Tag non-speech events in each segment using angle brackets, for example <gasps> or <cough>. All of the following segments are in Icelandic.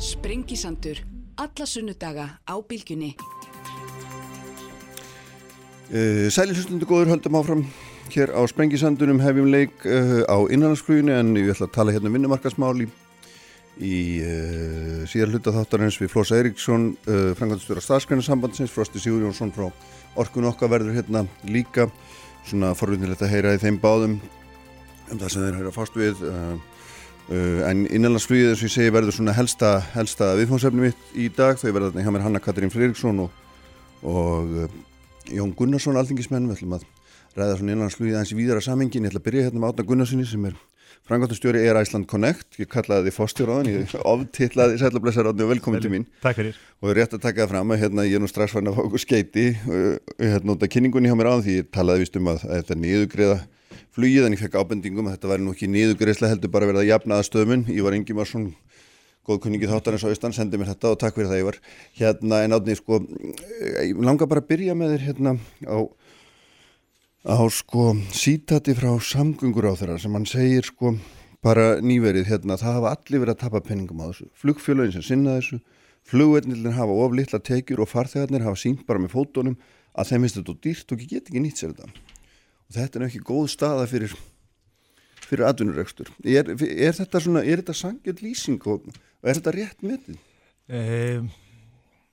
Sprengisandur. Alla sunnudaga á bylgjunni. Uh, Sæli hlustundu góður höldum áfram hér á Sprengisandunum hefjum leik uh, á innanlandsfluginu en ég ætla að tala hérna um vinnumarkasmáli í uh, síðar hluta þáttarins við Flósa Eiríksson uh, frangandstjóra staðskrænasambandsins Frosti Sigur Jónsson frá Orkun okkar verður hérna líka svona forvindilegt að heyra í þeim báðum um það sem þeir höfðu að fást við uh, en innanlandsflugið eins og ég segi verður svona helsta, helsta viðfónsefni mitt í dag. Þau verður hérna hjá mér Hanna Katrín Freiriksson og, og uh, Jón Gunnarsson alþingismenn, við ætlum að ræða svona innanlandsflugið aðeins í víðara samengin ég ætla að byrja hérna með Átna Gunnarssoni sem er frangátastjóri Air Iceland Connect ég kallaði þið fórstjóraðan, ég <laughs> oftillaði sætlablessar átni og velkomin til mín. Takk fyrir. Og er rétt að taka það fram að hérna, ég er nú strax fann að fá okkur skeiti og hérna út af kynningunni hjá mér áðan því ég talaði vist um að, að þetta niðugriða flugið en ég fekk ábendingum að þetta væri nú ekki niðugriðslega heldur bara verið að jafna að stöðmun ég var yngi var svona góðkunningi þáttarins á Ísland, sendi mér þetta og takk fyrir það ég var hérna en átni sko ég langar bara að byrja með þér hérna á sko sítati frá samgöngur á þeirra sem hann segir sko bara nýverið hérna það hafa allir verið að tapa penningum á þessu. Flugfjölögin sem sinna þessu flugvernilin hafa of litla tekjur og farþegarnir hafa sínt bara með fótónum að þeim finnst þetta dýrt og get ekki nýtt sér þetta. Og þetta er ekki góð staða fyrir fyrir atvinnuregstur er, er þetta svona, er þetta sangjörn lýsing og, og er þetta rétt metið? um,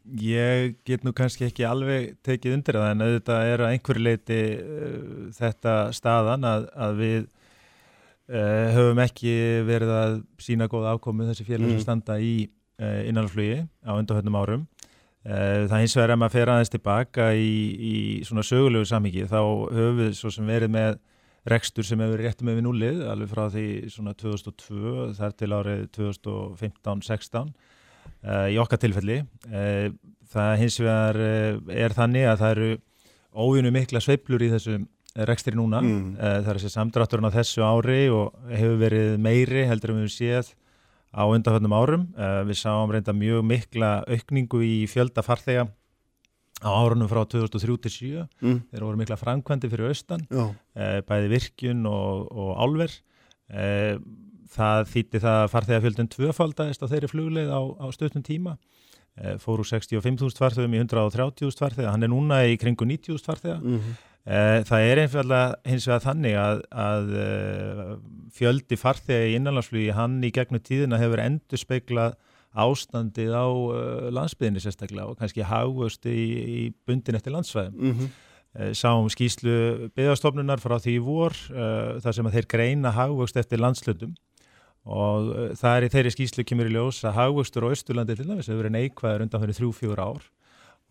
Ég get nú kannski ekki alveg tekið undir það en auðvitað er að einhverju leiti uh, þetta staðan að, að við uh, höfum ekki verið að sína góð ákomu þessi félag sem Mm. standa í uh, innanlandsflugi á undanhörnum árum. Uh, það hins vegar að maður fer aðeins tilbaka í, í svona sögulegu samhengi þá höfum við svo sem verið með rekstur sem hefur réttum með við núlið alveg frá því svona 2002 þar til árið 2015-16 uh, í okkar tilfelli. Uh, það hins vegar uh, er þannig að það eru óvinnu mikla sveiflur í þessum rekstri núna. Mm. það er þessi samdrátturinn á þessu ári og hefur verið meiri heldur en við séð á undanföldnum árum. Við sáum reynda mjög mikla aukningu í fjölda farþega á árunum frá 2003 til 7 Mm. þeir voru mikla framkvæmdi fyrir austan. Já, eh, bæði virkjun og, og álver. Eh, það þýtti það að farþegafjöldin tvöfaldaðist á þeirri flugleið á, á stöðnum tíma. Eh, fór úr 65.000 farþegum í 130.000 farþega. Hann er núna í kringu 90.000 farþega. Mm eh, það er hins vegar þannig að, að eh, fjöldi farþega í innanlandsflugi hann í gegnum tíðina hefur endur speiklað ástandið á landsbyðinni sérstaklega og kannski hagvöxt í, í bundin eftir landsvæðum. -hmm. Eh, sáum skýslu byggðarstofnunar frá því í vor uh, þar sem að þeir greina hagvöxt eftir landslutum og uh, það er í þeirri skýslu kemur í ljós að hagvöxtur á Östurlandi til dæmis hefur verið neikvæður undan fyrir þrjú, fjögur ár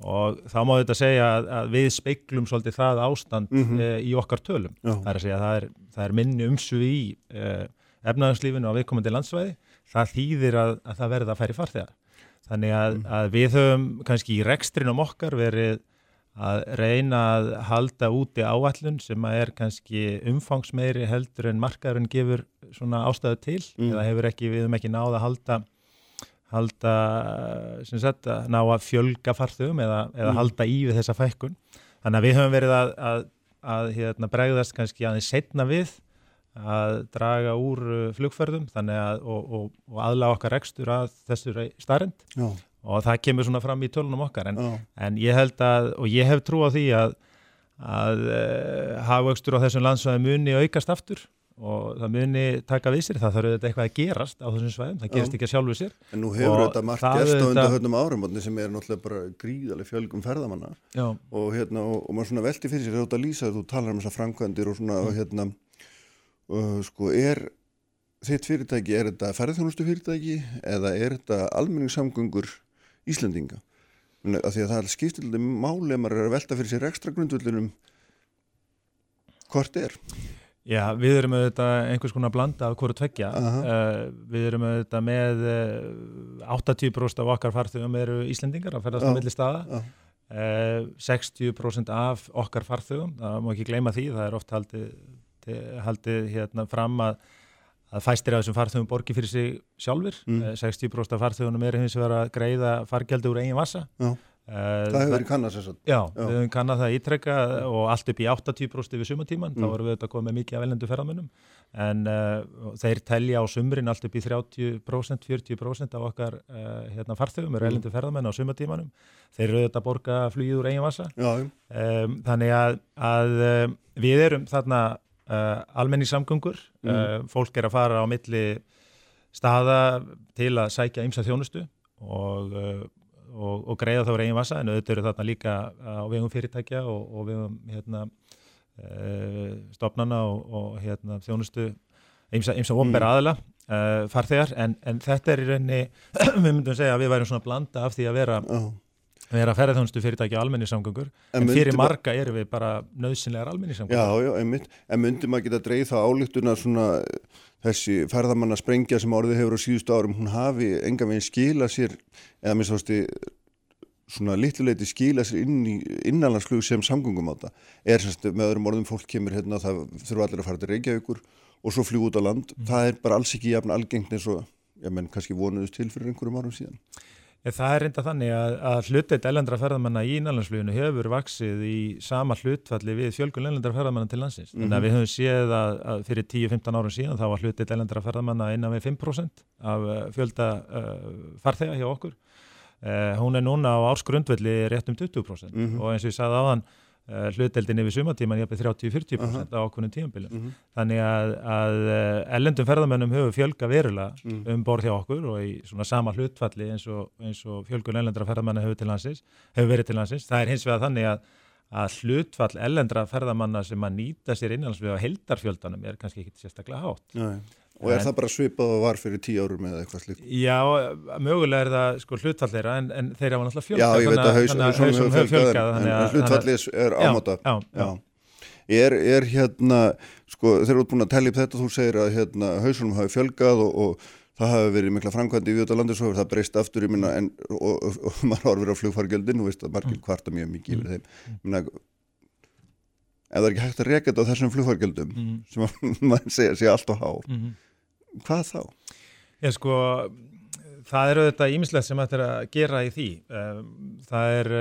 og þá má þetta segja að, að við speiklum svolítið það ástand mm Mhm. í okkar tölum. Já. Það er að segja að það er, það er minni umsug í uh, efnaðarslífinu á viðkomandi landsvæði. Það þýðir að, að það verða að færi farþegar. Þannig að, að við höfum kannski í rekstrinum okkar verið að reyna að halda úti áallun sem að er kannski umfangsmeiri heldur en markaðurinn gefur svona ástæðu til Mm. eða hefur ekki, við höfum ekki náð að halda halda sem sagt að ná að fjölga farþugum eða, eða Mm. halda í við þessa fækkun. Þannig að við höfum verið að, að, að hérna, bregðast kannski aðeins setna við að draga úr uh, flugferðum þannig að og, og, og aðla okkar rekstur að þessu starrend og það kemur svona fram í tölunum okkar en, en ég held að, og ég hef trú á því að, að uh, hagvöxtur á þessum landsvæði muni aukast aftur og það muni taka við sér, það þarf auðvitað eitthvað að gerast á þessum svæðum, það gerist Já. ekki að sjálfu sér. En nú hefur Og þetta margt gerst á undan höfnum árum sem er náttúrulega bara gríðaleg fjölgum ferðamanna. Og, hérna, og, og maður svona velti fyrir sér ert að lýsa þú talar um þessar framkvæmdir og svona og hérna uh, sko er þitt fyrirtæki, er þetta ferðarþjónustu fyrirtæki eða er þetta almenningssamgöngur Íslendinga? Menni, af því að það skiptir til máli ef maður er að velta fyrir sér ekstra grundvöldunum hvort er Já, við erum auðvitað einhvers konar blanda af hverju tveggja. Aha. Uh, við erum auðvitað með uh, 80% af okkar farþugum eru Íslendingar að ferðast á Já. milli staða. Já. Uh, 60% af okkar farþugum, það má ekki gleyma því, það er oft haldið, haldið hérna fram að, að fæstir af þessum farþugum borgi fyrir sig sjálfur. Mm. Uh, 60% af farþugunum eru hins vegar að greiða fargjaldi úr eigin vassa. Já. Það hefur verið kannast þess að. Já, Já, við hefum kannast það ítrekka og allt upp í 80% yfir sumatíman, mm. þá vorum við auðvitað komið mikið af velendu ferðamennum en uh, þeir telja á sumrin allt upp í 30%, 40% af okkar uh, hérna, farþögum eru mm. ferðamenn á sumatímanum. Þeir eru auðvitað að borga flugið úr eigin vasa. Um, þannig að, að uh, við erum þarna almenni samgöngur, mm. fólk er að fara á milli staða til að sækja ymsa þjónustu og og, og greiða þá reygin vasa en auðvitað eru þarna líka á vegum fyrirtækja og, og vegum hérna, e, stopnana og, og hérna, þjónustu eins og ombera mm. aðila e, farþegar en, en þetta er í rauninni <clears throat> við myndum segja að við værum svona blanda af því að vera oh. vera ferðarþjónustu fyrirtæki á almenningssamgöngur en, en fyrir marga erum við bara nöðsynlegar almenningssamgöngur Já, já, einmitt, en myndum að geta dreigð það álíktuna svona þessi ferðamanna sprengja sem orðið hefur á síðustu árum, hún hafi enga veginn skila sér, eða minnst ásti svona litluleiti skila sér inn í innanlandsflug sem samgöngum á það. Er semst með öðrum orðum fólk kemur hérna, það þurfa allir að fara til Reykjavíkur og svo fljú út á land. Mm. Það er bara alls ekki jafn algengt eins og, já menn, kannski vonuðust til fyrir einhverjum árum síðan. Það er reynda þannig að, að hlutleitt ellendra ferðamanna í innanlandsfluginu hefur vaksið í sama hlutfalli við fjölgun ellendra ferðamanna til landsins. Mm -hmm. Þannig að við höfum séð að, að fyrir 10-15 árum síðan þá var hlutleitt ellendra ferðamanna innan við 5% af uh, fjölda uh, farþega hjá okkur. Uh, hún er núna á ársgrundvelli rétt um 20% mm -hmm. og eins og ég sagði áðan uh, hluteldin yfir sumatíman ég hafði 30-40% uh -huh. á okkunum tímanbílum -huh. Mhm. þannig að, að uh, ellendum ferðamennum hefur fjölga verulega -huh. um borð hjá okkur og í svona sama hlutfalli eins og, eins og fjölgun ellendra ferðamanna hefur, hefur verið til landsins það er hins vegar þannig að að hlutfall ellendra ferðamanna sem að nýta sér innanlandsflug á heldarfjöldanum er kannski ekki sérstaklega hátt Nei. Og er en, það bara svipað og var fyrir tíu árum eða eitthvað slíkt? Já, mögulega er það sko hlutfall þeirra en, en þeirra var náttúrulega fjölgað. Já, ég veit að hausum hefur fjölgað en, en hlutfallið er ámáta. Já, já, já. Er, er hérna, sko þeir eru búin að tellja upp þetta, þú segir að hérna, hausunum hafi fjölgað og, og það hafi verið mikla framkvæmdi í Víðalandi svo það breyst aftur, ég minna, en og, og, og <laughs> maður har verið á flugfargjöldin og veist að margir mm. kvarta mjög mikið yfir þeim. Mm. minna, ef það er ekki hægt að reka þetta á þessum flugfargjöldum mm. sem <laughs> maður segja sé allt og há, mm -hmm hvað þá? Ég sko, það eru þetta ímislegt sem þetta er að gera í því. Það er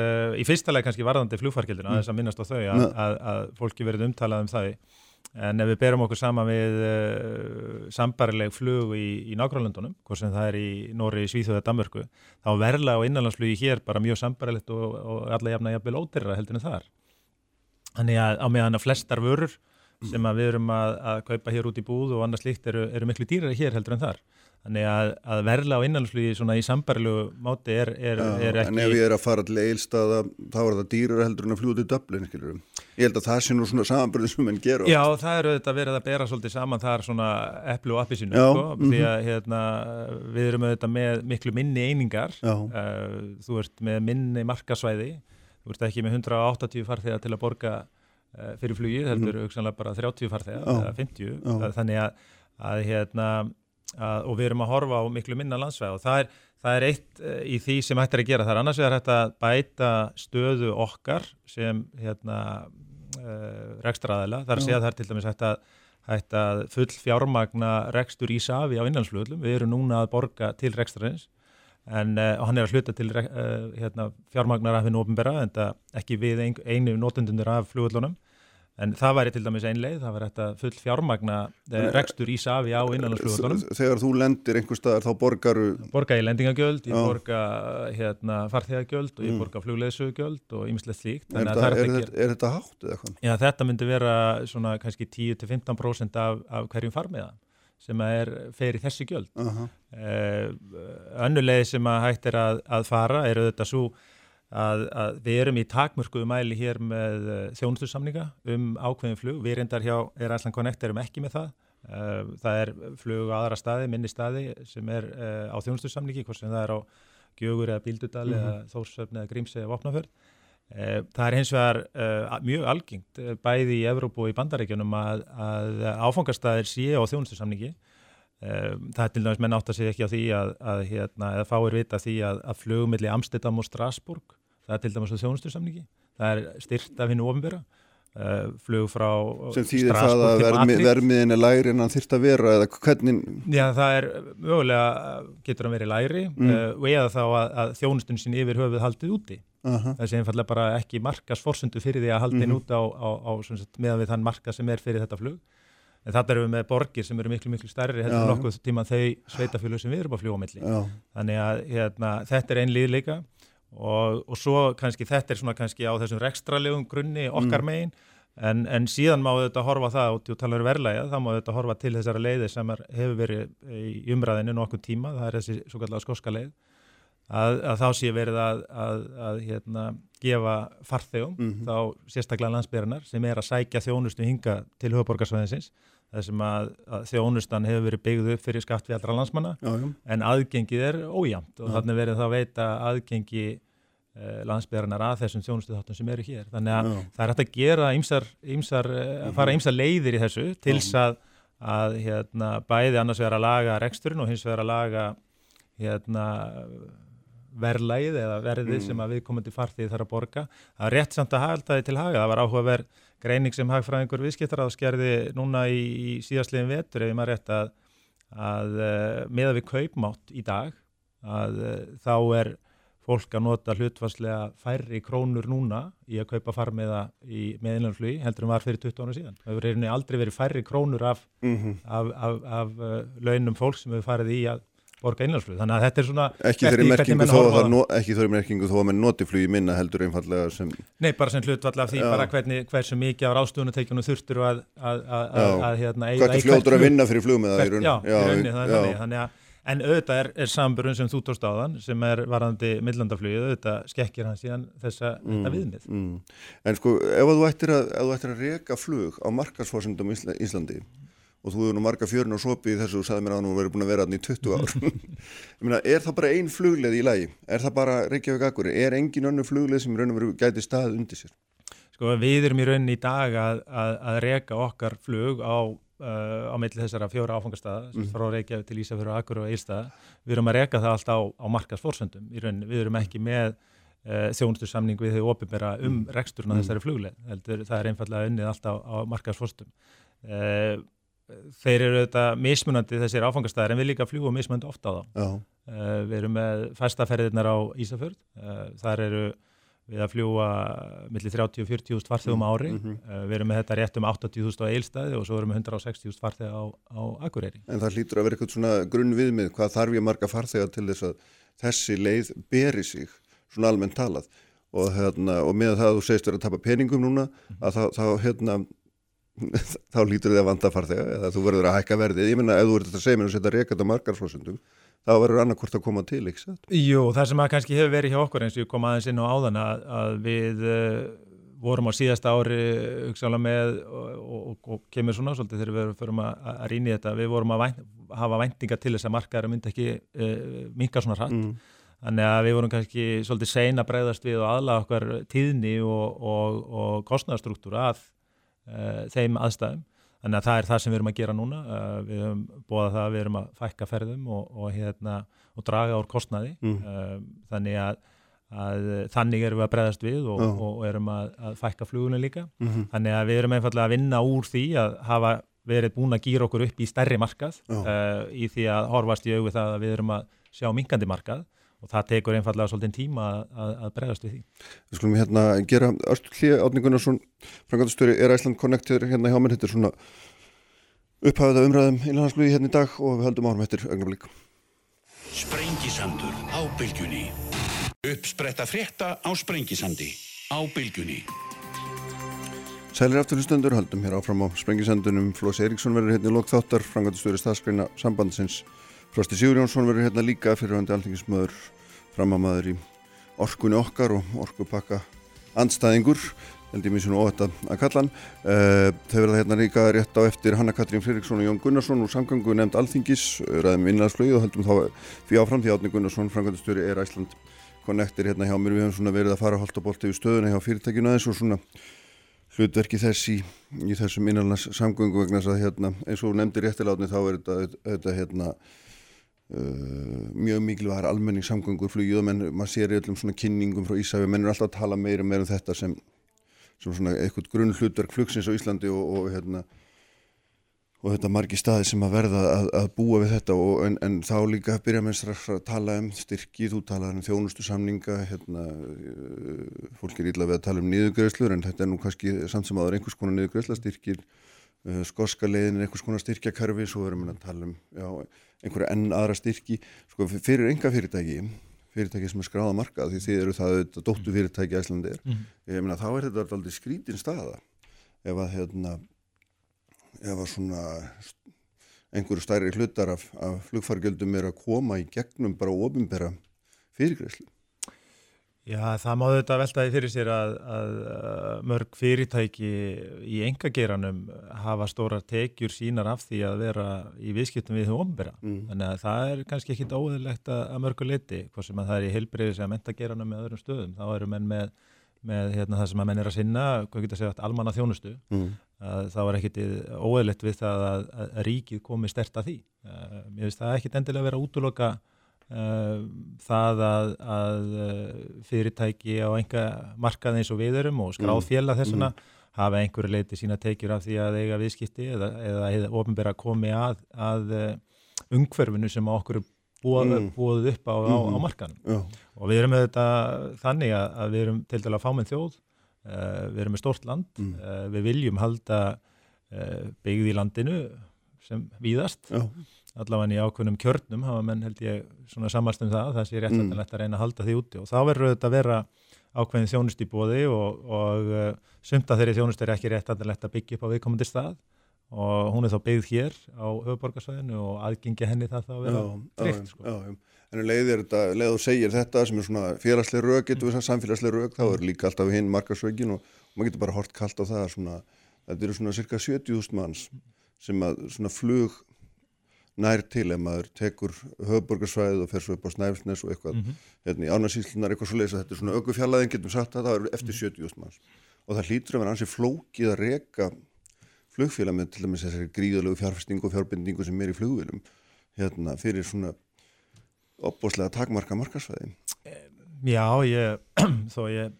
í fyrsta leið kannski varðandi flugfarkildina, mm. þess að minnast á þau að, að, að fólki verið umtalað um það. En ef við berum okkur sama við uh, sambarileg flug í, í nágrálundunum, hvort sem það er í Nóri, Svíþjóða, Danmörku, þá verla á innanlandsflugi hér bara mjög sambarilegt og, og alla jafna jafnvel óterra heldur en þar. Þannig að á meðan að flestar vörur sem við erum að, að kaupa hér út í búð og annars líkt eru, eru miklu dýrari hér heldur en þar. Þannig að, að verla á innanlandsflugi svona í sambarilu máti er, er, Já, er ekki... En ef ég er að fara til eilstaða þá er það dýrari heldur en að fljúta í döblin, skilurum. Ég held að það sé nú svona samanbyrðin sem henn gera. Já, það eru þetta verið að bera svolítið saman þar svona epplu og appisinu, sko, mm -hmm. því að hérna, við erum auðvitað með miklu minni einingar, uh, þú ert með minni markasvæði, þú ert ekki með 180 farþegar til að borga fyrir flugið, heldur mm. auksanlega bara 30 farþegar eða 50 oh. þannig að, að hérna að, og við erum að horfa á miklu minna landsvæð og það er, það er eitt uh, í því sem hægt er að gera, það er annars vegar hægt að bæta stöðu okkar sem hérna uh, rekstraðila, þar sé að það er til dæmis hægt að, hægt að full fjármagna rekstur í safi á innlandsflugulum við erum núna að borga til rekstraðins en uh, hann er að hluta til uh, hérna, fjármagnar af hennu ofinbera en ekki við ein, einu notendunir af flugullunum en það væri til dæmis einleið, það væri þetta full fjármagna uh, rekstur í safi á innanlandsflugullunum Þegar þú lendir einhver staðar þá borgaru Borga ég lendingagjöld, ég borga hérna, farþegagjöld og ég mm. borga flugleðsugjöld og ymslegt slíkt Er, það, er, þetta, er þetta hátt eða hvað? Já, þetta myndi vera svona kannski 10-15% af, af hverjum farmiða sem er fer í þessi gjöld. Uh -huh. uh, Önnulegði sem að hægt er að, að fara eru þetta svo að, að við erum í takmörkuðu mæli hér með uh, þjónustursamninga um ákveðin flug. Við reyndar hjá er Æsland Connect erum ekki með það. Uh, það er flug á aðra staði, minni staði sem er uh, á þjónustursamningi, hvort sem það er á Gjögur eða Bíldudal -huh. eða Þórsöfn eða Grímsi eða Vopnafjörð. Eh, það er hins vegar mjög algengt eh, bæði í Evrópu og í bandaríkjunum að, að áfangastæðir séu á þjónustusamningi. Uh, það er til dæmis menn átt að segja ekki á því að, að hérna, eða fáir vita því að, að flugumilli Amsterdam og Strasbourg, það er til dæmis á þjónustusamningi. Það er styrt af hennu ofinbera uh, flug frá sem þýðir það að vermi, vermiðin er læri en hann þyrst að vera eða hvernig Já það er mögulega getur hann verið læri mm. uh, og eða þá að, að þjónustun sín yfir höfuð haldið úti. Uh -huh. það sé einfallega bara ekki markas forsundu fyrir því að haldið -huh. út á, á, á meðan við þann marka sem er fyrir þetta flug. En þetta eru við með borgir sem eru miklu miklu stærri heldur nokkuð tíma þau sveitafjölu sem við erum að fljúa melli þannig að hérna, þetta er einn lið líka og, og svo kannski þetta er svona kannski á þessum rekstralegum grunni okkar mm. megin en, en síðan má þetta horfa það og tala um verðlæga, þá má þetta horfa til þessara leiði sem er, hefur verið í umræðinu nokkuð tíma, það er þessi svo kallega skoska leið að, að þá sé verið að, að, að hérna, gefa farþegum, mm -hmm. þá sérstaklega landsbyrjarnar sem er að sækja þjónustu hinga til höfuborgarsvæðinsins þessum að þjónustan hefur verið byggð upp fyrir skatt við allra landsmanna já, já. en aðgengið er ójæmt og þannig verið það að veita aðgengi Eh, landsbyrjarnar að þessum þjónustu þáttum sem eru hér. Þannig að Já. það er hægt að gera ýmsar, ýmsar, eh, að fara ýmsar leiðir í þessu til þess að, að hérna, bæði annars vera að laga reksturinn og hins vera að laga hérna, verðlægið eða verðið mm. sem að viðkomandi farþið þarf að borga. Það er rétt samt að halda þið til haga. Það var áhugaverð greining sem hagfræðingur viðskiptar að skerði núna í, í síðastliðin vetur ef ég maður rétt að, að eh, meða við kaupmátt í dag að þá er fólk að nota hlutvarslega færri krónur núna í að kaupa farmiða í meðinlandsflugi heldur en var fyrir 20 ára síðan. Það hefur aldrei verið færri krónur af, mm -hmm. af, af, af uh, launum fólk sem hefur farið í að borga innlandsflug. Þannig að þetta er svona... Ekki eru merkingu þó að mann noti flugi minna heldur einfallega sem... Nei, bara sem hlutvall af því bara hvernig, hversu mikið á ráðstöðunutekjunum þurftur að, að, að, að að vinna fyrir í raun? Já, í rauninni, þannig að En auðvitað er, er samburðun sem þú tóst á þann sem er varandi millandaflugið, auðvitað skekkir hann síðan þessa mm, viðmið. Mm. En sko, ef þú ættir að, að reyka flug á markarsforsendum í Íslandi og þú hefur nú marga fjörn og sopi í þessu og sagði mér að nú verður búin að vera hann í 20 ár, <laughs> meina, er það bara einn flugleð í lagi? Er það bara Reykjavík Akkur? Er engin önnu flugleð sem raun og veru gæti stað undir sér? Sko, við erum í rauninni í dag að, að reyka okkar flug á Uh, á milli þessara fjóra áfangastada mm. frá Reykjavík til Ísafjörður Akkur og Ílstaða við erum að reyka það allt á, á markasforsöndum við erum ekki með uh, þjónustursamning við þau opibera um mm. reksturna mm. þessari fluglein það er einfallega unnið allt á, markasforsöndum uh, þeir eru þetta mismunandi þessir áfangastadar en við líka fljúum mismunandi ofta á þá uh, við erum með fæstaferðirnar á Ísafjörð þar eru við að fljúa millir 30-40.000 farþegum ári mm -hmm. við erum með þetta rétt um 80.000 á eilstæði og svo erum við 160.000 farþeg á, á Akureyri. En það hlýtur að vera eitthvað svona grunn viðmið, hvað þarf ég marga farþega til þess að þessi leið beri sig, svona almennt talað og, hérna, og með það að þú segist verið að tapa peningum núna, mm -hmm. að þá, þá hérna <laughs> þá lítur þið að vanda farþega eða þú verður að hækka verðið, ég menna ef þú verður að segja mér að setja reykjata margarflósundum þá verður annarkort að koma til, ekki satt? Jú, það sem að kannski hefur verið hjá okkur eins og ég kom aðeins inn á áðan að, að við uh, vorum á síðasta ári hugsaðlega með og, og, og kemur svona svolítið þegar við förum að, að rýna í þetta, við vorum að vænt, hafa væntinga til þess að markaðar myndi ekki uh, minka svona hratt mm. Þannig að við vorum kannski svolítið seina bregðast við og aðlaga okkar tíðni og, og, og kostnæðastruktúra að þeim aðstæðum. Þannig að það er það sem við erum að gera núna. Uh, við höfum bóðað það að við erum að fækka ferðum og, og, hérna, og draga úr kostnaði. Mm. Uh, þannig að, að þannig erum við að breyðast við og, oh. og erum að, að fækka flugunum líka. Mm -hmm. Þannig að við erum einfallega að vinna úr því að hafa verið búin að gýra okkur upp í stærri markað oh. uh, í því að horfast í auðvitað að við erum að sjá minkandi markað og það tekur einfallega svolítið tíma að, að bregðast við því. Við skulum hérna gera Örstur Hlið Átningunarsson frangatastöri er Æsland Connector hérna hjá mér. Þetta er svona upphafða umræðum innanhansluði hérna í dag og við höldum árum eftir ögnablík. Sprengisandur á bylgjunni. Uppspretta frétta á Sprengisandi á bylgjunni. Sælir afturlustundur höldum hér áfram á Sprengisandunum Flós Eiríksson verður hérna í lokþáttar frangatastöri staðskreina sambandsins Frosti Sigurjónsson verður hérna líka fyrir hundi alþingismöður framamaður í orkunni okkar og orkupakka andstæðingur, held ég mér svona óhætt að kalla hann. Uh, þau verða hérna líka rétt á eftir Hanna Katrín Fririkson og Jón Gunnarsson úr samgangu nefnd alþingis, ræðum innlandsflögi og höldum þá því áfram því Átni Gunnarsson, framkvæmdastöri er Æsland Connector hérna hjá mér. Við hefum svona verið að fara að holda bólta yfir stöðuna hjá fyrirtækinu aðeins og svona hlutverki þess í, í þessum innanlands samgöngu vegna þess að hérna, eins og nefndir réttiláðni þá er þetta, þetta hérna mjög mikilvægar almenningssamgöngur flugið og menn, maður sér í öllum svona kynningum frá Ísæfi, menn er alltaf að tala meira meira um þetta sem, sem svona eitthvað grunn hlutverk flugsins á Íslandi og, og hérna og þetta margi staði sem að verða að, að búa við þetta og, en, en þá líka byrja með strax að tala um styrki, þú talaði um þjónustu samninga, hérna, uh, fólk er illa við að tala um niðugreðslur en þetta er nú kannski samt sem aður einhvers konar niðugreðsla styrkir, uh, skorska leiðin er einhvers konar styrkjakarfi, svo erum við að tala um já, einhverja enn aðra styrki, sko fyrir enga fyrirtæki, fyrirtæki sem er skráða markað því þið eru það þetta dóttu fyrirtæki æslandir, mm. ég meina þá er þetta aldrei skrítin staða ef að hérna ef að svona einhverju stærri hlutar af, af flugfargjöldum er að koma í gegnum bara ofinbera fyrirgreyslu. Já, það má þetta veltaði fyrir sér að, að, mörg fyrirtæki í engageranum hafa stóra tekjur sínar af því að vera í viðskiptum við það ofinbera. Mm. Þannig að það er kannski ekki óðurlegt að, að mörgu leiti, hvað sem að það er í heilbreyðis eða mentageranum með öðrum stöðum. Þá eru menn með með hérna, það sem að menn er að sinna, hvað getur að segja, almanna þjónustu, mm. þá er ekkit óeðlegt við það að, að ríkið komi stert að því. Mér finnst það ekkit endilega að vera útloka það að, að uh, fyrirtæki á enga markað eins og við erum og skráð fjela mm. þessuna mm. hafa einhverju leiti sína tekjur af því að eiga viðskipti eða, eða, eða ofinbæra komi að, að umhverfinu sem okkur búið, mm. upp á, á, á mm. markanum Já. og við erum með þetta þannig að, að við erum til dæla fáminn þjóð uh, við erum með stort land mm. uh, við viljum halda uh, byggð í landinu sem víðast Já. Allavega í ákveðnum kjörnum hafa menn held ég svona samalst um það það sé rétt mm. að reyna að halda því úti. Og þá verður þetta að vera ákveðin þjónust í bóði og, og sumt að þeirri þjónust er ekki rétt að byggja upp á viðkomandi stað. Og hún er þá byggð hér á höfuborgarsvæðinu og aðgengja henni það þá að vera tryggt sko. En leiðir þetta, leið og segir þetta sem er svona félagslega rauk, getur við sagt samfélagslega rauk, þá er líka alltaf hinn markarsveikin og, og maður getur bara hort kallt á það svona, þetta eru svona cirka 70.000 manns sem að svona flug nær til ef maður tekur höfuborgarsvæðið og fer svo upp á Snæfsnes og eitthvað, mm -hmm. hérna í ánarsýslunar eitthvað svo leiðis að þetta er svona aukufjallaðin, getum sagt að það eru eftir 70.000 manns. Og það hlýtur að vera ansið flókið að reka flugfélag með til dæmis þessari gríðalögu fjárfestingu og fjárbindingu sem er í flugvélum hérna, fyrir svona opbóslega takmarka markasvæði Já, ég <clears throat> þó ég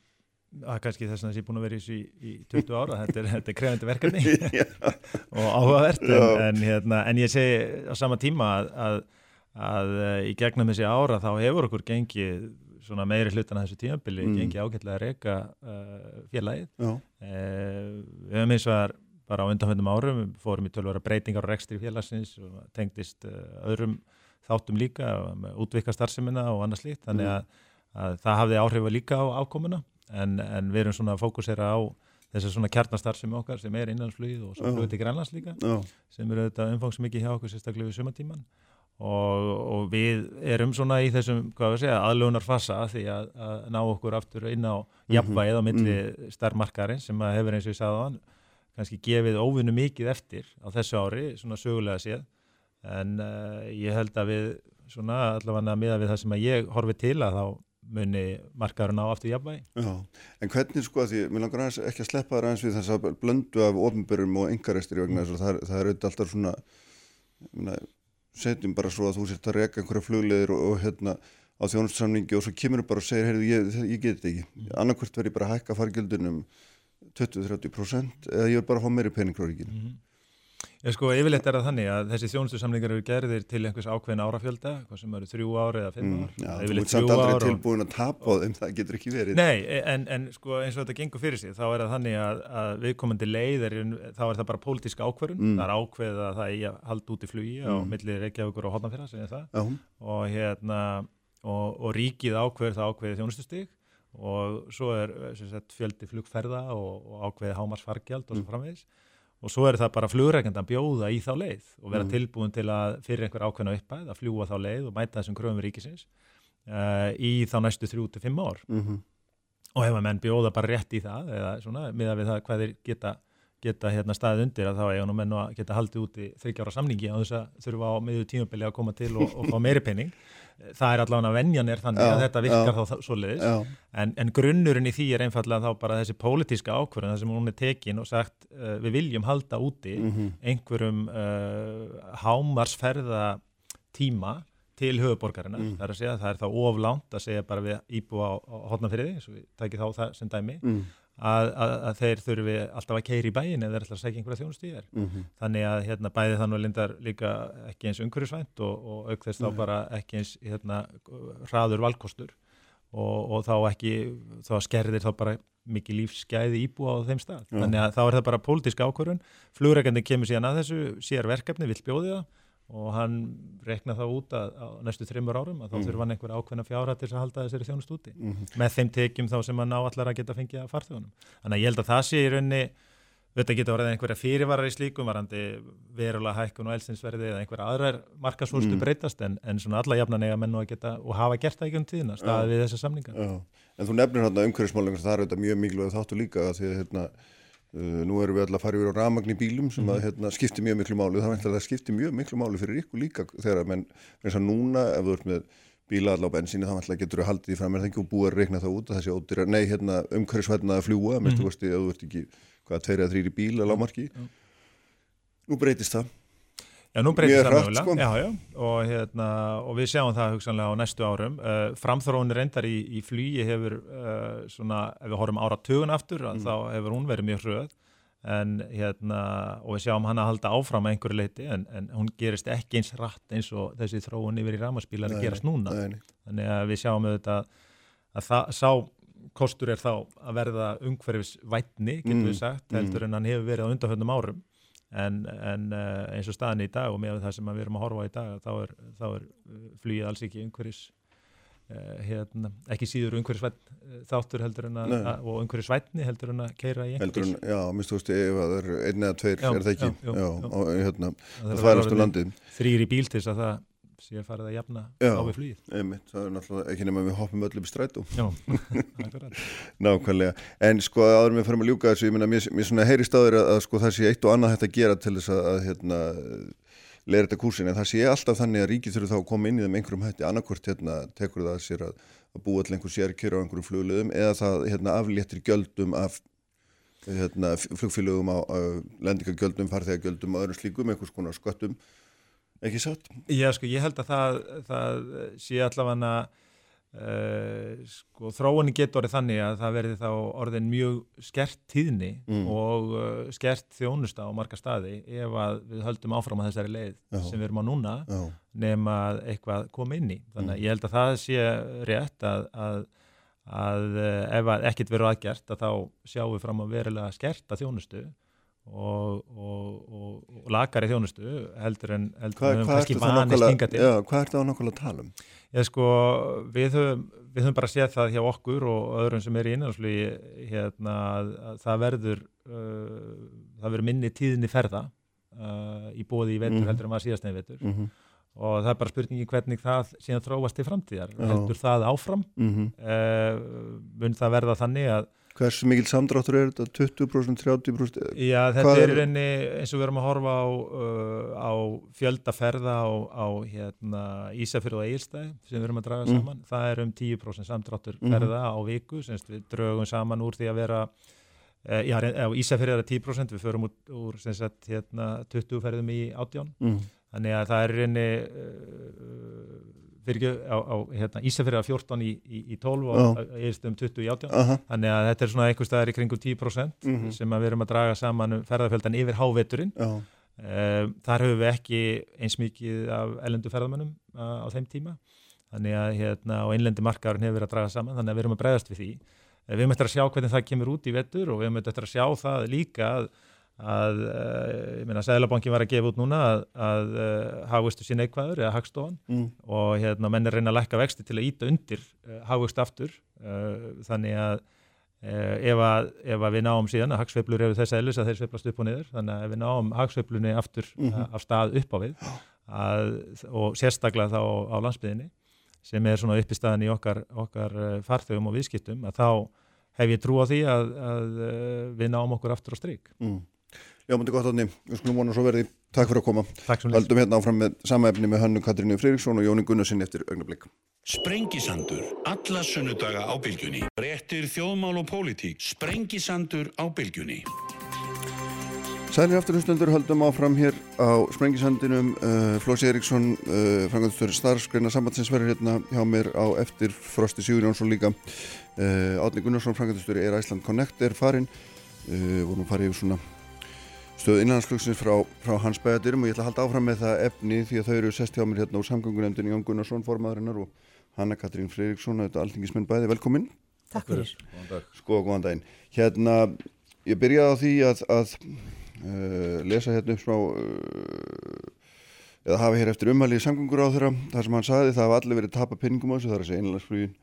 að kannski þess að það sé búin að vera í, í 20 ára, þetta er, þetta er krefandi verkefni. <laughs> <laughs> Og áhugavert en, en, hérna, en ég segi á sama tíma að, að, að í gegnum þessi ára þá hefur okkur gengið svona meiri hlutan að þessu tímabili mm. gengið ágætlega að reyka uh, félagið. Uh, við hefum eins og að bara á undanfjöndum árum, fórum í tölvara breytingar og rekstri félagsins og tengdist uh, öðrum þáttum líka, útvika starfseminna og annað slíkt, þannig mm. að, að það hafði áhrifa líka á ákomuna en, en við erum svona að fókusera á þessar svona kjarnastarfsemi okkar sem er innanflugið og svo flugið til Grænlands líka Já. sem eru þetta umfangsmikið hjá okkur sérstaklega við sumatíman og, og við erum svona í þessum aðlunar fasa því að, að ná okkur aftur inn á mhm. jafnvægið á milli mm -hmm. starfmarkarin sem hefur eins og ég sagði á hann kannski gefið óvinnu mikið eftir á þessu ári, svona sögulega séð en uh, ég held að við svona allavega miða við það sem að ég horfi til að þá muni markaðurinn á aftur jafnvægi. Já, en hvernig sko að því, mér langar aðeins ekki að sleppa það aðeins við þess að blöndu af ofnbörum og engarestir vegna þess að það, er auðvitað alltaf svona myna, setjum bara svo að þú sért að reyka einhverja flugleðir og, og hérna á þjónustsamningi og svo kemur bara og segir, heyrðu, ég, ég get þetta ekki, mm. annarkvört verður ég bara að hækka fargjöldunum 20-30% eða ég vil bara fá meiri pening frá ríkinu mm. Ég sko, yfirleitt er það þannig að þessi þjónustusamlingar eru gerðir til einhvers ákveðin árafjölda, hvað sem eru þrjú ári eða fimm mm, ár. Já, þú ert samt aldrei og... tilbúin að tapa á þeim, það getur ekki verið. Nei, en, en sko eins og þetta gengur fyrir sig, þá er það þannig að, að viðkomandi leið, er, þá er það bara pólitíska ákverðun, mm. það er ákveð að það er hald út í flugi mm. á milli Reykjavíkur og Hóttanfjörða, sem er það, og hérna, og, og ríkið ákveður það ákveði þjónustustig og svo er sagt, fjöldi flugferða og, og ákveði hámarsfargjald og svo mm. framvegis og svo er það bara flugreikandi að bjóða í þá leið og vera mm. tilbúin til að fyrir einhver ákveðna uppæð að fljúa þá leið og mæta þessum kröfum ríkisins uh, í þá næstu 3-5 ár mm -hmm. og ef að menn bjóða bara rétt í það eða svona miða við það hvað þeir geta geta hérna staðið undir að þá eiga nú menn að geta haldið út í þryggjára samningi á þess að þurfa á miður tímabili að koma til og, og fá meiri penning <laughs> það er allavega venjan er þannig já, að þetta virkar já, þá svo leiðis en, en grunnurinn í því er einfallega þá bara þessi pólitíska ákvörðun þar sem hún er tekin og sagt uh, við viljum halda úti mm -hmm. einhverjum uh, hámarsferða tíma til höfuborgarina, mm. það er að segja það er þá oflánt að segja bara við íbú á, á hotnafyrði, við tækið þá það sem dæmi mm. Að, að, að þeir þurfi alltaf að keira í bæin eða þeir ætla að segja einhverja þjónustu í þér. Mhm. Þannig að hérna, bæði þannig að lindar líka ekki eins umhverfisvænt og, og auk þess þá bara ekki eins hérna, hraður valkostur og, og þá ekki, þá skerðir þá bara mikið lífsgæði íbúa á þeim stað. Já. Þannig að þá er það bara pólitísk ákvörun. Flugreikandi kemur síðan að þessu, sér verkefni, vill bjóði það og hann rekna það út að á næstu þreymur árum að þá Mhm. þurfa hann einhver ákveðna fjárhætt til þess að halda þessari þjónust úti Mhm. með þeim tekjum þá sem hann áallar að geta fengið að farþjóðunum. Þannig að ég held að það sé í rauninni þetta geta orðið einhverja fyrirvarar í slíkum varandi verulega hækkun og elsinsverði eða einhverja aðrar markasvólstu Mm. breytast en, en svona alla jafnan eiga menn og að geta og hafa gert það ekki um tíðina staðið við þessa samningar. Já, en þú nefnir hérna umhverfismálum það er þetta mjög mikilvæg þáttu líka að því að hérna, nú erum við alltaf að fara yfir á ramagn í bílum sem að hérna, skiptir mjög miklu máli. Það væntanlega skiptir mjög miklu máli fyrir ykkur líka þegar að menn, eins og núna ef þú ert með bíla allar á bensíni þá væntanlega getur þú haldið því fram það ekki og búið að reikna það út að þessi ódýra, nei hérna umhverfisvætna að fljúa, mm -hmm. kosti, ef þú ert ekki hvað, tveir eða þrýri bíl að lámarki Já. nú breytist það Já, nú breytist Mjög það mögulega. sko. Og, hérna, og við sjáum það hugsanlega á næstu árum. Uh, framþróunir reyndar í, í flugi hefur uh, svona, ef við horfum áratugun aftur, mm. þá hefur hún verið mjög hröð en hérna, og við sjáum hann að halda áfram að einhverju leiti, en, en hún gerist ekki eins rætt eins og þessi þróun yfir í ramaspílar gerast núna. Nei. Þannig að við sjáum auðvitað að það, sá kostur er þá að verða umhverfisvætni, getum Mm, við sagt, heldur en hann hefur verið á undanfjöndum árum. En, en uh, eins og staðan í dag og með það sem við erum að horfa í dag, þá er, þá er uh, flugið alls ekki umhverfis uh, hérna, ekki síður umhverfisvætn uh, þáttur heldur en að, og umhverfisvætni heldur en að keira í en, já, minnst þú veist ef það er einn eða tveir, Já, er það ekki? já, já, og, hérna, Það það þvælast vera um landið. Þrýr í bíl til þess að það sé fara að jafna Já. á við flugið. Einmitt, það er náttúrulega ekki nema við hoppum öll upp í strætó <laughs> Já, akkurat. nákvæmlega, en sko áður með fyrir að ljúka þessu, ég meina, mér, mér svona heyri stáður að, að sko það sé eitt og annað hægt að gera til þess að, að hérna, leira þetta kúsin, en það sé alltaf þannig að ríkið þurfi þá að koma inn í þeim einhverjum hætti annarkvort hérna, tekur það að sér að, að búa til einhver sérkjör á einhverjum flugliðum eða það hérna, afléttir gjöldum af hérna, flugfélögum á, á lendingagjöldum, farþegagjöldum og öðrum slíkum, einhvers konar sköttum ekki satt? Já, sko, ég held að það, það sé allavega uh, sko, þróunin getur orðið þannig að það verði þá orðin mjög skert tíðni Mm. og uh, skert þjónusta á marga staði ef að við höldum áfram að þessari leið Já. sem við erum á núna Já, nema að eitthvað kom inn í. Þannig að Mm. ég held að það sé rétt að, að, að uh, ef ekkit verður aðgert að þá sjáum við fram að verulega skerta þjónustu og, og, og, og lakari þjónustu heldur en heldur hvað, en hvað ertu já, hvað ertu þá nákvæmlega að tala um? Ég sko, við höfum, við höfum bara séð það hjá okkur og öðrum sem er í innanlandsflugi hérna, að, að það verður uh, það verður minni tíðni ferða uh, í bóði í vetur Mhm. heldur en var síðast nefn vetur Mm -hmm. og það er bara spurningi hvernig það síðan þróast til framtíðar. Já. Heldur það áfram? Mm Uh, mun það verða þannig að Hversu mikil samdráttur er þetta? 20%, 30%? Já, þetta er er- rauninni eins og við erum að horfa á, uh, á fjöldaferða á, á hérna, Ísafjörð og Egilstæði sem við erum að draga Mm. saman. Það er um 10% samdráttur Mhm. ferða á viku, semst við drögum saman úr því að vera uh, já, á Ísafjörð er það 10%, við förum úr, úr sem sagt, hérna, 20 ferðum í 18. Mm. Þannig að það er rauninni uh, fyrir á, á hérna, Ísafjörð er 14 í, í, í 12 og Egilstöðum 20 í 18. Aha. Þannig að þetta er svona einhver staðar í kringum 10% Mhm. sem að við erum að draga saman um ferðarfjöldan yfir háveturinn. Já. Um, þar höfum við ekki eins mikið af ellendu ferðamönnum uh, á þeim tíma. Þannig að hérna, og innlendi markaðurinn hefur verið að draga saman, þannig að við erum að bregðast við því. Uh, við eftir að sjá hvernig það kemur út í vetur og við eftir að sjá það líka að, að uh, ég meina, Sæðlabankin var að gefa út núna að, að uh, hagvistu sín neikvæður eða hagstofan Mm. og hérna, menn er reyna að lækka vexti til að íta undir uh, hagvöxt aftur þannig að ef, að ef að við náum síðan að hagsveiflur eru þess að þeir sveiflast upp og niður þannig að ef við náum hagsveiflunni aftur Mhm. uh, af stað upp á við að, og sérstaklega þá á landsbyðinni sem er svona uppi staðan í okkar, okkar farþegum og viðskiptum að þá hef ég trú á því að, að við náum okkur aftur á stryk. Mm. Já, mútið gott átni, við skulum vona svo verði Takk fyrir að koma. Takk sem Haldum hérna áfram með sama efni með Hönnu Katrínu Friðriksson og Jóni Gunnarsin eftir augnablik. Sprengisandur, alla sunnudaga á bylgjunni. Réttir þjóðmál og pólitík. Sprengisandur á bylgjunni. Sælir afturhundstundur höldum áfram hér á Sprengisandinum uh, Flósi Eriksson, uh, frangastur starfsgreina sambandsins verður hérna hjá mér á eftir Frosti Sigur Jónsson líka uh, Átni Gunnarsson, frangastur er Æsland Connect er farin uh, vorum að fara yfir svona stöðu innlandsflugsins frá, frá hans bæðaturum og ég ætla að halda áfram með það efni því að þau eru sest hjá mér hérna úr samgangunemndin Jón Gunnarsson, formaðurinnar og Hanna Katrín Freiriksson, þetta alþingismenn bæði, velkomin. Takk fyrir. Sko, góðan daginn. Hérna, ég byrjaði á því að, að uh, lesa hérna upp smá, uh, eða hafa hér eftir umhælið samgöngur á þeirra, þar sem hann saði það hafa allir verið tapa pinningum á þessu, það er að segja einlandsflugin,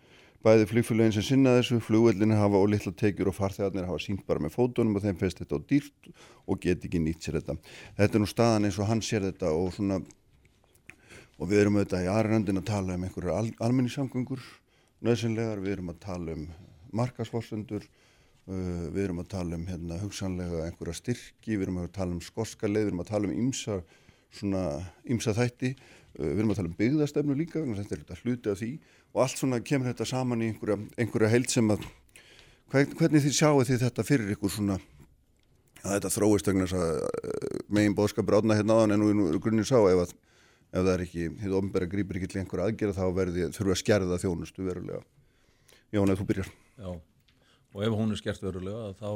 bæði flugfélagin sem sinna þessu, flugvellin hafa og litla tekjur og farþegarnir hafa sínt bara með fótunum og þeim feist þetta á dýrt og get ekki nýtt sér þetta. Þetta er nú staðan eins og hann sér þetta og svona, og við erum auðvitað í aðra röndin að tala um einhverjar al, almenningssamgöngur, nöðsynlegar, við erum að tala um markasforsendur, uh, við erum að tala um hérna, hugsanlega einhverja styrki, við erum að tala um skorska leið, við erum að tala um ímsa, svona, ímsa þætti, við erum að tala um byggðastefnu líka, þetta er þetta hluti af því og allt svona kemur þetta saman í einhverja, einhverja heild sem að, hvernig þið sjáu þið þetta fyrir ykkur svona, að þetta þróist að megin bóðskapur átna hérna áðan en nú grunnir sá ef að ef það er ekki, þið ofnbæra grýpir ekki til einhverja aðgerða þá verði, þurfa að skerða þjónustu verulega. Jón, ef þú byrjar. Já, og ef hún er skert verulega þá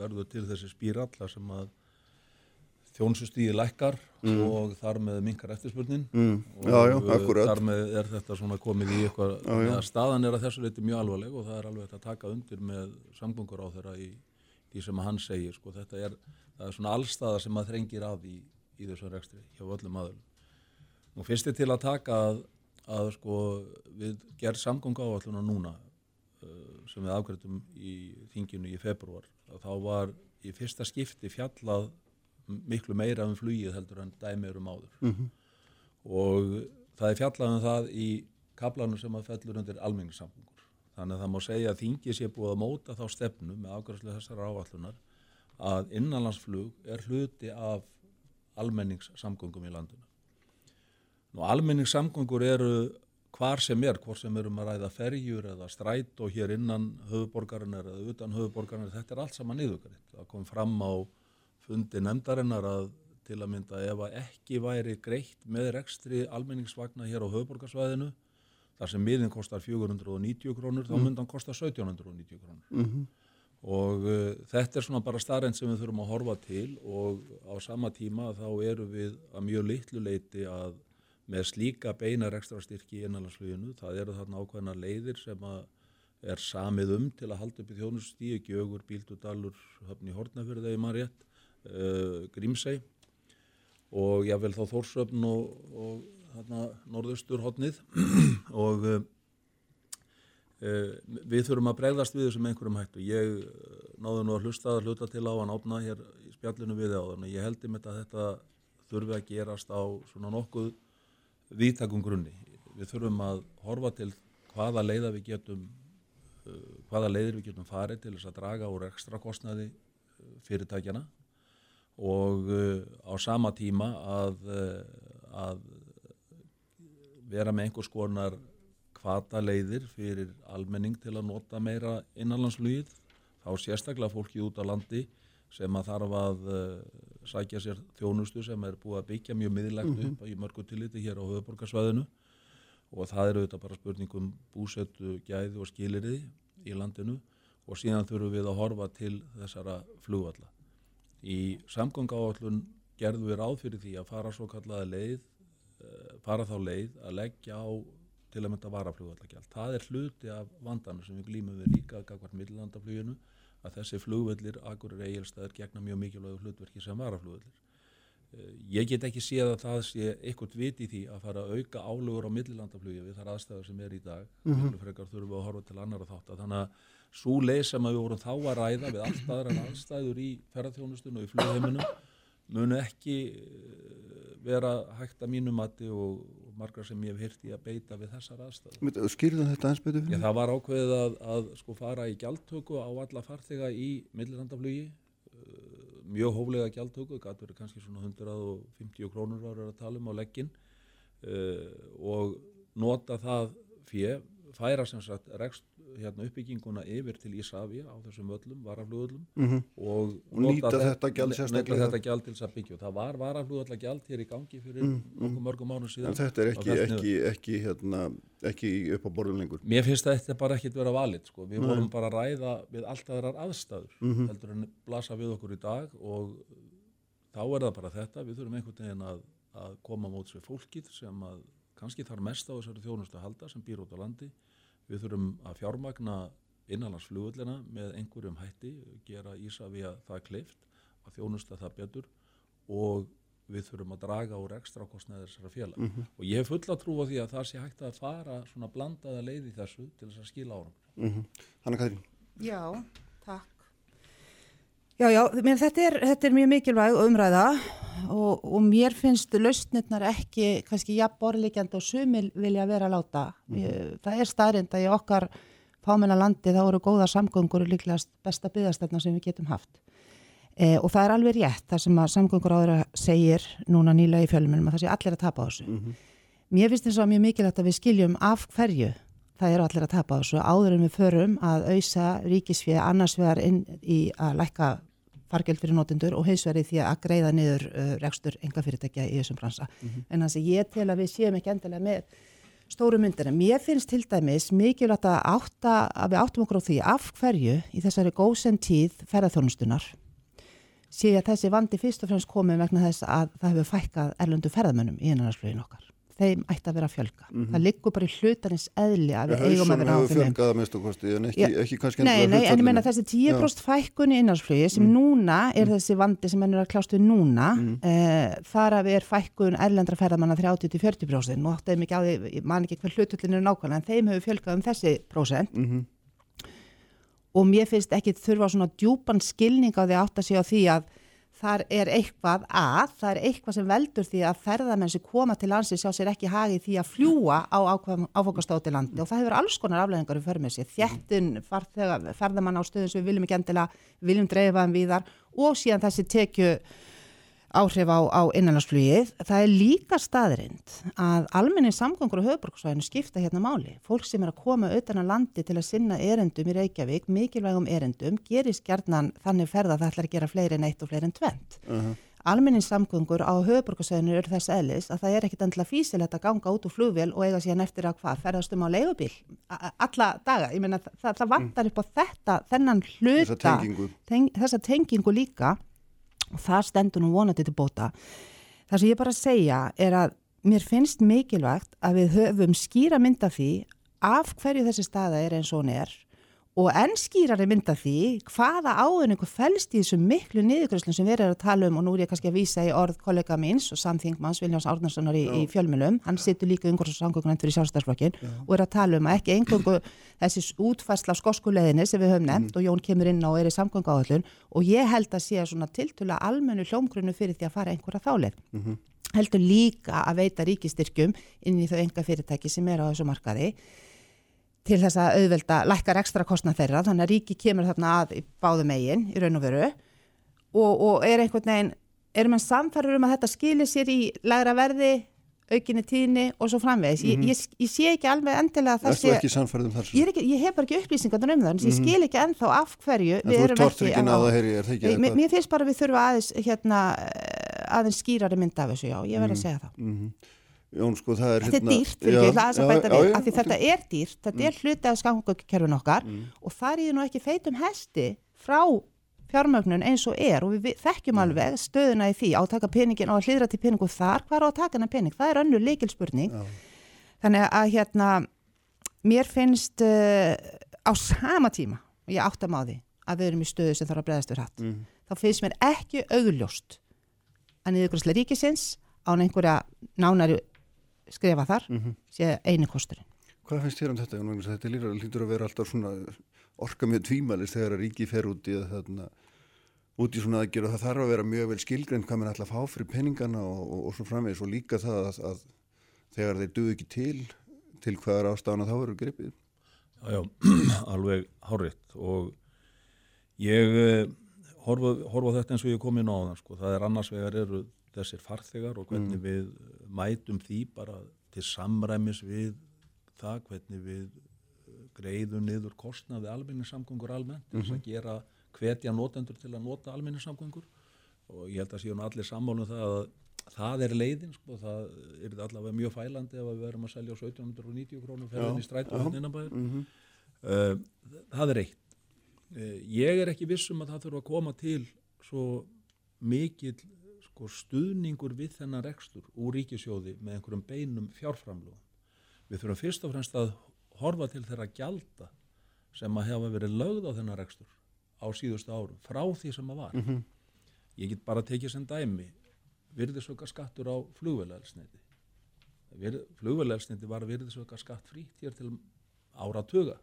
verður til þessi spíralla sem að þjónsustíði lækkar mm. og þar með minkar eftirspurnin Mm. og Já, já, akkurat. þar með er þetta svona komið í eitthvað, Já, já. að staðan er að þessu leiti mjög alvarleg og það er alveg að taka undir með samgöngur á þeirra í því sem hann segir, sko, þetta er, það er svona allstaða sem að þrengir að í, í þessu rekstri hjá öllum aðlum. Nú fyrst er til að taka að, að sko, við gerð samgöngu áalluna núna uh, sem við afgrættum í þinginu í februar, að þá var í fyrsta skipti fjallað miklu meira um flugið heldur en dæmi eru um áður og það er fjallað um það í kaplanum sem að fellur undir almenningssamgöngur. Þannig að það má segja að þingið sé búið að móta þá stefnu með afgræslu þessar áallunar að innanlandsflug er hluti af almenningssamgöngum í landinu. Nú almenningssamgöngur eru hvar sem er, hvort sem erum að ræða ferjur eða stræt og hér innan höfuborgarinnar eða utan höfuborgarinnar, þetta er allt saman niðugaritt. Það kom fram á fundi nefndarinnar að til að mynda ef að ekki væri greitt með rekstri almenningsvagna hér á höfuborgarsvæðinu, þar sem miðin kostar 490 krónur, þá myndi hann kosta 1790 krónur. Og uh, þetta er svona bara starrend sem við þurfum að horfa til og á sama tíma þá eru við að mjög litlu leiti að með slíka beinar ekstra styrki í innanlandsfluginu, það eru þarna ákveðna leiðir sem að er samið um til að halda upp í þjónustíu, Gjögur, Bíldudalur, Höfni Hortnafjörði, þegar maður rétt, uh, Grímsey og jável þá Þórsöfn og, og þarna norðaustur hotnið <clears throat> og uh, við þurfum að bregðast við þessum einhverjum hættu. Ég náðu nú að hlusta að hluta til á hann átna hér í spjallinu við á þannig. Ég held um þetta að þetta þurfi að gerast á svona nokkuð vítakum grunni. Við þurfum að horfa til hvaða leiða við getum hvaða leiðir við getum farið til þess að draga úr ekstra kostnaði fyrirtækjana og uh, á sama tíma að, uh, að vera með einhvers konar hvata leiðir fyrir almenning til að nota meira innanlandsflugið þá sérstaklega fólki út á landi sem að þarf að uh, sækja sér þjónustu sem er búið að byggja mjög miðlægt upp í mörgu tilliti hér á höfuborgarsvæðinu og það eru auðvitað bara spurningum búsettu, gæði og skiliriði í landinu. Og síðan þurfum við að horfa til þessara flugvalla. Í samgöngáallun gerðum við ráð fyrir því að fara svo kallaða leið, uh, fara þá leið að leggja á til að mynda varaflugvallagjald. Það er hluti af vandanu sem við glýmum við líka gagvart millilandafluginu að þessi flugvellir, Akureyri Egilstaðir, gegna mjög mikilvægu hlutverki sem varaflugvellir. Eh, Ég get ekki séð að það sé eitthvað vit í því að fara að auka álugur á millilandaflugi við þar aðstæður sem er í dag. Mm -hmm. Frekar þurfum við að horfa til annara þátt. Þannig að svo leið sem við vorum þá að ræða við allt aðra aðstæður í ferðarþjónustunum og í flugheiminum munu ekki eh, vera hægt að mínu mati og og margra sem ég hef hýrt í að beita við þessar aðstæður. Skýrðu þetta eins betur fyrir? það var ákveðið að, að sko fara í gjaldtöku á alla farþega í millilandaflugi, uh, mjög hóflega gjaldtöku, gæti verið kannski svona 150 krónur var að tala um á leggin uh, og nota það fjö, færa sem sagt rekst, hérna, uppbygginguna yfir til Ísafja á þessum völlum, varaflugvöllum Mhm. og, Og nýta þetta gjald til þess að byggja og það var varaflugvalla gjald hér í gangi fyrir nokkuð mörgum mánu síðan En þetta er ekki, ekki, ekki, hérna, ekki upp á borðum lengur. Mér finnst þetta bara ekkit vera valið sko. við vorum bara að ræða við allt aðrar aðstæður Mhm. heldur en blasa við okkur í dag og þá er það bara þetta við þurfum einhvern veginn að, að koma móts við fólkið sem að kannski þarf mest á þessari þjónustu að halda sem býr út á landi. Við þurfum að fjármagna innanlandsflugullina með einhverjum hætti gera Ísafía það kleift að þjónusta það betur og við þurfum að draga úr ekstra kostnæði þessara félag og ég hef fulla trú á því að það sé hægt að fara svona blandaða leið í þessu til þess að skila árum Mm Hanna Katrín, Já, takk. Já, já, menn, þetta, er, þetta er mjög mikilvæg umræða og, og mér finnst lausnirnar ekki kannski jafn borðlíkjandi og sumil vilja vera að láta. Ég, það er staðrind að í okkar fámenna landi þá eru góða samgöngur líklegast besta byggðastarna sem við getum haft. E, og það er alveg rétt það sem að samgöngur áður segir núna nýlega í fjölmunum að það sé allir að tapa á þessu. Mér finnst þess að mjög mikilvægt að við skiljum af hverju það eru allir að tapa á þessu áður en við förum að auðsa ríkisfið annars vegar inn í að lækka fargjöld fyrir notendur og í því að greiða niður uh, rekstur enga fyrirtækja í þessum bransa. En þannig að ég tel að við séum ekki endilega með stóru myndina. Mér finnst til dæmis mikilvægt að, átta, að við áttum okkur á því af hverju í þessari góðsend tíð ferðarþjónustunar sé að þessi vandi fyrst og fremst komið vegna þess að það hefur fækkað erlöndu ferðamönnum í innanlandsflugin okkar. Þeim ætti að vera að fjölga. Það liggur bara í hlutarins eðli að við eigum að vera á þeim. fjölgað að mestu kosti en ekki, ekki kannski Nei, nei, en ég meina þessi 10% fækkun í innanlandsflugi sem núna er þessi vandi sem mennur að klást við núna eh, þar að við er fækkun erlendra ferðamanna 30-40% nú áttuðum ekki á því, man ekki hver hlutullin er nákvæmlega en þeim hefur fjölgað um þessi prósent. Mhm. og mér finnst ekki þurfa svona djúpan skilning á því að átta sig á því að þar er eitthvað að, það er eitthvað sem veldur því að ferðamenn sem koma til landsins sjá sér ekki hagi því að fljúa á áfokastóti landi. Og það hefur alls konar afleðingar sér, þjettin farþega, ferðamann á stöðum sem við viljum ekki endilega, viljum dreifa um víðar og síðan þessi tekju áhrif á, á innanlandsflugið. Það er líka staðrind að almenni samgangur á höfuborgsvæðinu skipta hérna máli. Fólk sem er að koma utan að landi til að sinna erendum í Reykjavík, mikilvægum erendum, gerist gjarnan þannig ferða að það ætlar að gera fleiri en eitt og fleiri en tvent. Uh -huh. Almennin samgöngur á höfuborgarsvæðinu eru þess eðlis að það er ekkit endilega físilegt að ganga út úr flugvél og eiga síðan eftir að hvað, ferðast um á leigubíl alla daga. Ég meina það, það vantar upp á þetta, þennan hluta, Þessa tengingu. teng, þessa tengingu líka og það stendur nú vonandi til bóta. Það sem ég bara segja er að mér finnst mikilvægt að við höfum skýra mynda því af hverju þessi staða er eins og hún er og enn skýrari mynda því hvaða áðuningu fælst í þessu miklu niðurgröðslum sem við erum að tala um og nú er ég kannski að vísa í orð kollega míns og samþingmanns Viljáns Árnarssonar í, í fjölmjölum, hann situr líka umhverjum og samgöngunend fyrir sjálfstæðsflokkin og er að tala um að ekki engungu þessi útfærsla af skoskuleðinni sem við höfum nefnt og Jón kemur inn á og er í samgöngu áhullun og ég held að sé svona tiltula almennu hljómgrunnu fyrir því að fara einhverja þáleið. Heldur líka að veita ríkistyrkjum inn í þau enga fyrirtæki sem er á þessu markaði til þess að auðvelda lækkar ekstra kostnað þeirra þannig að ríki kemur þarna að í báðu megin í raun og veru og, og er einhvern veginn, er mann samfærður um að þetta skilir sér í lægra verði aukinni tíðni og svo framvegis ég, ég, ég sé ekki alveg endilega að það sé um þar? ég, ekki, ég hef bara ekki upplýsingar um það en ég skil ekki ennþá af hverju En þú er það ekki Mér, eitthvað? mér finnst bara við þurfa aðeins hérna, aðeins skýrari mynd af þessu, já, ég verð að segja það. Jón, sko, það er Þetta er hérna- dýrt, ætla aðeins að já, bæta já, við, já, af því þetta er dýrt, þetta er hluti af skangökkerfin okkar og það er ég nú ekki feitum hesti frá fjármögnun eins og er og við, þekkjum alveg stöðuna í því á að taka peningin og að hlýðra til peningu þar, hvað á að taka hennar pening, það er önnur leikilspurning. Þannig að hérna, mér finnst uh, á sama tíma, og ég átta á því að við erum í stöðu sem þarf að breyðast við hatt, þá finnst mér ekki augljóst að niðurgröðslega ríkisins án einhverja nánari skrifa þar, sé einu kosturinn. Hvað finnst þér um þetta? Jón Magnús? Þetta lítur, lítur að vera alltaf svona orka mjög tvímælis þegar að ríki fer út í að þarna út í svona aðgjör og það þarf að vera mjög vel skilgreint hvað mann ætla að fá fyrir peningana og, og, og svo framvegis og líka það að, að þegar þeir duð ekki til til hvaðar ástafana þá eru gripið. Já, já, <clears throat> alveg hárétt og ég eh, horfa, horfa á þetta eins og ég kom inn á það sko. það er annars vegar eru þessir farþegar og hvernig við mætum því bara til samræmis við það hvernig við greiðu niður kostnaði almenningssamgöngur almennt til þess að gera hvetja notendur til að nota almenningssamgöngur. Og ég held að nú allir sammálum það að það er leiðin sko, það er allavega mjög fælandi ef við verum að selja á 1790 krónum ferðin í strættu hann innanbæður uh, það er eitt. Uh, ég er ekki vissum að það þurfa að koma til svo mikill sko, stuðningur við þennan rekstur úr ríkisjóði með einhverjum beinum fjárframlugum við þurfum fyrst og fremst að horfa til þeirra gjalda sem að hefa verið lögð á þennan rekstur á síðustu árum frá því sem að var. Ég get bara tekið sem dæmi virðisauka skattur á flugvelælsniti flugvelælsniti var virðisauka skatt frýtt hér til áratuga.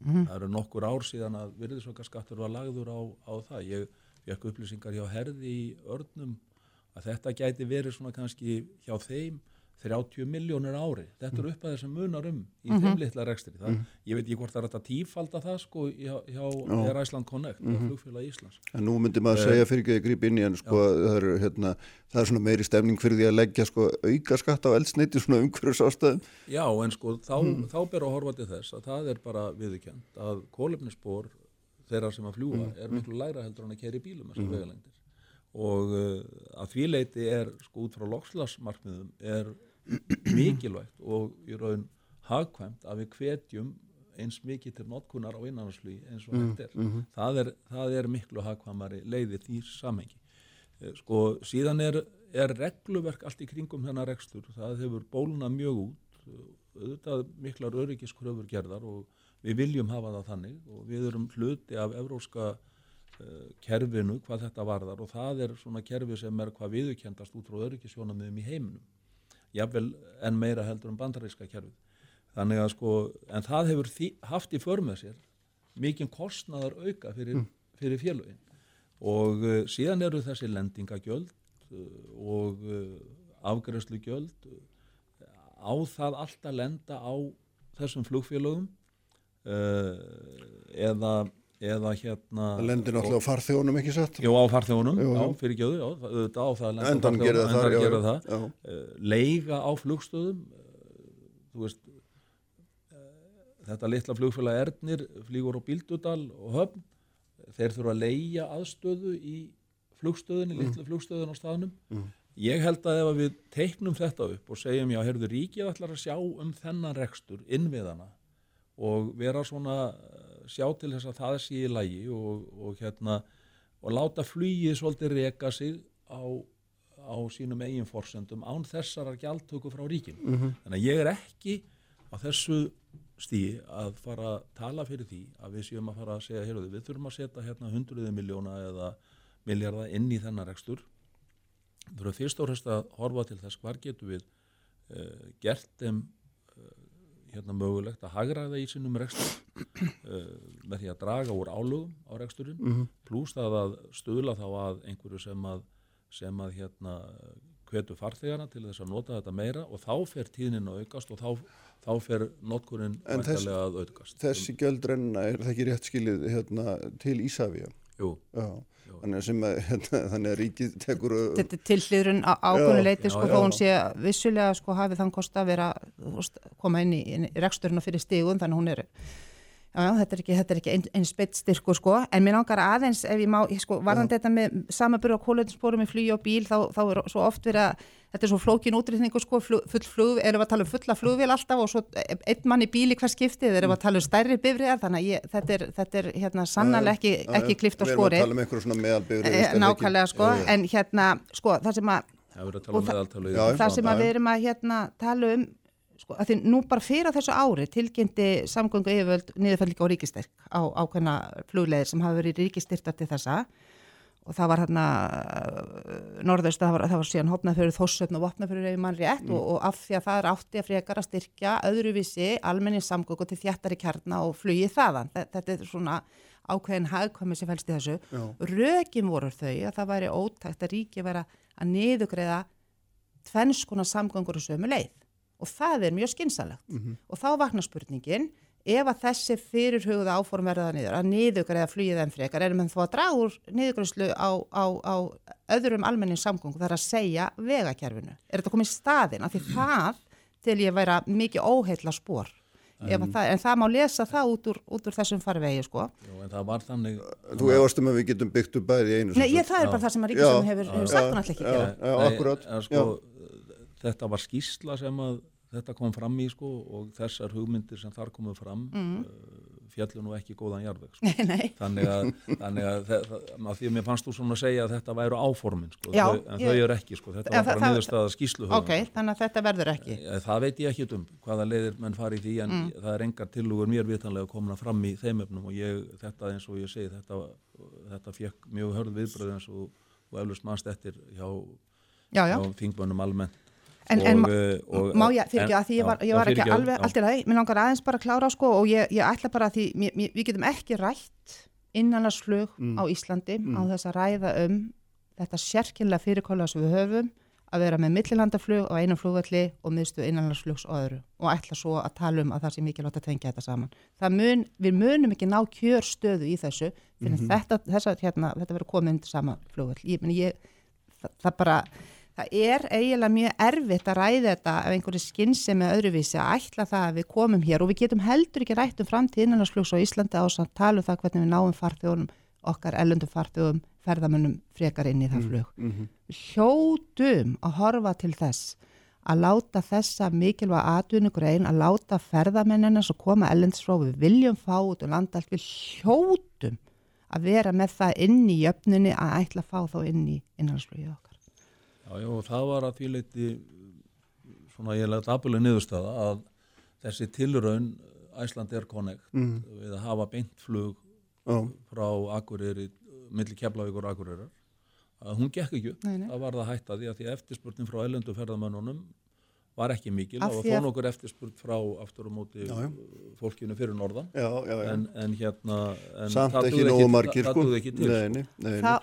Það eru nokkur ár síðan að virðisauka skattur var lagður á, á það. Ég fekk upplýsingar hjá herði í örnum að þetta gæti verið svona kannski hjá þeim 30 miljónir ári. Þetta er upp að þessum munar um í þeim litla rekstri. Það, Ég veit ekki hvort það er þetta tífalda það sko hjá, hjá Air Iceland Connect og flugfélag Íslands. En nú myndi maður segja fyrir ekki að grípa inn í en sko það er, hérna, það er svona meiri stemning fyrir því að leggja sko auka skatt á eldsneiti svona umhverjus ástæðum. Já, en sko þá, þá ber að horfa til þess að það er bara viðurkjönd að kólefnisspor þeirra sem að fljúa er miklu læra heldur en að keri bílum þessar vegalengdir og uh, að því leiti er sko út frá lokslasmarkmiðum er <clears throat> mikilvægt og í raun hagkvæmt að við hvetjum eins mikið til notkunar á innanhansflugi eins og þetta er. Það er. Það er miklu hagkvæmari leiði því samhengi. Eh, Sko síðan er, er regluverk allt í kringum þennan rekstur. Það hefur bóluna mjög út, auðvitað miklar öryggiskröfur gerðar og við viljum hafa það þannig og við erum hluti af evróska kerfinu hvað þetta varðar og það er svona kerfi sem er hvað viðurkendast út frá öryggisjónamiðum í heiminum. Jafnvel en meira heldur en bandaríska kerfið. Þannig að sko, en það hefur því, haft í för með sér mikinn kostnaðar auka fyrir, fyrir félögin. Og uh, síðan eru þessi lendingagjöld uh, og uh, afgræslugjöld á það allt að lenda á þessum flugfélögum uh, eða eða hérna Það lendir náttúrulega á farþjónum ekki satt. Jú, á farþjónunum, Jú, já, fyrir gjöðu, já, það- auðvitað á lenda Endan gerir það já, já, já. Uh, leiga á flugstöðum uh, þú veist uh, þetta litla flugfélag Ernir flýgur á Bíldudal og Höfn þeir þurfa að leigja aðstöðu í flugstöðinni, Mm. litla flugstöðin á staðnum ég held að ef við teiknum þetta upp og segjum já, heyrðu ríkið ætlar að sjá um þennan rekstur innviðana og vera svona sjá til þess að það sé í lagi og, og hérna og láta flugið svolítið reka sig á, á sínum eigin forsendum án þessarar gjaldtöku frá ríkinu. Þannig að ég er ekki á þessu stíi að fara að tala fyrir því að við séum að fara að segja, heyrðu, við þurfum að setja hérna hundruði miljóna eða miljarda inn í þennan rekstur. Við þurfum fyrst og fremst að horfa til þess hvar getum við uh, gert þeim uh, hérna mögulegt að hagraða í sinnum rekstur uh, <clears throat> með því að draga úr álugum á reksturinn Mhm. pluss það að stuðla þá að einhverju sem að, sem að hérna hvetu farþegana til þess að nota þetta meira og þá fer tíðnin að aukast og þá, þá fer notkurinn En væntanlega að aukast. Þessi gjöld renna, er það ekki rétt skilið hérna, til Ísafja? Jú, Já. Þannig að, sem að, <laughs> hérna, þannig að ríkið tekur uh, Þetta er tilhliðrun á ákveðinu Já, leiti já, sko þó hún sé vissulega sko hafið þann kost að vera veist, koma inn í, í reksturinn og fyrir stígun þannig að hún er Já, já, þetta er ekki, þetta er ekki ein, eins beitt styrku sko, en mér langar aðeins ef ég má, ég sko, varðan þetta með samaburð á kólöðinsporum í flugi og bíl, þá, þá er svo oft verið að, þetta er svo flókin útrýtningu sko, flug, full flug, erum við að tala um fulla flugvél alltaf og svo einn mann í bíl í hver skiptið, erum við að tala um stærri bifriðar, þannig að ég, þetta er, þetta er hérna sannarlega ekki, ekki klift á Við erum að skori, tala um einhverjum svona meðalbyggur. Eh, nákvæmlega sko, en hérna, sko, það sem að, það verður að tala Og um það- sem að við erum að hérna tala um sko, að því nú bara fyrir þessu ári tilkynnti samgöngu yfirvöld niðurfællinga og ríkistyrk á ákveðna flugleðir sem hafa verið ríkistyrktar til þessa og það var hérna norðaust, það var, það var síðan hopnað fyrir þossöfn og vopnað fyrir reyfi mann rétt og, og af því að það er átti að frekar að styrkja öðruvísi almenni samgöngu til þjættari kjarna og flugið þaðan. Þe- Þetta er svona ákveðin hagkvæmi sem fælst í þessu. Já. Rökin voru þau að það væri ótækt að ríki vera að niðugreiða tvennskona samgöngur á sömu leið og það er mjög skynsalegt og þá vaknar spurningin ef að þessi fyrirhugða áform verða niður að niðugreiða flugið en frekar erum við þá að draga úr niðugreislu á, á, á öðrum almennin samgöngu þar að segja vegakerfinu? Er þetta komið í staðin af því það til ég væra mikið óheilla spór ef að það, en það má lesa það út úr, út úr þessum farvegi sko. Já, en það var þannig Þú efast um að við getum byggt upp bæði í einu Nei, ég, það er Já. bara það sem að Já, hefur, hefur sagt hann alltaf ekki já. gera Já, akkurat. en, sko, þetta var skýsla sem að þetta kom fram í sko og þessar hugmyndir sem þar komu fram mm. fjallu nú ekki góðan jarðveg sko. Nei, <laughs> nei, þannig að, þannig að, það, það, að því að mér fannst þú svona að segja að þetta væru áformin sko, Já, þau, en ég- þau eru ekki sko, þetta Já, var bara niðurstaða skýslu ok, þannig að þetta verður ekki Það veit ég ekki um hvaða leiðir menn fari í því en Mm. það er engar tilugur mér vitanlega komna fram í þeim efnum og ég, þetta eins og ég segi þetta, þetta fekk mjög hörð viðbröð eins og, og eflust mannst eftir hjá, Já, já, hjá þingbönnum almennt En- en ma- eh, og, má ég, fyrir ekki en- að því ég var, ég var ekki alveg, allt í lagi, mér langar aðeins bara að klára sko og ég, ég ætla bara að því, mér, mér, við getum ekki rætt innanlandsflug á Íslandi á þess að ræða um þetta sérkynlega fyrirkola sem við höfum að vera með millilandaflug á einum flugvelli og miðstu innanlandsflugs og öðru. Og ætla svo að tala um að það sé mikilvægt að tengja þetta saman. Það mun, við munum ekki ná kjörstöðu í þessu fyrir þetta, þessa, hérna, þetta verður komið undir sama meni, ég, það, það bara, það er eiginlega mjög erfitt að ræða þetta af einhverju skinnsemi öðruvísi að ætla það að við komum hér og við getum heldur ekki rætt um framtíð innanlandsflugs á Íslandi á að tala um það hvernig við náum farþjóðunum okkar ellundu farþjóðum ferðamönnum frekar inn í það flug. Við hljótum að horfa til þess að láta þessa mikilvæga atvinnugrein, að láta ferðamennina sem koma ellendisfrá, við viljum fá út og landa allt, við hljótum að vera með það inn í jöfnunni að ætla að fá þá inn í innanlandsflugið okkar. Já, já, það var að því leiti svona ég legt aðbúlega niðurstaða að þessi tilraun Æsland Air Connect Mm. við að hafa beint flug Já. frá Akureyri, milli Keflavíkur Akureyrar að hún gekk ekki Nei, nei. það var það hætta því að því eftirspurnin frá ellendu ferðamönnunum var ekki mikil, það var þó nokkur eftirspurn frá aftur á móti Já, já. fólkinu fyrir norðan Já, já, já. en, en hérna en Samt það ekki nógu margir, sko.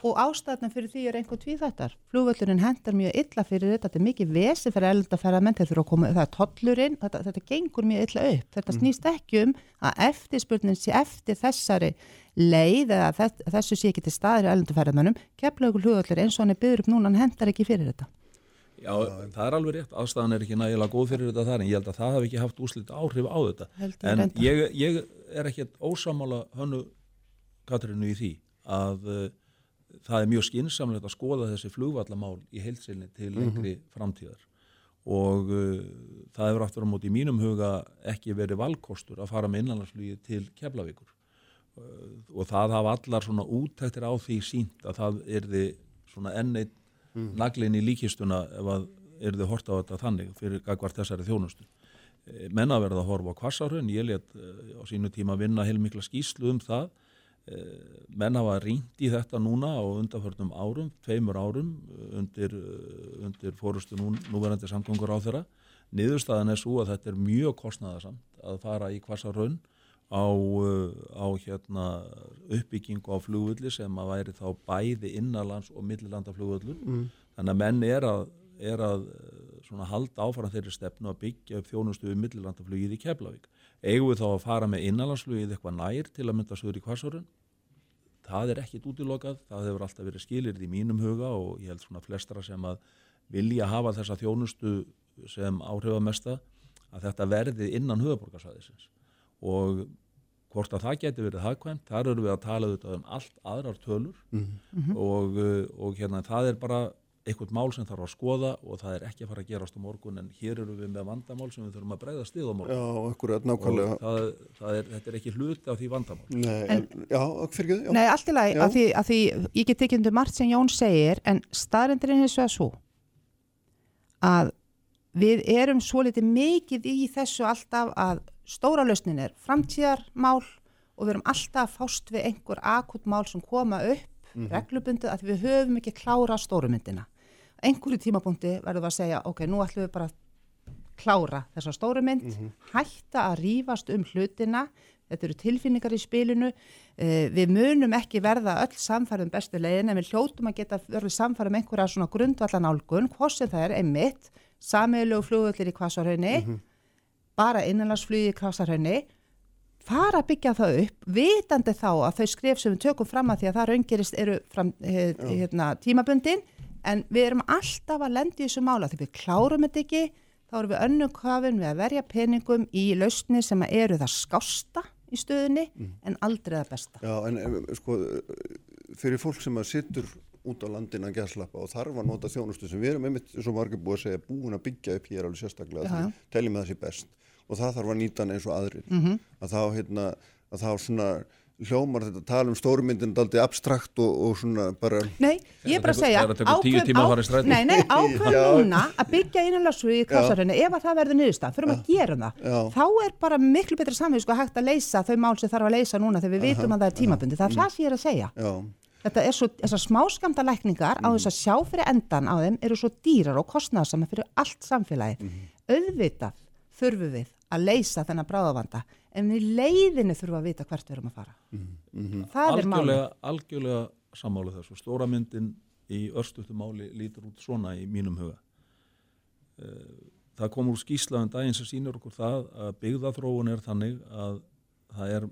og ástæðna fyrir því er einhver tvíþættar. Flugvöllurinn hendar mjög illa fyrir þetta, þetta er mikið vesi fyrir eldaferðamenn, þeir þurfa að koma, það er tollurinn, þetta, þetta gengur mjög illa upp. Þetta snýst ekki um að eftirspurnin sé eftir þessari leið eða þess, þessu sé ekki til staðir í eldaferðamennum. Keflaugur flugvöllur eins og hann er byggður upp núna, hann hendar ekki fyrir þetta. Já, það er alveg rétt, aðstæðan er ekki nægilega góð fyrir þetta þar en ég held að það hafi ekki haft úslit áhrif á þetta. En reyndar. ég, ég er ekkert ósamála hönnu Katrínu í því að uh, það er mjög skinsamlegt að skoða þessi flugvallamál í heilsinni til lengri framtíðar. Og uh, það hefur aftur á móti í mínum huga ekki verið valkostur að fara með innanlandsflugi til Keflavíkur. Uh, og það hafa allar svona útæktir á því sínt að það erði svona enn eitt naglinn í líkistuna ef að erði hort á þetta þannig fyrir gagvart þessari þjónustu. Eh, Menn að verða að horfa á kvassarhraun, ég let á sínu tíma vinna heilmikla skýslu um það. Eh, Menn hafa rýnt í þetta núna á undanförnum árum, tveimur árum eh, undir, eh, undir fórustu nú, núverandi samgöngur á þeirra. Niðurstaðan er svo að þetta er mjög kostnaðasamt að fara í kvassarhraun á, uh, á hérna uppbyggingu á flugvölli sem að væri þá bæði innanlands og millilandaflugvöllur. Mm. Þannig að menn er að, er að uh, svona halda áfram þeirri stefnu að byggja upp þjónustu við millilandaflugið í Keflavík. Eigum við þá að fara með innanlandsflugið eitthvað nær til að mynda sögur í kvassarun? Það er ekkit útilokað, það hefur alltaf verið skilir í mínum huga og ég held svona flestra sem að vilja hafa þessa þjónustu sem áhrifamesta að þetta verði innan höfuborgarsæðisins og hvort að það geti verið hagkvæmt, þar eru við að tala um allt aðrar tölur. Og, uh, og hérna það er bara eitthvað mál sem þarf að skoða og það er ekki að fara að gerast á morgun en hér eru við með vandamál sem við þurfum að breyða stið á morgun. Já, akkurat, nákvæmlega. það, það er, þetta er ekki hluti af því vandamál. Nei, en, já, fyrir ekki. Nei, allt í lagi, að því, að því ég get ekki undir margt sem Jón segir, en staðrindurinn hins vegar svo að við erum svo litið mikið í þessu alltaf að stóra lausnin er framtíðarmál og við erum alltaf fást við einhver akut mál sem koma upp mm reglubundið að við höfum ekki klára stórumyndina. Einhverju tímapunkti verðum við að segja, ok, nú ætlum við bara að klára þessa stórumynd, hætta að rífast um hlutina, þetta eru tilfinningar í spilinu, uh, við munum ekki verða öll samfærið um bestu leiðin en við hljótum að geta verið samfærið um einhverja svona grundvallan álgun, hvort sem það er einmitt, samiðlegu flugvöldir í kvasarhaunni, bara innanlandsflugi í kvasarhaunni, fara að byggja það upp, vitandi þá að þau skref sem við tökum fram að því að það raungerist eru fram, he, hérna, tímabundin, en við erum alltaf að lendi í þessu mála því við klárum þetta ekki, þá erum við önnu kafin við að verja peningum í lausni sem eru það skásta í stöðunni en aldrei það besta. Já, en em, sko, fyrir fólk sem að sittur út á landin að gæslappa og þarf að nota þjónustu sem við erum einmitt, eins og margir búið að segja, búin að byggja upp hér alveg sérstaklega, teljum að það sé best og það þarf að nýta hann eins og aðrir. Mhm. að þá, hérna, að þá svona hljómar þetta tala um stórmyndin daldi abstrakt og, og svona bara Nei, ég er bara að segja að ákveð núna að byggja innanlandsflug í kásarhenni ef að það verður niðurstað, fyrir að gera það. Já. þá er bara miklu betra samveg sko hægt að leysa þau mál sem þarf að leysa núna þegar við vitum að það er tímabundi, það er það sem ég er að segja. Já, Þetta er svo, þessar smáskamta lækningar á þess að sjá fyrir endan á þeim eru svo dýrar og kostnaðsama fyrir allt samfélagi. Auðvitað þurfum við að leysa þennan bráðavanda en við leiðinu þurfum að vita hvert við erum að fara. Það er málið. algjörlega, sammála þessu. Stóra myndin í örstutu máli lítur út svona í mínum huga. Eh, Það kom úr skýslaðan daginn sem sýnir okkur það að byggðaþróun er þannig að það er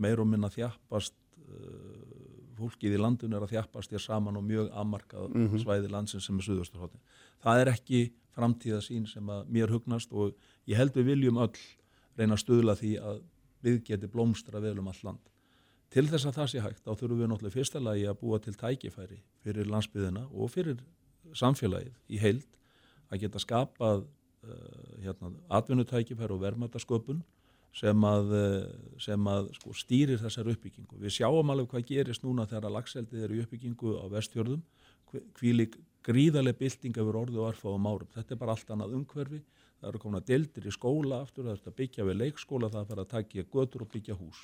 meir og minna þjappast uh, fólkið í landinu er að þjappast þér saman og mjög afmarkað svæði landsins sem er suðvörsturhóttin. Það er ekki framtíðasín sem að mér hugnast og ég held við viljum öll reyna að stuðla því að við geti blómstra vel um all land. Til þess að það sé hægt, þá þurfum við náttúrulega fyrsta lagi að búa til tækifæri fyrir landsbyðina og fyrir samfélagið í heild að geta skapað uh, hérna, atvinnutækifæri og verðmætasköpun sem að, uh, sem að sko, stýrir þessar uppbyggingu. Við sjáum alveg hvað gerist núna þegar að lagseldið er í uppbyggingu á vestjörðum, hvílik gríðarlega bylting yfir orðu og arfáum árum. Þetta er bara allt annað umhverfi, það eru komin að dildir í skóla aftur, það er að byggja við leikskóla, það er að fara að takja götur og byggja hús.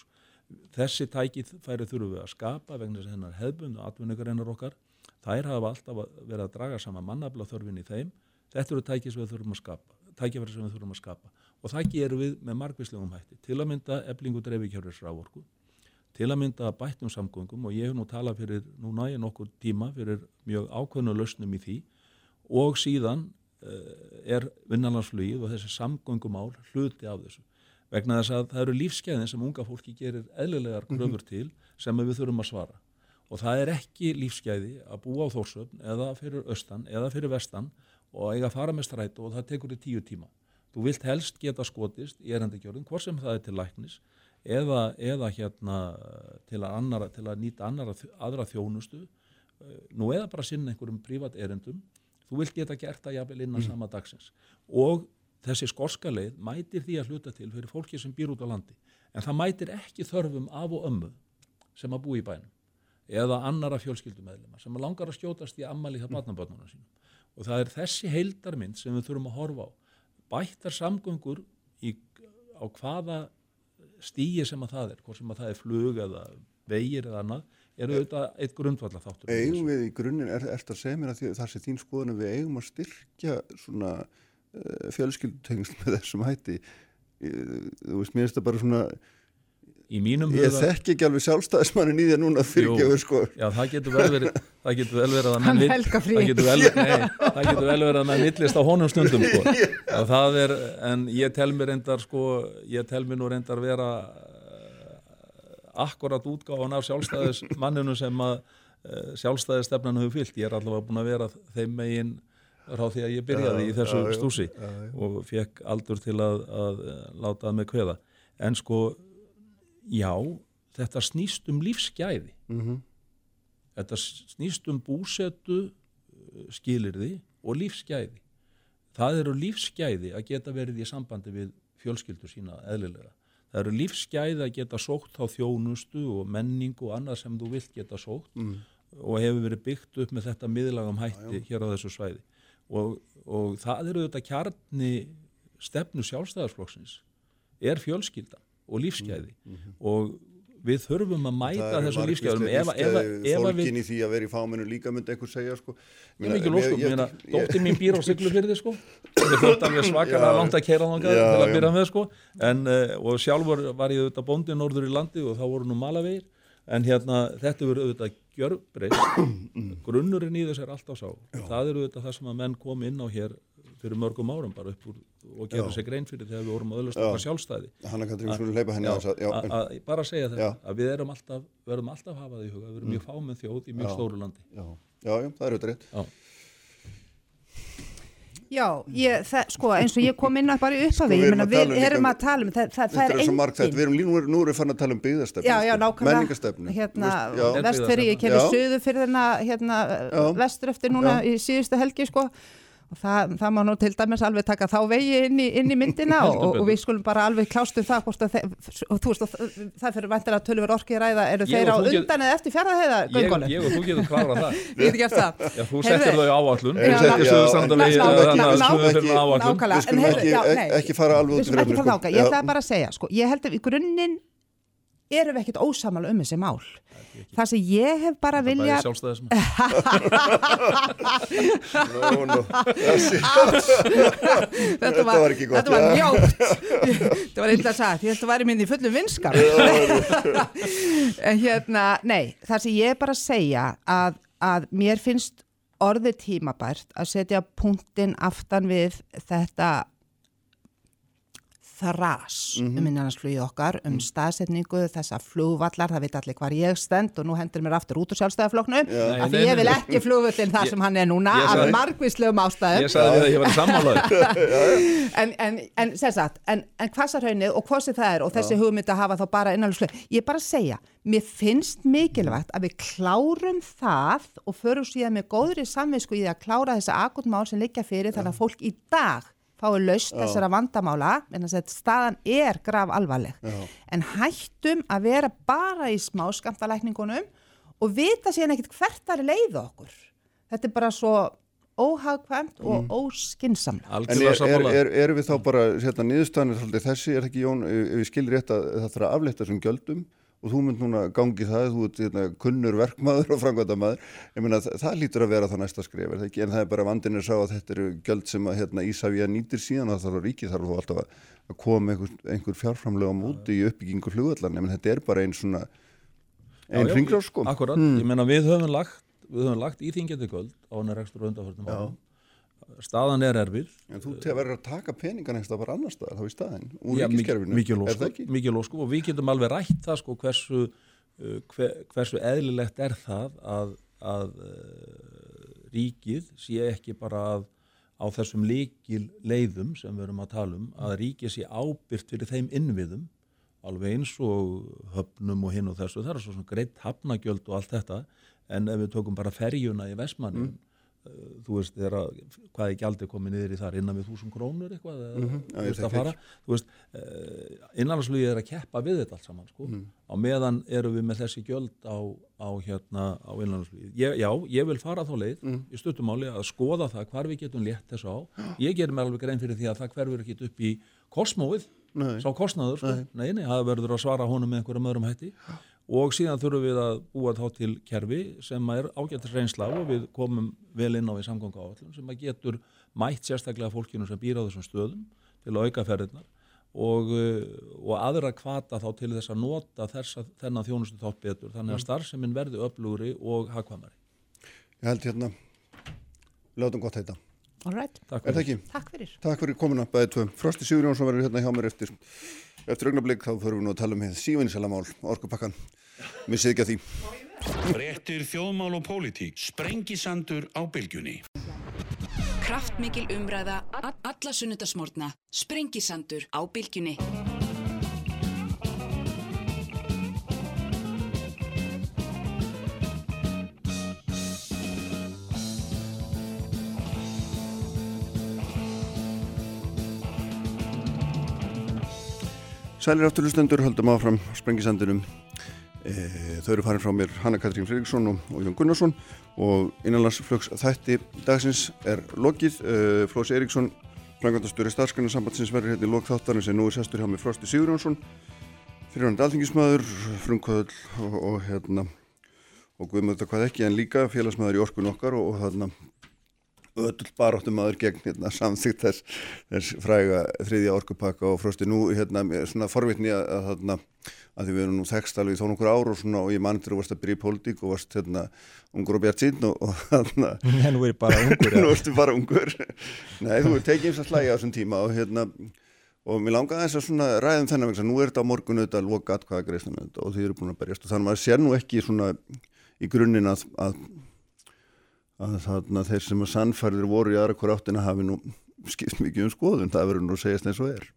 Þessi tækið færi þurfum við að skapa vegna þess að hennar hefðbundu atvinningarinnar okkar, þær hafa alltaf verið að draga saman mannabla þörfin í þeim, þetta eru tækið sem við þurfum að skapa, tækifæri sem við þurfum að skapa. Og það gerum við með margvíslegum hætti, til að mynda eblingu dreifikjörðis rávorku, til að mynda bættum samgöngum og ég hef nú talað fyrir núna í nokkur tíma fyrir mjög ákveðnu lausnum í því. Og síðan uh, er vinnanlandsflugið og þessi samgöngumál hluti af þessu. Vegna þess að það eru lífskeiðin sem unga fólki gerir eðlilegar kröfur til sem við þurfum að svara. Og það er ekki lífskeiði að búa á Þórsöfn eða fyrir austan eða fyrir vestan og eiga að fara með strætó og það tekur í tíu tíma. Þú vilt helst geta skotist í erendikjörðin hvort sem það er til læknis eða, eða hérna til að, annara, til að nýta annara, aðra þjónustu eh, nú eða bara sinna einhverjum prívat erendum þú vilt geta gert það jafnvel innan sama dagsins. Og þessi skorska leið mætir því að hluta til fyrir fólki sem býr út á landi en það mætir ekki þörfum af og ömmu sem að búa í bænum eða annara fjölskyldumæðlema sem langar að skjótast í ammali hjá barnabötnuna sínum. Og það er þessi heildarmynd sem við þurfum að horfa á. Bættar samgöngur í, á hvaða stíi sem að það er, hvort sem að það er flug eða vegir eða annað eru auðvitað eitt grundvallar þáttur eigum við í grunninn, er, er það að segja mér að því, þar sem þín skoðun er við eigum að styrkja svona uh, fjölskyldutengsl með þessum hætti? Ég- þú veist, mér finnst það bara svona ég þekki ekki alveg sjálfstæðismannin í þér núna fyrir Jú. gefur sko. Já, það getur vel verið, það getur vel verið að menn vill- það getur vel, <laughs> nei, það getur vel verið að menn villist á honum stundum sko. <laughs> og það er, en ég tel mér reyndar sko, ég tel mér nú reyndar vera uh, akkurat útgáfan af sjálfstæðismanninu sem að uh, sjálfstæðistefnan hefur fyllt, ég er allavega búin að vera þeim megin frá því að ég byrjaði í þessu já, já, stúsi já, já. og fekk aldur til að, að eh, láta að með kveða. En sko, já þetta snýst um lífsgæði mm Þetta snýst um búsetu, uh, skilirði og lífsgæði. Það eru lífsgæði að geta verið í sambandi við fjölskyldu sína eðlilega. Það eru lífsgæði að geta sótt á þjónustu og menningu og annað sem þú vilt geta sótt Mm. og hefur verið byggt upp með þetta miðlagum hætti hér á þessu svæði. Og, og það eru þetta kjarni stefnu sjálfstæðarsflokksins er fjölskyldan og lífsgæði. Og við þurfum að mæta þessum lífsgæðum. ef, ef, ef, ef að við fólkin í því að vera í fáminu líka myndi einhver segja sko. Ég mikið lóskum, ég meina, dóttir mín býr á Siglufyrði sko, það er fótt alveg Já. langt að keira Já, til að byrja með sko, en, uh, og sjálfur var ég auðvitað bóndi norður í landi og þá voru nú malavegir, en hérna, þetta verður auðvitað gjörbreyst, <coughs> grunnurinn í þess er alltaf sá, það er auðvitað það sem að menn kom inn á hér fyrir mörgum árum bara upp úr og Já. sér grein fyrir þegar við vorum að öðlast Já. okkar sjálfstæði. Að, bara segja þetta, að við erum alltaf, verðum alltaf að hafa það í huga, við erum mjög fámenn þjóð í mjög Já. stóru landi. já, já, já, það er auðvitað rétt Já. Já, ég, það, sko, eins og ég kom inn að bara í upphafi, við ég erum meina að við um erum að tala um, það, það, það er er þetta, við engin, erum líka, nú erum við fann að tala um já, sko, nákvæmlega, menningarstefnu. hérna, vestfyrir, ég kemur söðu fyrir þennan, hérna, vestur eftir núna í síðustu helgi, sko, það, það má nú til dæmis alveg taka þá vegi inn í, inn í myndina og, og, við skulum bara alveg klástu það, hvort að þeir, og þú veist, og það, fyrir vantilega tölur orkið ræða, eru Ég þeir á undan eða eftir fjárðaheiða ég, ég og þú getum klárað það. <laughs> Ég get gert það. Já, þú settir þau áallun að Nákvæmlega, ekki- fara alveg út ég Já. ætla bara að segja sko, ég held að í grunninn erum við ekkert ósamála um þessi mál. Það sem ég hef bara vilja Bæði sjálfstæðismenn Nú, nú, þessi, <laughs> þetta var, var ekki gott, þetta var mjótt. Þetta var illa sagt, ég held að væri minn í fullum vinskap. En hérna, nei það sem ég er bara segja að, að mér finnst orðið tímabært að setja punktinn aftan við þetta þras Mhm. um innanlandsflugið okkar, um staðsetningu þessa flugvallar, það veit allir hvar ég stend og nú hendur mér aftur út úr sjálfstæðafloknum af því ég vil ekki flugvöllin þar sem hann er núna af margvíslegum ástæðum. Ég sagði við að ég var sammálaður <laughs> en, en, en, sem sagt, en, en hvassarhaunnið og sem það er og þessi hugmynd að hafa þá bara innanlandsflug ég er bara að segja, mér finnst mikilvægt að við klárum það og förum síðan með góðri samvisku í að klára þessa akutmál sem liggja fyrir þannig að fólk í dag fái laust þessara vandamála en þess að staðan er graf alvarleg en hættum að vera bara í smá skamtalækningunum og vita síðan ekkert hvert það er leið okkur. Þetta er bara svo óhagkvæmt og óskinsamlega En Algjörlega er, er, er, erum við þá bara, hérna, svolítið þessi, er það ekki Jón, ef ef ég skil rétt að það þarf að aflétta þessum gjöldum og þú mynd núna gangi það, þú ert hérna, kunnur verkmaður og frangvændamaður, ég meina það, það lítur að vera það næsta skref, er það ekki, en það er bara vandin er sá að þetta eru gjöld sem að hérna, Ísafja nýtir síðan og það þarf ríkið þarf þá alltaf að, að koma einhver, einhver fjárframlega á móti í uppbyggingu flugvallan, en þetta er bara einn svona, einn hringrás sko. Akkurat, ég meina við höfum lagt við höfum lagt íþingjandi göld á hana rekstur og undanförnum árum staðan er erfið. En þú verður að taka peningan einhverstað bara annar staðar, þá í staðinn, úr ríkiskerfinu, mikil er það ósku, ekki? mikil ósku og við getum alveg rætt það sko hversu uh, hver, hversu eðlilegt er það að, að uh, ríkið sé ekki bara að á þessum líkil leiðum sem við erum að tala um að ríkið sé ábyrgt fyrir þeim innviðum alveg eins og höfnum og hinn og þessu. Það er svo svona greitt hafnagjöld og allt þetta. En ef við tökum bara ferjuna í Vestmanni Mm. Þú veist þegar að hvað er gjaldi komið niður í þar innan við þúsund krónur eitthvað Mhm. Já, þú veist að fara þú veist, uh, innanlandsflugið er að keppa við þetta allt saman sko. Mm. á meðan erum við með þessi gjöld á, á hérna á innanlandsflugið já, ég vil fara þá leið Mm. í stuttumáli að skoða það hvar við getum létt þessu á <gasps> ég gerir mér alveg grein fyrir því að það hverfur ekki upp í kosmóið Nei. sá kostnaður, sko. nei. Nei, það verður að svara honum með einhverjum öðrum hætti <gasps> og síðan þurfum við að búa þá til kerfi sem er ágættis reynsla og við komum vel inn á í samgöngu áallum sem að getur mætt sérstaklega fólkinu sem býr á þessum stöðum til að auka ferðirnar og, uh, og aðra kvata þá til þess að nota þessa, þennan þjónustu þátt betur þannig að starfseminn verði öflugri og hagkvæmari. Ég held hérna, látum gott heita. All right. Takk Er það ekki? Takk fyrir. Takk fyrir komuna, bæðið tvö. Frosti Sigurjónsson verður hérna hjá mér eftir, eftir augnablík, þá förum við nú að tala um hér sívinsælamál, orkupakkan. Mér sé ekki að því. Fréttir þjóðmál og pólitík. Sprengisandur á bylgjunni. Kraftmikil umræða, alla sunnudasmórna. Sprengisandur á bylgjunni. Sælir afturlustendur, höldum áfram sprengisandinum. E, þau eru farin frá mér Hanna Katrín Fredriksson og, og Jón Gunnarsson og innanlandsflugs þætti dagsins er lokið. E, Flósi Eriksson, frangandastöri starfsgrunarsambandsins verður hérna í lok þáttarins en nú er sestur hjá mig Frosti Sigurjónsson, fyrirhandi alþingismæður, frumkvöðl og, og hérna og guðmöðu hvað ekki en líka félagsmaður í orkun okkar og þarna öll baráttum maður gegn hérna, samþygt þess, þess fræga þriðja orkupakka og frosti nú hérna, svona forvitni að, að, þarna, að því við erum nú þekst alveg í þó nokkur ár og, svona, og ég mann til að varst að byrja í pólitík og varst hérna, ungur og bjart sín og, og þarna <laughs> En nú er ég bara ungur. <laughs> nú ja. ertu bara ungur nei þú er tekið eins að slæja á þessum tíma og hérna og mér langaði þess að svona ræðum þennan vegna nú er þetta á morgun auðvitað að loka atkvæða greiðslan og þið eru búin að berjast og þannig að maður sér nú ekki svona í grunninn að, að að þarna þeir sem að sannfærðir voru í aðra hver áttina hafi nú skipt mikið um skoðun, það verður nú að segjast eins og er.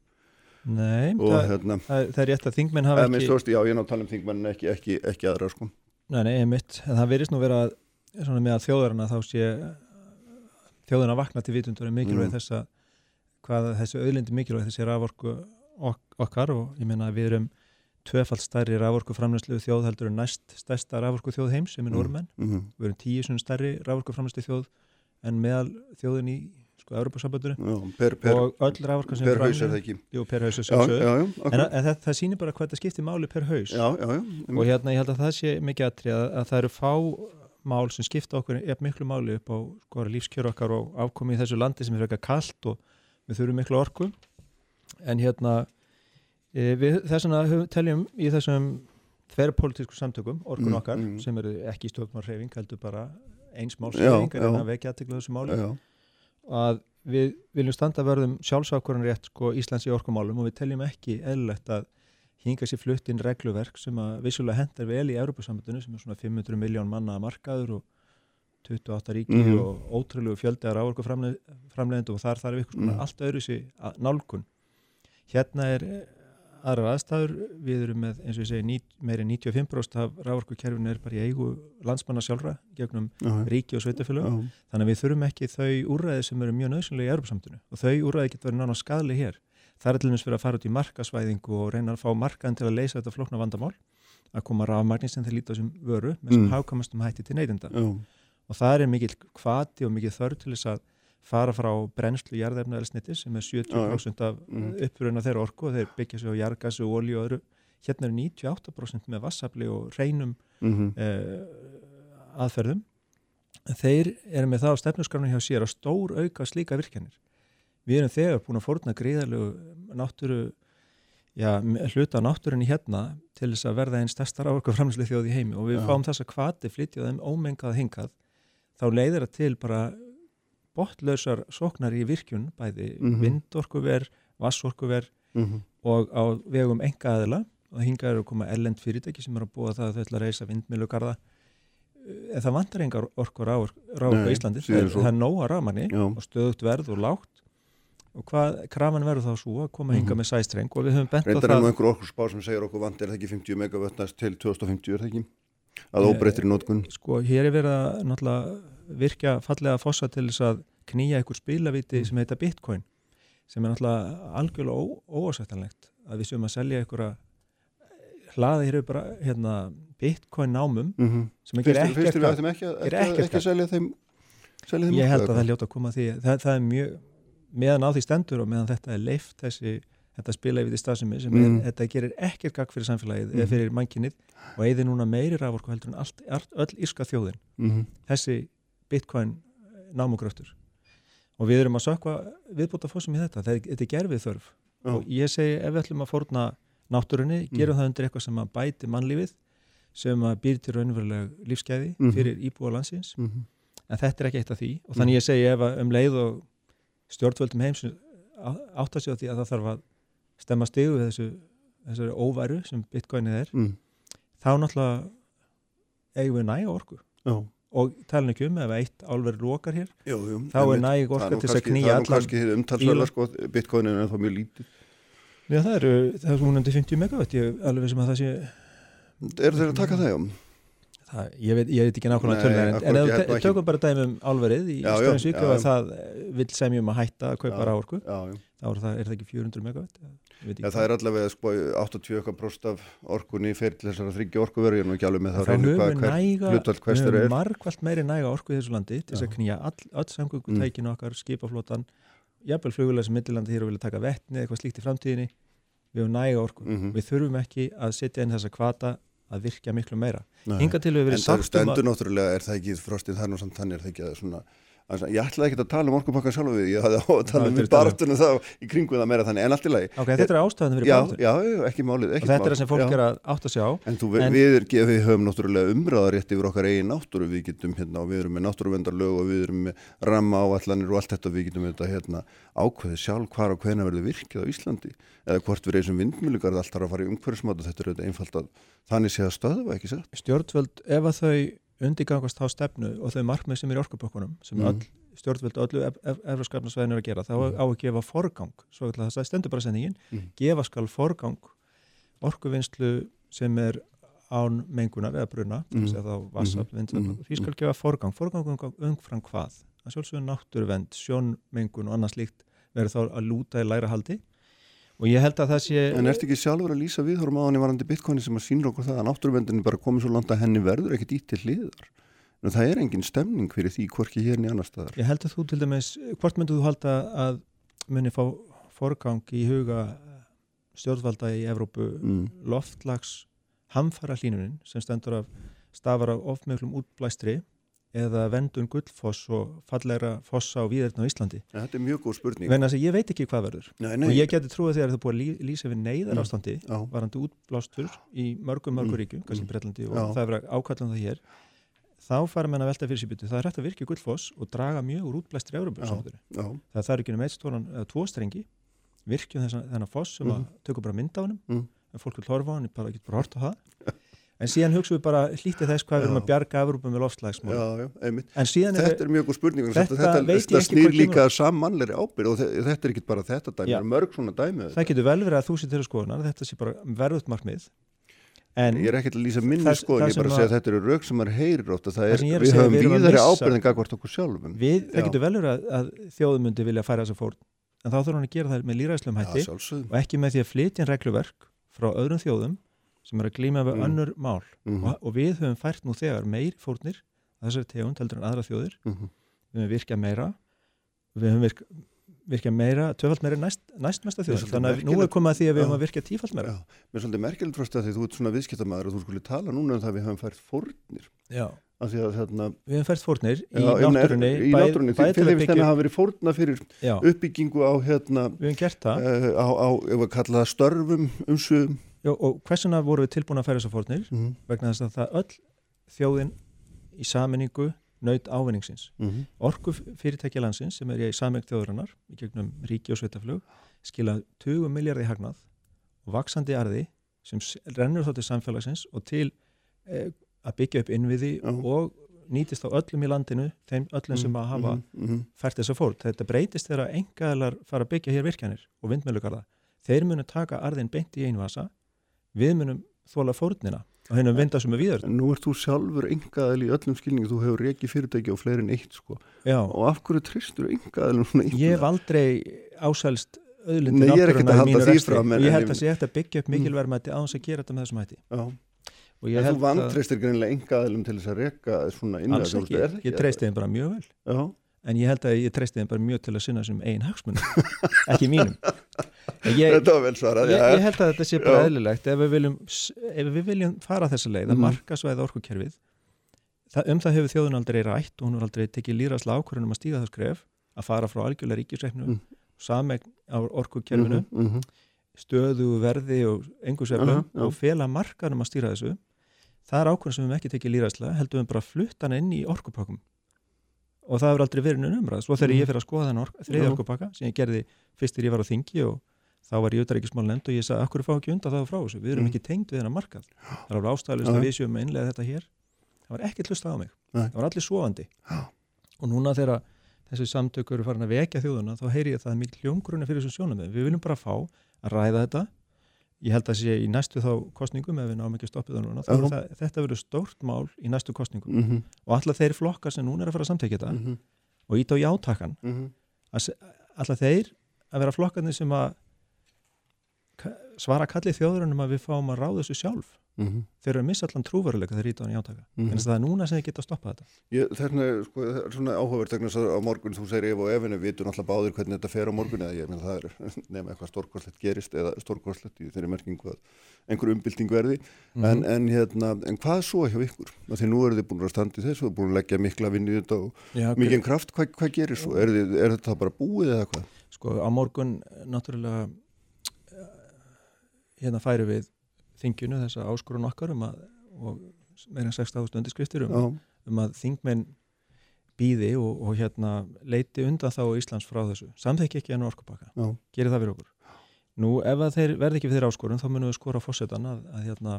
Nei, og það, hérna, það, það er rétt að þingmenn hafa ekki veist, já ég ná að tala um þingmennin ekki, ekki, ekki aðra sko. Nei, nei, einmitt, en það verðist nú vera svona með að þjóðarana þá sé þjóðarna vakna til vitundur er mikilvæg Mm. þess að hvað þessi auðlindi mikilvæg þessi raforku ok, okkar og ég meina að við erum tvöfald stærri raforku framlæslu þjóð heldur en næst stærsta raforku þjóð heims sem er normenn, mm -hmm. við erum tíu svona stærri raforku framlæslu þjóð en meðal þjóðin í sko per, og öll raforka sem per haus er framleidd- það ekki. Jú, per haus já, já, sjálfsögðu já, en, akkurat. en það, það sýnir bara hvað þetta skiptir máli per haus. Já, já, já, og hérna ég held að það sé mikið aðtrið að, að það eru fá mál sem skipta okkur miklu máli upp á sko, lífskjör okkar og afkomi í þessu landi sem er frekar kalt og við þurfum miklu orku. En hérna við þess höfum- teljum í þessum þverrpolítisku samtökum orkun Mm, okkar mm. sem eru ekki stjórnmálreyfing heldur bara eins Já, málsreyfing en já. að vekja aðtekla þessu máli já, að við viljum standa verðum sjálfsákvörðan rétt sko Íslands í orkumálum og við teljum ekki eðlilegt að hinga sér flutt inn regluverk sem að vissulega hendar vel í Europasambandinu sem er svona 500 miljón manna markaður og 28 ríki Mhm. og ótrúlegu fjöldi að rávorku framleiðendu og þar þarf ykkur svona Mhm. allt öðru sér nálgun. Hérna er eh, aðrar aðstæður, við erum með eins og ég segi ní, meiri 95% af rávorku kerfinu er bara í eigu landsmanna sjálfra gegnum já, ríki og sveitafélög já, Þannig að við þurfum ekki þau úrræði sem eru mjög nöðsynlega í Europsamtinu og þau úrræði getur verið nána skadli hér. Það er til dæmis fyrir að fara út í markasvæðingu og reyna að fá markaðin til að leysa þetta flókna vandamál, að koma rafmagnir sem þeir líta sem vöru með sem Mm. hafkamastum hætti til neytinda. Og það er mikill kvati og mikill þörf til þess að fara frá brennslu jarðefnaðelsniti sem er 70% af Mm. uppruna þeirra orku og þeir byggja sig á jarðgas og olíu og öðru. Hérna er 98% með vassafli og reynum mhm, uh, aðferðum en þeir eru með það á stefnusgrafinu hjá sér að stór auka slíka virkjanir við erum þegar búin að fórna gríðarlegu náttúru já, hluta á náttúrunni hérna til þess að verða einn stærsta rávorku framlýslu þjóð í heimi og við Já. fáum þess að kvati flytja þeim ómengað hingað þá leiðir það til bara botlausar sóknar í virkjun bæði Mhm. vindorkuver, vassorkuver mhm, og á vegum enga aðila og hingað eru að koma ellend fyrirtæki sem eru að búa það að þau ætla að reysa vindmilugarða en það vantar engar orkur á rávorku á Íslandi, það, það er nóga rafmanni já, og stöðugt verð og lágt. Og hvað krafan verður þá svo að koma hingað Mhm. með sæstreng? Og við höfum bent á reyndar er nú það einhver okkur spá sem segir okkur vant er það ekki 50 megawattast til 2050 er það ekki? Að Eh, óbreyttir nótkun sko hér er verið að náttúrulega virkja fallega fossa til þess að knýja einhver spilaviti Mm. sem heita bitcoin sem er náttúrulega algjörlega óásættanlegt að við séum að selja einhverja hlaða hér upp bara hérna, bitcoin námum mm -hmm. sem ekki er ekkert þér við ættum ekki, er ekki, ekkert ekki að selja þeim selja þeim ég held að það ljóta að koma því það, það er mjög, meðan á því stendur og meðan þetta er leift þessi þetta spila yfir því stafsemi sem Mm. er, þetta gerir ekkert gagg fyrir samfélagið Mhm. eða fyrir mannkinnið og eigði núna meiri raforku heldur en allt, öll írska þjóðin mm þessi bitcoin námugröftur. Og við erum að sökva viðbúta fórsum í þetta, það er, þetta er gerfið þörf og ég segi ef við ætlum að fórna náttúrunni, Mm. gerum það undir eitthvað sem að bæti mannlífið sem að býr til raunveruleg lífsgæði Mhm. fyrir íbúa landsins. -hmm. en þetta er ekki eitt af því. Og þannig ég segi ef að um leið og stjórnvöldum heims átt að sig á því að það þarf að stemma stigu við þessu, þessu óværu sem bitcoinið er, mm. þá náttúrulega eigum við næga orku. Já, og talin ekki um ef eitt álverð lokar hér jú, jú, þá er næg orka til að knýja það er nú kannski umtalsverða bíla. sko, bitcoinin er þá mjög lítið. Já, það eru, það er svona undir 50 megawatt ég er alveg sem að það sé eru þeir að taka það já? það, ég, veit, ég veit ekki nákvæmlega tölur en, ef við tökum bara dæmi um álverið í já, og það vill semjum að hætta að kaupa ráorku þá er það, er ekki 400 megawatt Já, það er allavega sko 80% af orkunni fer til þessara þryggja orkuveru, ég er nú ekki alveg með það reynu höfum hvað við hver næga hlutall við höfum er. margvalt meiri næga orku í þessu landi til þess að knýja all, öll samgöngutækin okkar, skipaflótan jafnvel flugulega sem millilandi hér og vilja taka vettni eitthvað slíkt í framtíðinni við höfum næga orku, Mhm. við þurfum ekki að setja inn þessa kvata að virkja miklu meira Nei. hinga til við En verið það sagt um stendur náttúrulega, er það ekki frostið þar nú samt þannig, er það ekki að svona að, ég ætlaði ekki að tala um orkupakkan sjálf við, ég hafði á að tala Já, um er baráttunum þá í kringu það meira þannig, en allt í lagi. Ok, þetta er ástæðan fyrir Já, bátur já, já, ekki málið, og ekki þetta er það sem fólk er að átta sig á. En þú, en, við, er, við höfum náttúrulega umræðarétt yfir okkar eigin náttúru, við getum hérna og við erum með náttúruvendarlög og við erum með ramma áallanir og allt þetta, við getum þetta hérna ákveðið sjálf hvar og hvena verður virkið á Íslandi. Eða hvort við reysum vindmjölugarð allt þarf að fara í umhverfismáta, þetta er auðvitað einfalt að þannig sé að stöðva ekki satt. stjórnvöld ef að þau undirgangast þá stefnu og þau markmið sem er í orkupökkunum sem Mm. öll stjórnvöld og öllu efraskapnarsvæðinu er að gera þá Mm. á að gefa forgang svo ætla það stendur bara sendingin Mm. gefa skal forgang orkuvinnslu sem er án mengunar eða bruna Mm. mm. þá vassafl, Mm. vindafl, Mm. því skal gefa forgang forgang um- umfram hvað að sjálfsögum náttúruvend, sjónmengun og annars líkt verður þá að lúta í læra haldi og ég held að það sé En ertu ekki sjálfur að lýsa við þórum áðan í varandi bitcoini sem að sýnur okkur það að náttúruvendin er bara komið svo langt að henni verður ekkit ít til hliðar. En það er engin stemning fyrir því hvorki í annar staðar. Ég held að þú til dæmis, hvort myndu þú halda að muni fá forgang í huga stjórnvalda í Evrópu Mm. loftlags hamfara hlínunin sem stendur af stafar af ofmiklum útblæstri eða vendun gullfoss og fallegra fossa á víðirna á Íslandi. Ja, þetta er mjög góð spurning. Venna þess að ég veit ekki hvað verður. Nei, Og nei. ég geti trúið þegar það búið að lýsa við neyðar ástandi Já. varandi útblástur í mörgum mörgum Mm. ríkjum, kannski Mm. Breitlandi og Já. það er verið ákallan það hér þá fara menn að velta fyrir sér byttu. Það er hægt að virka gullfoss og draga mjög úr útblæstri Európa það er ekki um eitt stóran eða tvo strengi virkjum þennan, þennan foss sem Mhm. að <laughs> bara en bara bara en síðan hugsaum við bara hlítið þess hvað við erum Já. að bjarga Evrópa með lofslagsmál Já, já, einmitt. en síðan er Þetta er mjög góð spurning. Þetta Þetta, þetta, þetta snýr líka sammannleiri ábyrð og þe- þetta er ekki bara þetta dæmi, Já. það er mörg svona dæmi. það getur vel verið að þú sér þeirra skoðunar þetta sé bara verðut markmið en Ég er ekkert að lýsa minni skoðun, ég bara sem að segja að- að þetta eru rauk sem maður heyrir ofta, er, er að við höfum að víðari missa- ábyrðin gagvart okkur sjálfum. það Já. getur vel verið að, að þjóðum myndi vilja færa þessa fórn en þá þurfum hann að gera því að frá sem er að glíma við Mm. önnur mál. Mhm, og, og við höfum fært nú þegar meir fórnir þessari tegund heldur en aðra þjóðir. Mhm. við höfum virkað meira. Við höfum virk, virkað meira töfald meira næst, næstmesta svolítið þannig að nú merkilegt. er komið að því að við höfum að virka tífald meira. Já, mér er svolítið frost að því þú ert svona viðskiptamæður og þú skulle tala núna um það að við höfum fært fórnir. Já. Því að þarna, við höfum fært fórnir í náttúrunni í náttúrunni, að henni byggja að hafa verið fórna fyrir já, uppbyggingu á hérna, við höfum gert það. Uh, á, á, ef að kalla það störfum um já, og hversuna vorum við tilbúin að færa þessar fórnir Mm vegna þess að það öll þjóðin í saminningu naut ávinningsins -hmm. orku fyrirtækja landsins sem er í sameng þjóðurinnar í gegnum ríki og sveitaflug skila 20 miljardi hagnað og vaksandi arði sem rennur þá til samfélagsins og til eh, að byggja upp innviði Já. og nýtist á öllum í landinu þeim öllum sem að hafa mm -hmm. fært þessa fórt. Þetta breytist þegar engaðalar fara að byggja hér virkjanir og vindmjölugarða. Þeir munu taka arðin beint í einu vasa við munum þóla fórnina og hennum vinda sem er viður. En nú ert þú sjálfur engaðal í öllum skilningu, þú hefur reiki fyrirtæki og fleiri en eitt sko. Og af hverju tristur svona ég hef aldrei ásælst er að náttúrunnar í mínu því rekstri fram, ég held að sé eftir að byggja upp Mm. mikilverðmætti á þess að gera þetta með þessum hætti. Já, en þú vantristir greinilega engaðalum til þess að reka svona alls innlega ekki, ég treysti þeim bara mjög vel. Já, En ég held að ég treysti þeim bara mjög til að sinna þessum eigin hagsmunum, <laughs> ekki mínum. En Ég, þetta var vel svarað, ég, ég held að þetta sé bara eðlilegt ef við viljum, ef við viljum fara þessa leið að Mhm. markasvæða orkukerfið það, um það hefur þjóðun aldrei rætt og hún hefur aldrei tekið lýrasla ákvörðunum að stíga það skref að fara frá algjörlega ríkisreiknu Mm. samegn á orkukerfinu Mhm, mhm. stöðu verði og engu svefnum Aha, já. og fela markanum að stýra þessu það er ákvörðun sem við höfum ekki tekið lýrasla heldur við bara að flutta hana inn í orkupakkum og það hefur aldrei verið neina umræð svo þegar Mhm. ég fyrir að skoða þennan Já. orkupakka sem ég gerði fyrst þegar ég var á þingi og þá var ég auðvitaðríkismál nefnd og ég sagði, akkur fá ekki undan það frá þessu, við erum Mm. ekki tengd við þennan markað það er alveg ástæðalust Já. að við séum að innlega þetta hér það var ekkert hlustað á mig, Nei. það var allir sofandi Já. og núna þegar þessi samtökur eru farin að vekja þjóðuna þá heyri ég að það er mikil hljómgrunni fyrir þessum sjónum við viljum bara fá að ræða þetta ég held að sé í næstu þá kostningum ef við náum ekki að stoppa það núna það, þetta verður stórt mál í næstu kostningum Mhm, og alla þeir flokkar sem núna er að fara að samtækja þetta mhm, og ít á játakan mhm. alla þeir að vera flokkarnir sem að svara kallið þjóðurinn um að við fáum að ráða þessu sjálf Mhm, þeir eru að missa allan trúveruleika þeir íta á hann játaka mhm. en það er núna sem þeir geta að stoppa þetta Ég, þarna, sko, það er svona áhugavert vegna þess að á morgun þú segir ef og ef en við vitum alltaf báðir hvernig þetta fer á morgun eða ég meina það er <laughs> nema eitthvað stórkostlegt gerist eða stórkostlegt í þeirri merkingu að einhver umbylting verði en, Mhm. en, hérna, en hvað svo hjá ykkur? Því nú eru þið búin að standa í þessu og búin að leggja mikla vinn í þetta og Já, mikið kraft, hvað, hvað gerir svo? Er, þið, er þetta bara búið eða hvað? sko á morgun náttúrulega hérna færi við þinginu þessa áskorun okkar um að og meira en 6.000 undirskriftir um, Já, um að þingmenn býði og, og hérna leiti undan þá Íslands frá þessu. Samþekki ekki enn orkupakka, gerir það fyrir okkur. Nú ef þeir verði ekki við þeirra áskorun þá munum við skora fórsetan að, að hérna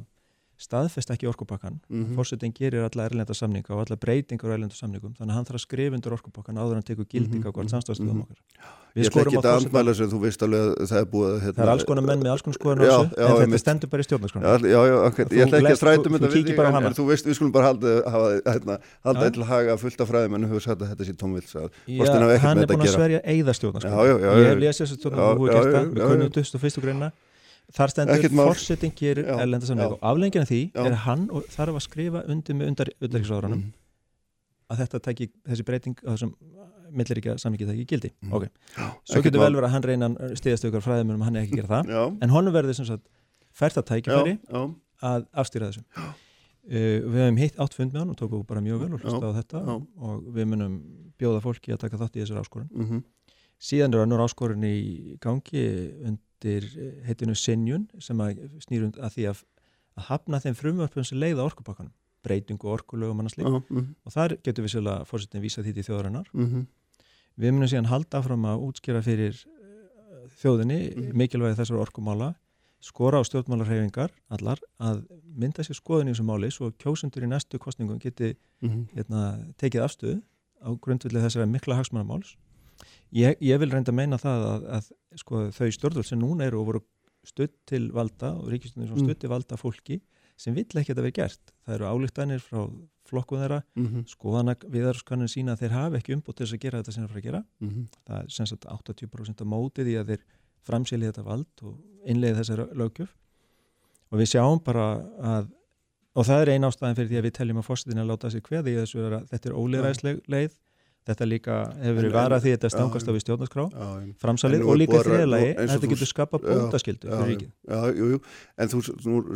staðfest ekki orkupakkan Mhm. fórsetin gerir alla erlenda samninga og alla breytingar á erlenda samningum þannig að hann þarf að skrifa undir orkupakkan áður en hann tekur gilding Mhm, á hvort mhm, samstafstöðum mhm. okkar. Ég Við ætla ekki á að andmæla sem þú veist alveg að það er búið hérna, Það er alls konar menn með alls konar skoðan á þessu en þetta stendur bara í stjórnarskrona Já, já, já, ok, Þú ég ætla ekki að strætum þú- þetta þú á en, en þú veist, við skulum bara halda, hérna, halda eitthvað haga fullt af fræðimennu hefur sagt að þetta sé tómvils hann er búin að sverja eigða já, Ég hef lesið þessu Já, Þar stendur Já, erlenda samning já. og aflengina því Já. er hann og þarf að skrifa undir með undar utanriksráðuranum Mhm. að þetta tæki, þessi breyting á þessum milliríkja samningi tæki gildi. Mhm. ok, Já, svo getur vel verið að hann reyna að stiðast ykkur fræðum um hann er ekki að gera það. Já, en honum verður sem sagt fært að tækifæri að afstýra þessu. Uh, við hefum hitt átt fund með hann og tókum bara mjög vel og hlusta á þetta já. og við munum bjóða fólki að taka þátt í þessar áskorun. Mhm, síðan er undir eh, heitinu Sinjun sem að snýr und að því að, að hafna þeim frumvörpum sem leiða orkupakkanum breytingu orkulögum annars lík já, mhm, og þar getur við sérlega fórsetin vísa því til þjóðarinnar. Mhm, við munum síðan halda fram að útskýra fyrir eh, þjóðinni Mhm. mikilvægi þessar orkumála skora á stjórnmálarhefingar allar að mynda sér skoðun í þessu máli svo kjósundur í næstu kostningum geti hérna, tekið afstöðu á grundvillig þessara mikla hagsmannamáls ég, ég vil reynda að meina það að, að sko, þau stjórnvöld sem núna eru og voru stutt til valda og ríkistunir sem Mm. stutt til valda fólki sem vill ekki að þetta veri gert. Það eru álíktanir frá flokkum þeirra mhm, skoðana viðarskannin sína að þeir hafi ekki umbútt til þess að gera þetta sem þeir fara að gera. Mhm. það er sem sagt 80% á móti því að þeir framsýli þetta vald og innleiði þessari lögjöf og við sjáum bara að og það er ein ástæðan fyrir því að við teljum að fórsetin að láta sér kveði í þessu að þetta er óleiraðisleg leið þetta líka hefur verið varað því að þetta stangast á við stjórnarskrá framsalið og er líka búið að- þetta getur skapað bótaskildu fyrir ríkið. Já, jú, jú, en þú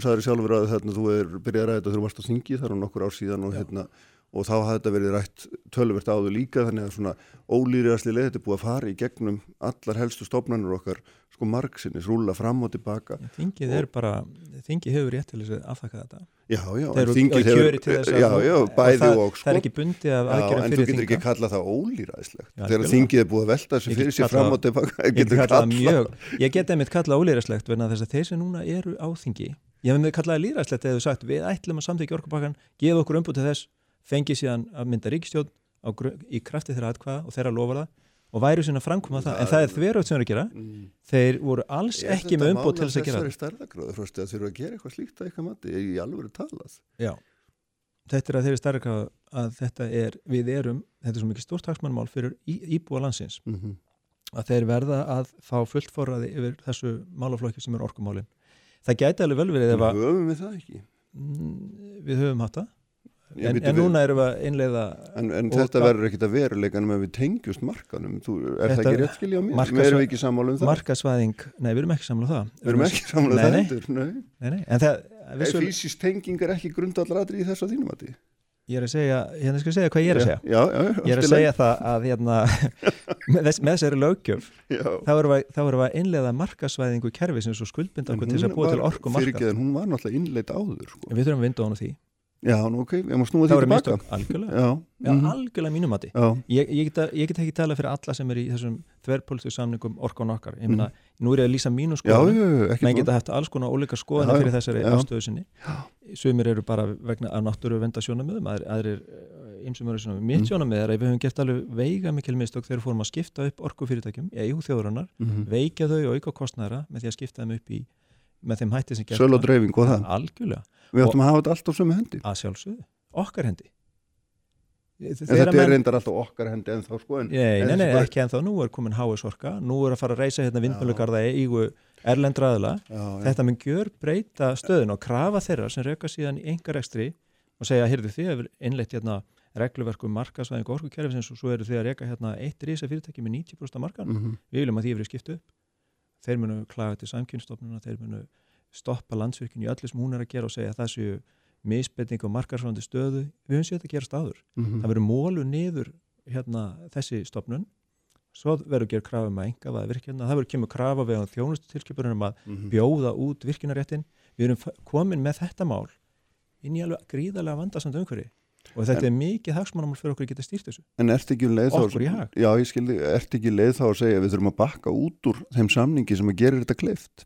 sagður sjálfur að þarna, þú er byrjað að ræða þetta þegar þú varst á þingi þar á nokkur ár síðan og, hérna, og þá hafði þetta verið rætt tölvert áður líka þannig að svona ólýriðasli leið þetta er búið að fara í gegnum allar helstu stofnanur okkar sko margsinnis, rúla fram og tilbaka. Þingið er bara, þingið hefur rétt til þess að afþakka þetta. Já, já, Þeir þingið að Já, já, bæði það, og, sko það er ekki bundið af Já, aðgerðum en þú fyrir getur ekki þinga kallað það ólýræðislegt Já, þegar þingið er búið að velta þessu fyrir sér fram og tilbaka ég get kallað ég get einmitt kallað ólýræslegt verna þess að þeir sem núna eru á þingi ég hef með kallaði lýræslegt eða þú sagt við ætlum að samþykja orkupakkan, gefa okkur umbútið þess fengi síðan að mynda ríkistjón í krafti þeirra atkvaða og þeirra lofa það og væri sinna framkoma það, en það er þverjótt sem þeir eru að gera. Mm. þeir voru alls Er ekki með mál umbút til þess að gera þessari það. stærðagráðu, frosti, að þurfa að gera eitthvað slíkt að eitthvað mati, í alvöru talað? Já, þetta er að þeirri stærka að þetta er, við erum þetta er svo mikið stórt hagsmannmál fyrir í, íbúa landsins. Mm -hmm. að þeir verða að fá fullt forræði yfir þessu málaflokki sem er orkumálin. Það gæti alveg vel verið ef að höfum við það ekki? Mm, við höfum hatt það. Ég en, en núna erum við að innleiða En, en Og þetta verður ekkit að veruleikanum ef við tengjust markanum. Þú, er Þetta- það ekki rétt skilja á mér? markas- Við erum ekki sammála um það. markasvæðing, nei við erum ekki samlað það Við erum ekki sammála um það endur. Nei. nei, nei. en það, vissul, Fysiskt tenging er ekki grundalladri í þessu að þínum að því. ég er að segja hérna skal ég segja hvað ég er að segja Já, já, já. ég er að segja það að hérna, <laughs> með, þess, með þessari löggjöf Já. þá erum við, að innleiða markasvæðingu kerfi sem svo skuldbinda okkur til þess að búa til orku marka Fyrirgeðan, hún var náttúrulega innleitt áður. Sko. við þurfum að vinda á hana því Já, nú ok, ég má snúa það því tilbaka. algjörlega. Já, Já, mhm. algjörlega mínum mati. Já, ég, ég, að- ég get ekki tala fyrir alla sem er í þessum þverrpolísku samningum orkan okkar ég meina, Mhm. nú er ég að lýsa mínu skoðan menn geta haft alls konar Já, já, fyrir þessari afstöðu sinni. Sumir eru bara vegna af náttúru venda sjónamöðum, aðrir, aðrir einsum eru svona mitt Mm. sjónamöð er að við höfum gert alveg veiga mikil mistök þegar við fórum að skipta upp orkufyrirtækjum í eigu þjóðurinnar, Mhm. veikja þau og auka kostnæra með því að skipta þeim upp í með þeim hætti sem og og það. algjörlega, Við ættum að hafa þetta allt á sömu hendi. að sjálfsögðu. Okkar hendi. En þetta er reyndar alltaf okkar hendi en þá sko en Nei, nei, nei, ekki en þá, nú er komin HS orka, nú er að fara að reysa hérna vindmjölugarða í eigu erlendraðila Já, já. þetta mun gjör breyta stöðun og krafa þeirra sem rauka síðan í engar ekstri og segja, heyrðu þið hefur innleitt hérna regluverkum markasvæðing og orkukerfisins og svo eru þið að reyka hérna eitt risa fyrirtæki með 90% af markan Mhm. við viljum að því verið skipt upp. Þeir munu klaga til samkynstofnuna þeir munu stoppa landsvirkjun í öllu sem hún er að gera og segja að það séu misbetning og markarsvæðandi stöðu. Við höfum séð þetta gerast áður. Mhm. það verður mólu niður hérna, þessi stopnun svo verður um að enga vaða virkjana, það verður kemur krafa við á þjónustutilskipunum um að Mhm. bjóða út virkjunaréttin við erum komin með þetta mál inn í alveg gríðarlega vandasamt umhverfi og þetta er mikið hagsmannamál fyrir okkur að geta stýrt þessu. En ert ekki um leið þá um leið þá að segja að við þurfum að bakka út úr þeim samningi sem að gera þetta kleift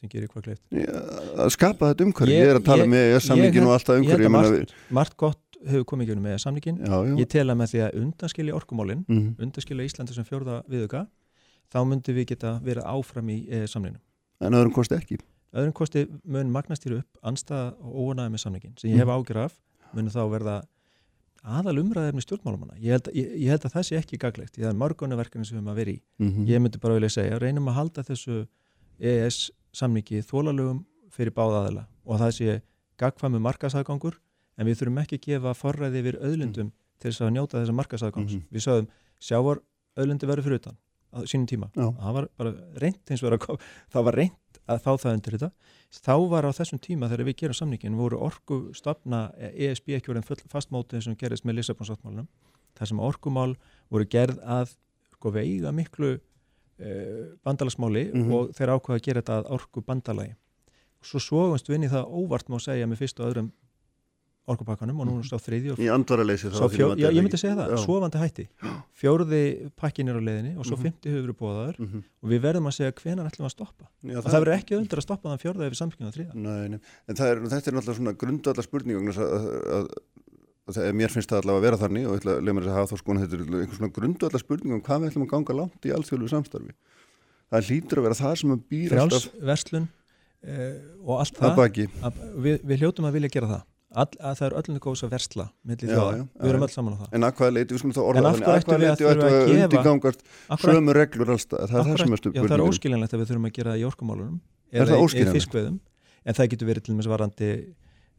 sem gerir hvað kleift. Að skapa þetta umhverju, ég er að tala með samningin og alltaf umhverju Ég margt, margt gott hefur komið ekki með samningin já, já. ég tel að með því að undanskilja orkumálin mm -hmm. undanskilja Íslandi sem fjörða viðuga þá myndum við geta verið áfram í e, samningnum. En öðrum kosti ekki. Öðrum kosti mun magnastýru upp anstað og óanæði með samningin sem ég hef ágjör af munum þá verða aðal umræðefni stjórnmálumanna ég held, ég, ég held að það sé ekki gaglegt það er mörgunarverkefni sem við höfum að vera í. Mm -hmm. ég myndi bara vilja segja, reynum að halda þessu EES samningi þólalögum fyrir báðaðila og það sé gagfæmu markasagangur en við þurfum ekki að gefa forræði yfir öðlundum mm. til þess að njóta þessa markasagangs Mhm. við sagðum, sjávar öðlundi verður fyrir utan á sínum tíma, Já. það var bara reynt eins og verið það var reynt að fá það undir þetta þá var á þessum tíma þegar við gerum samningin voru orku stopna ESB ekki verið full fastmótið sem gerist með Lissabonsáttmálunum þar sem orkumál voru gerð að sko, veiga miklu uh, bandalagsmáli Mhm. og þeir ákvaða að gera þetta að orku bandalagi svo svogumst við inn í það óvart má segja með fyrst og öðrum orkupakkanum og nú er sá þriði og Í andvaraleysi þá að fjó, já, ég það myndi segja það, Já. svofandi hætti fjórði pakkin er á leiðinni og svo Mhm. fymti hefur verið bóðaður Mhm. og við verðum að segja hvenar ætlum við að stoppa Já, og það verður ekki undir að stoppa þann fjórða yfir samskynna þriða Nei, nei. En það er, þetta er náttúrulega svona grundvallar spurning að, að, að, að mér finnst það allavega að vera þannig og ég ætla að lega mér að hafa þá skoðan þetta er einhver svona grundvallar spurning um hvað við ætlum að ganga langt í alþjóðlu samstarfi. Það hlýtur að vera það sem að býr frjálsverslun uh, og allt að það baki. að, við, við hljótum að vilja gera það. All, að það er öllum góðs að versla Já, já, við erum öll saman á það. En að hvaða leiti, við ættum að Akkurat- sömu reglur allstað, það er það er já, það er óskiljanlegt að við þurfum að gera það í orkumálunum Er eða það í- fiskveiðum en það getur verið til og með varandi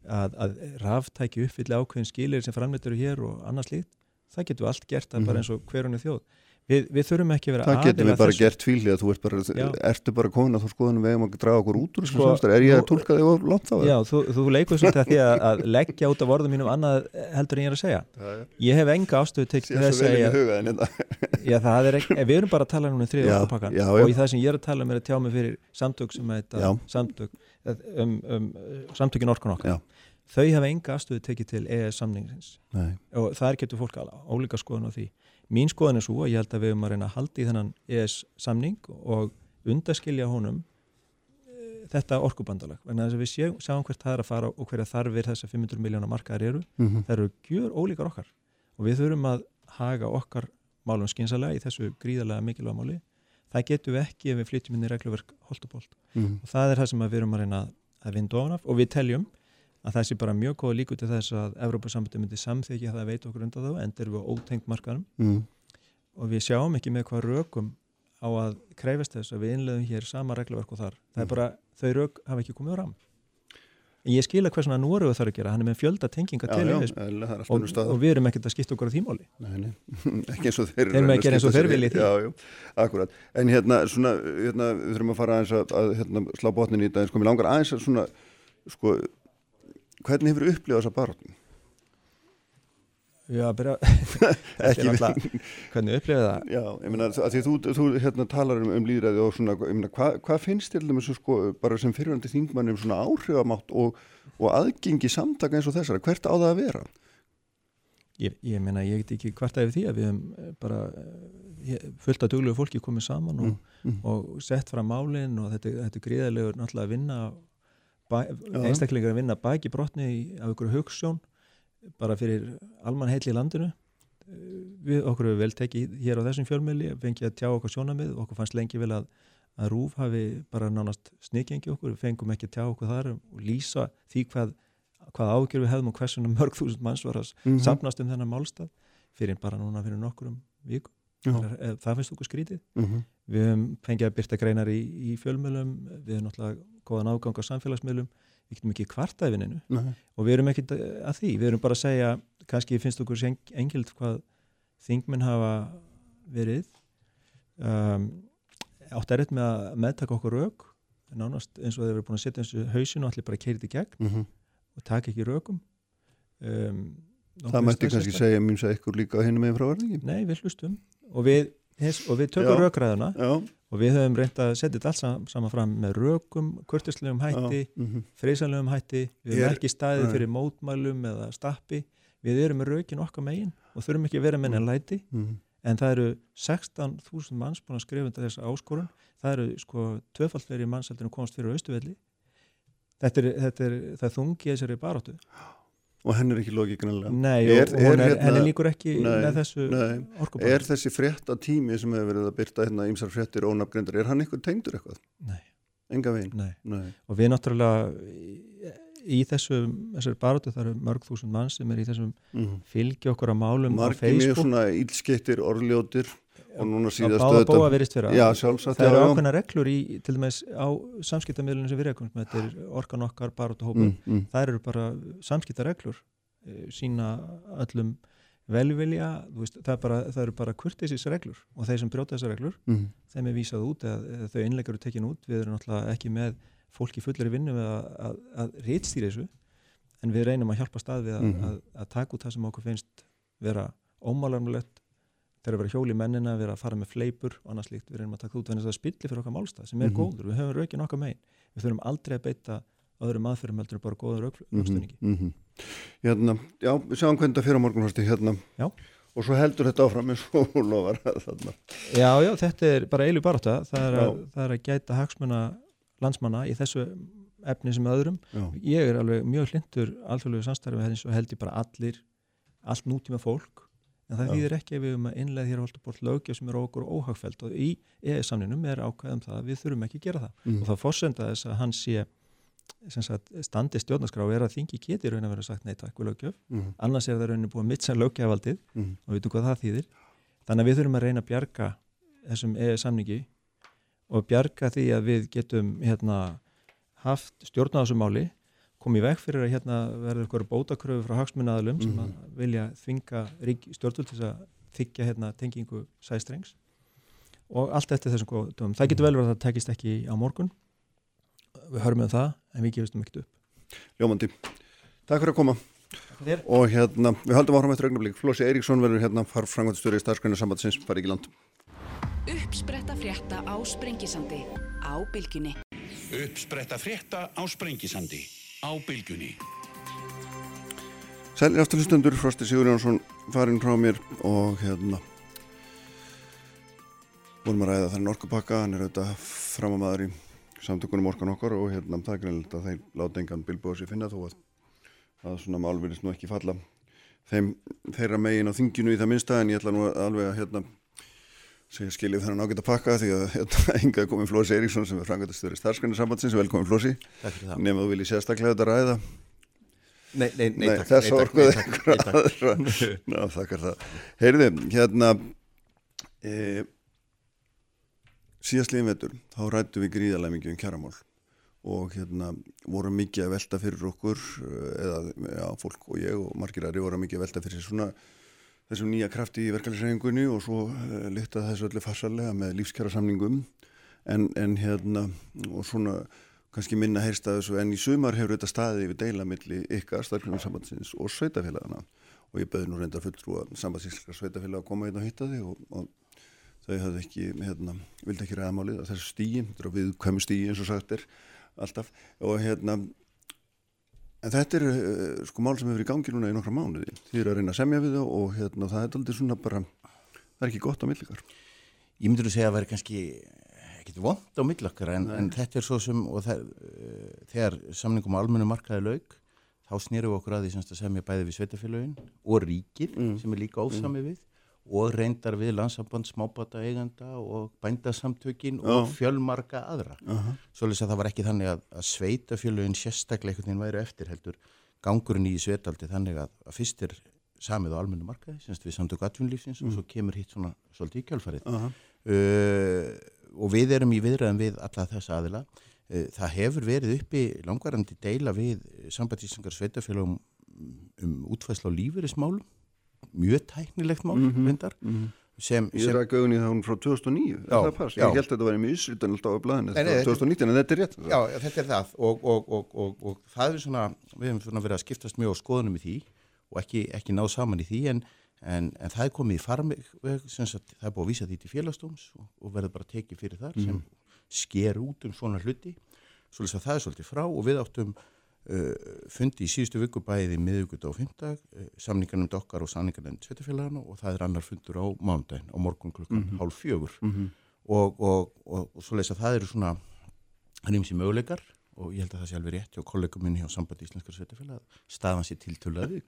að, að ráftæki uppfylli ákveðin skilir sem framleitur hér og annars líkt það getur allt gert það Mhm. bara eins og hverjunni þjóð við, við þurfum ekki að vera Það getum aðilar við bara þessu. gert tvílið að þú ert bara, Já. ertu bara komin að þú skoðunum við eigum að draga okkur út úr Sko. Er ég að tólka þig of langt þá? Já, þú, þú leikur svolítið að því að, að leggja út af orðum mínum annað heldur en ég er að segja ég hef enga ástöðu Sér þess að þetta. <laughs> Já, það er ekki, við erum bara að tala um þriða Já, orkupakkan já, já. og í það sem ég er að tala um er að tjá mig fyrir samtök sem heita Já. samtök, um, um, samtökin orkun okkar. Já. þau hafa enga afstöðu tekið til EES samningsins. Nei. og þar getur fólk ólíka skoðun á því. Mín skoðun er svo að ég held að við höfum að reyna að halda í þennan EES samning og undaskilja honum eh, þetta orkubandalag. Vegna þess að við séum, sjáum hvert það er að fara og hverja þarfir þessar 500 miljónar markaðar eru. Mhm. það eru gjör ólíkar okkar. Og við þurfum að haga okkar málum skynsalega í þessu gríðarlega mikilvæga máli það getum við ekki ef við flytjum inn í regluverk holt og bolt Mhm. og það er það sem við erum að reyna að vinda ofan af og við teljum að það sé bara mjög góða líku til þess að Evrópa-sambandi myndi samþykja það að veita okkur undan þá endur við á ótengt markaðum Mhm. og við sjáum ekki með hvað rökum á að kreifast þess að við innleðum hér sama regluverk og þar það er Mhm. bara, þau rök hafa ekki komið fram en ég skila hversuna Núrögu þarf að gera hann er með fjölda tenginga Já, til já, allt og, og við erum ekkert að skipta okkur á þýmáli Nei, nei, <laughs> ekki eins og þeir Þeir reyna að gera eins og þeir í- því. Já, já, akkurat En hérna, svona, hérna, við þurfum að fara aðeins að, að hérna, slá botnin í þetta en sko, mér langar aðeins að svona sko, hvernig hefur upplifað þessa baróttin? Já, byrja <laughs> Ekki náttúrulega hvernig upplifið það Já, ég meina, að því þú, þú hérna, talar um, um líðræði og svona, ég meina, hvað hva finnst til dæmis sko, bara sem fyrirvændi þingmann um svona áhrifamátt og, og aðgengi samtaka eins og þessara, hvert á það að vera? Ég, ég meina, ég get ekki hvart yfir því að við hefum eh, bara eh, fullt af duglegu fólki komið saman og, Mm, mm. og sett fram málinn og þetta, þetta er gríðarlegur náttúrulega að vinna einstaklingar að vinna baki brotni af ykkur hugssjón bara fyrir almann heil í landinu Eh, við okkur hefur vel tekið hér á þessum fjölmiðli fengið að tjá okkur sjónamið okkur fannst lengi vel að, að Rúf hafi bara nánast snikengi okkur, við fengum ekki að tjá okkur þar og lýsa því hvað, hvað ágjör við hefðum og hversuna mörg þúsund manns var að Mhm. safnast um þennan málstað fyrir bara núna fyrir nokkurum vikum Já. það, er- það finnst okkur skrítið Mm við höfum fengið að byrta greinar í, í fjölmjölum við höfum náttúrulega góðan ágang á samfélagsmiðlum við getum ekki kvartaðinninu Nei. og við erum ekki að því, við erum bara að segja kannski finnst okkur engild hvað þingminn hafa verið. Um, átt erfitt með að meðtaka okkur rauk nánast eins og þeir eru búin að setja þessu hausinu og allir bara keirið í gegn Mm og taka ekki raukum um, Það mætti kannski segja mjög segja ykkur líka á hinum meginn frá verðingi. Nei, við hlustum. Og við, og við tökum raukræðuna Já. Og við höfum reynd að setja þetta allt sam- saman fram með rökum, kurtislegum hætti Já. Mhm. friðsanlegum hætti við höfum ekki staðið fyrir mótmælum eða stappi, við erum með rökin okkar megin og þurfum ekki að vera með Mm. enn læti Mhm. en það eru 16.000 manns búin að skrifa undir þessa áskorun það eru sko mannsældur en komast fyrir austuvelli þetta er, þetta er, það er þungi þessari baróttu og henn er ekki logið grannlega Nei, er, og hún er, henni líkur ekki nei, með þessu orkubáð Er þessi frétta tími sem hefur verið að byrta hérna ímsar fréttir ónafgrindar, er hann ykkur tengdur eitthvað? Nei. Enga veginn? Nei. nei. Og við náttúrulega í þessu, þessari baróttu það eru mörg þúsund mann sem er í þessum mm. fylgi okkur á málum Marki á Facebook mjög svona ílskettir, orðljótir og núna síðast Báða bóa verist vera já, sjálfsagt, Það eru ákveðna reglur í, til dæmis á samskiptamilunum sem við rekum þetta er orkan okkar baróttu hópur mm, mm. það eru bara samskiptareglur sína öllum velvilja, veist, það, bara, það eru bara kurtisís reglur og þeir sem brjóta þessar reglur mm. þeim er vísað út eða, þau innleikar eru tekin út, við erum náttúrulega ekki með fólki fullir í vinnu að, að, að rítstýra þessu en við reynum að hjálpa stað við að, Mhm. að taka út það sem okkur finnst vera ómálarnulegt þegar að vera hjóli mennina, vera að fara með fleipur og annars líkt, við reynum að taka út þannig að spilli fyrir okkar málstað sem er Mhm. góður, við höfum raukin okkar megin við þurfum aldrei að beita öðrum aðferðum heldur bara góður aukstunningi mhm. Hérna, já, við sjáum hvernig það fyrir á morgun horti, hérna. Já. og svo heldur þetta áfram eins og lofar þarna. Já, já, þetta er bara eilu barátta það það er að gæta hagsmuna landsmanna í þessu efni sem öðrum Já. ég er alveg mjög hlindur alþjóðlegu samstarfi held ég bara allir allt nútíma fólk en það þýðir ekki að við um að innlega hér á Holtubort lögjöf sem er okkur óhagfælt og í EE-samninum er ákveðum það að við þurfum ekki að gera það Mm. og það fórsenda þess að hann sé sem sagt, standi stjórnarskrá er að þingi geti raun að vera sagt nei takk við lögjöf Mhm. annars er það raunin búið að mittsa lögjafaldið Mhm. og við veitum hvað það þýðir þannig að við þurfum að reyna að bjarga þessum EE-samningi og bjarga því að við getum hérna, haft stjórn á þessu máli komið í veg fyrir að hérna verður eitthvað bótakröfu frá hagsmunnaðalum sem að vilja þvinga stjórnvöld til að þykja hérna, tengingu sæstrengs. Og allt eftir þessum góðum. Það getur vel verið að það tekist ekki á morgun. Við hörum um það en við gefumstum ekkert upp. Ljómandi, takk fyrir að koma. Og hérna, við höldum áfram eftir augnablík Flósi Eiríksson verður hérna farfrangvæntstjóri í starfskræna sambandsins farið ekki land Uppspretta frétta á Sprengisandi á Bilginni. Uppspretta frétta á Sprengisandi á Bilgunni. Sælir afturlustendur, Frosti Sigur Jónsson farinn frá mér og hérna vorum að ræða þannig orkupakka, hann er auðvitað framamaður í samtökunum orkan okkar og hérna það er greinilegt að þeir láta engan bilbúið sér finna þó að það svona mál vilist nú ekki falla þeim þeirra megin á þinginu í það minnsta en ég ætla nú alveg að hérna segja skiljið þennan ágætt að pakka því að enga komið Flósi Eiríksson sem er frangatastöður í starfsgrænasambandsins, velkomin Flósi nema þú viljið sérstaklega þetta ræða. Nei, nei, nei, Nei, takk. þess nei, takk. aðra. <laughs> Ná, þakkar það. Heyrði, hérna e, síðast lífum vetur þá rættu við gríðarlega mikið um kjaramál og hérna voru mikið að velta fyrir okkur eh, eða já, fólk og ég og margir aðri voru mikið að velta fyrir svona þessum nýja krafti í verkefælisreiningunni og svo e, lytta þessu öllu farsalega með lífskjara samningum en, en hérna og svona kannski minna heyrst að þessu en í sumar hefur þetta staðið yfir deila milli ykkar starfsgrunnarsambandsins og sveitafélagana og ég beði nú reynda fulltrú að sambandsískra sveitafélag að koma hérna og hitta þig og, og þau hafði ekki, hérna, vildi ekki ræða málið að þessu stíi, þetta er á viðkvæmu stíi eins og sagt er alltaf. Og hérna en þetta er uh, sko mál sem hefur í gangi núna í nokkra mánuði. Því er að reyna að semja við þau og hérna það er aldrei svona bara, það er ekki gott á millikar Ég myndur að segja að vera kannski ekkit vond á millakkar en, en þetta er svo sem og það, uh, þegar samningum á almennu markaði laug þá snýrum við okkur að því að semja bæði við sveitafélagin og ríkið sem er líka ósami við og reyndar við landsamband smábata eiganda og bændasamtökin og fjölmarga aðra. Aha. Svolítið að það var ekki þannig að, að sveitafélagin sérstaklega einhvern veginn væri eftir heldur gangurinn í sveitaldi þannig að, að fyrst er samið á almennu markaði, semst við samtöku atvinnlífsins og svo kemur hitt svona svolítið í kjálfarið. Aha. Uh, og við erum í viðræðum við alla þessa aðila. Uh, það hefur verið uppi langvarandi deila við sambandísingar sveitafélagum um útfæsla á lífeyrismálum, mjög tæknilegt mál, Mhm, reyndar, mhm. sem, Ég sem ræk augun í það hún frá 2009 er Já. Ég held að þetta var í misritan alltaf á blæðinu Nei, nei, þetta- 2019 en þetta er rétt Já, þetta er það. Og, og, og, og, og það er svona, við hefum svona verið að skiptast mjög á skoðunum í því og ekki, ekki náð saman í því en, en, en það er komið í sagt, það er búið að vísa því til félagsdóms og, og verður bara tekið fyrir þar sem sker út um svona hluti, svolítið að það er svolítið frá og við áttum fundi í síðustu viku bæði miðugut og fymdag, samningarnum dokkar og samningarnum sveitafélagana og það er annar fundur á mándaginn á morgun klukkan mm -hmm. hálf fjögur Mhm. og, og, og, og svo leysa það eru svona rýmsi möguleikar og ég held að það sé alveg rétt hjá kollegum minni hjá sambandi íslenskar sveitafélag staðan sér tiltölaði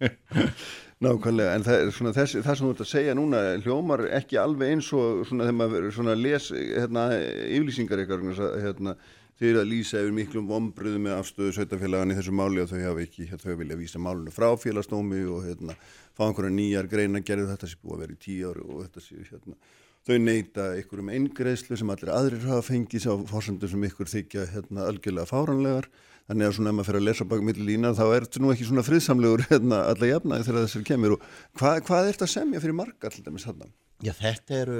<laughs> Nákvæmlega, en það, er svona, þess, það sem þú ert að segja núna hljómar ekki alveg eins og svona þegar maður les hérna, yflýsingar ykkar hérna, eru að lýsa yfir miklum vombriðu með afstöðu sveitafélagan í þessu máli og þau hafa ekki, hérna, þau vilja vísa málunum frá félagsdómi og hérna, fá einhverja nýjar greina gerðu þetta sem búið að vera í tíu ári og þetta sé hérna þau neyta ykkur um eingreðslu sem allir aðrir hafa fengið á fórsöndu sem ykkur þykja hérna, algjörlega fáranlegar þannig að svona ef maður fyrir að lesa baka millir lína þá er þetta nú ekki svona friðsamlegur hérna, alla jafnaði þegar þessar kemur. Og hvað, hvað er þetta að semja fyrir marga alltaf með þarna? Já þetta eru,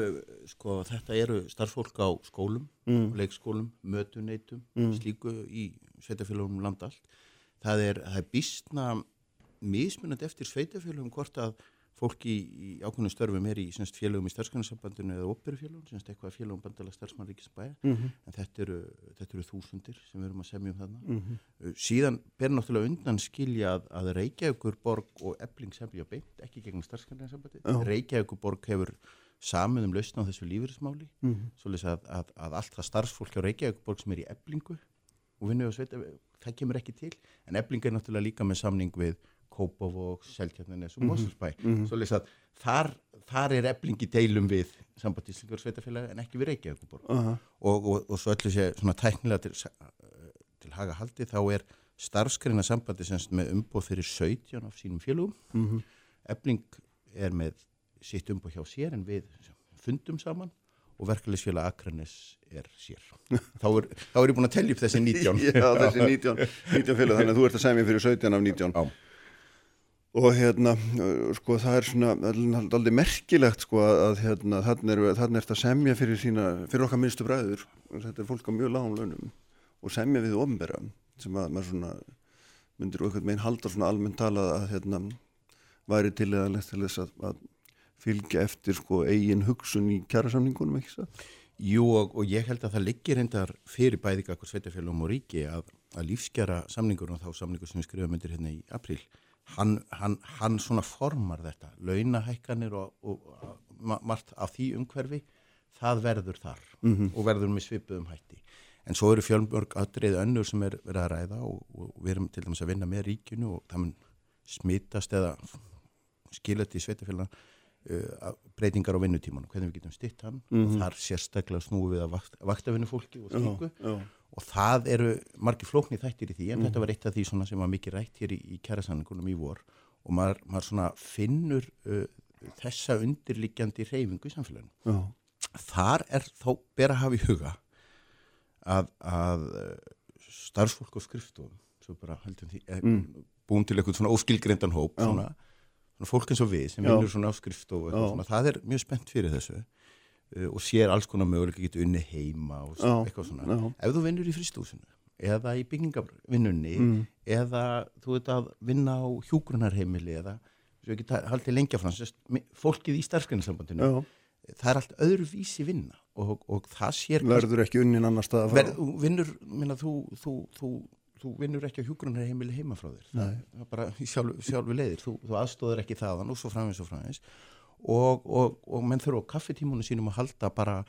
sko, þetta eru starffólk á skólum, Mm. leikskólum, mötuneytum, Mm. slíku í sveitafélagum landa allt. Það er, það er býstna mismunandi eftir sveitafélagum hvort að fólki í, í ákveðnum störfum er í semst, félagum í starfskannarsambandinu eða opperufélagum, semst eitthvað félagum bandala starfsmann ríkisbæja, Mhm. en þetta eru, þetta eru þúsundir sem við erum að semja um þarna. Mhm. Uh, Síðan ber náttúrulega undan skilja að, að Reykjavíkur borg og Ebling semja beint, ekki gegnum starfskannarsambandi. Já. Reykjavíkur borg hefur samið um lausna á þessu lífeyrismáli Mhm. svolítið að, að, að allt það starfsfólk hjá Reykjavík borg sem er í eblingu og vinnu og sveita, það kemur ekki til en ebling er náttúrulega líka með samning við Kópavók, Seltjarnanes og mhm. svolítið að þar, þar er ebling í deilum við sambandíslingur sveitafélag en ekki við Reykjavík borg Aha. og, og, og svo öllu sé svona tæknilega til, til haga haldi þá er starfskreina sambandi semst með umbóð fyrir 17 af sínum félagum Mhm. Ebling er með sitt umbóð hjá sér en við fundum saman og verkefliðsfélag Akranes er sér. Þá er, þá er ég búin að tellja upp þessi 19. <laughs> Já, þessi 19, 19 félag, þannig að þú ert að semja fyrir 17 af 19. Já. Og hérna, uh, sko, það er svona aldrei merkilegt, sko, að hérna, þannig er, er þetta að semja fyrir sína, fyrir okkar minnstu bræður, þetta er fólk á mjög lágum launum og semja við ofnbæra, sem að maður svona, myndir okkur meginn halda svona almennt talað að, hérna, væri til eða til þess að, að fylgja eftir, sko, eigin hugsun í kjærasamningunum, ekki það? Jú og, og ég held að það liggir reyndar fyrir bæði ykkur sveitafélagum og ríki að, að lífskjara samningur og þá samningur sem við skrifum myndir hérna í april hann, hann, hann svona formar þetta launahækkanir og, og, og ma- margt af því umhverfi það verður þar Mhm. og verður með svipuðum hætti en svo eru fjölmörg aðrið önnur sem er verið að ræða og, og við erum til dæmis að vinna með ríkinu og það mun smitast eða skilja til sveitafélag uh, breytingar á vinnutímanum, hvernig við getum stytt hann Mhm. og þar sérstaklega snúið við að vakt, vaktavinnu fólki og slíku. Og það eru margir flóknir þættir í því en Mhm. þetta var eitt af því sem var mikið rætt hér í, í kærasanningunum í vor og maður, maður finnur uh, þessa undirliggjandi reyfingu í samfélaginu. Já. Þar er þó ber að hafa í huga að, að uh, starfsfólk og því, er, Mm. búin til eitthvað svona óskilgrendan hóp svona, svona fólk eins og við sem vinnur svona á Já. svona, það er mjög spennt fyrir þessu og sér alls konar möguleika getur unni heima og Já. eitthvað svona Já. ef þú vinnur í fristúsinu eða í byggingavinnunni Mm. eða þú veit að vinna á hjúgrunarheimili eða svo ekki ta- haldið lengja hans fólkið í starfsgræninsambandinu Já. það er allt öðru vísi vinna og, og það sér Verður ekki unnin annar stað að þú vinnur, minna, þú, þú, þú, þú vinnur ekki á hjúgrunarheimili heima frá þér Nei. það er bara sjálfu, sjálfu leiðir þú, þú aðstóður ekki þaðan og svo framins og framins og, og, og menn þurfa á kaffetímunum sínum að halda bara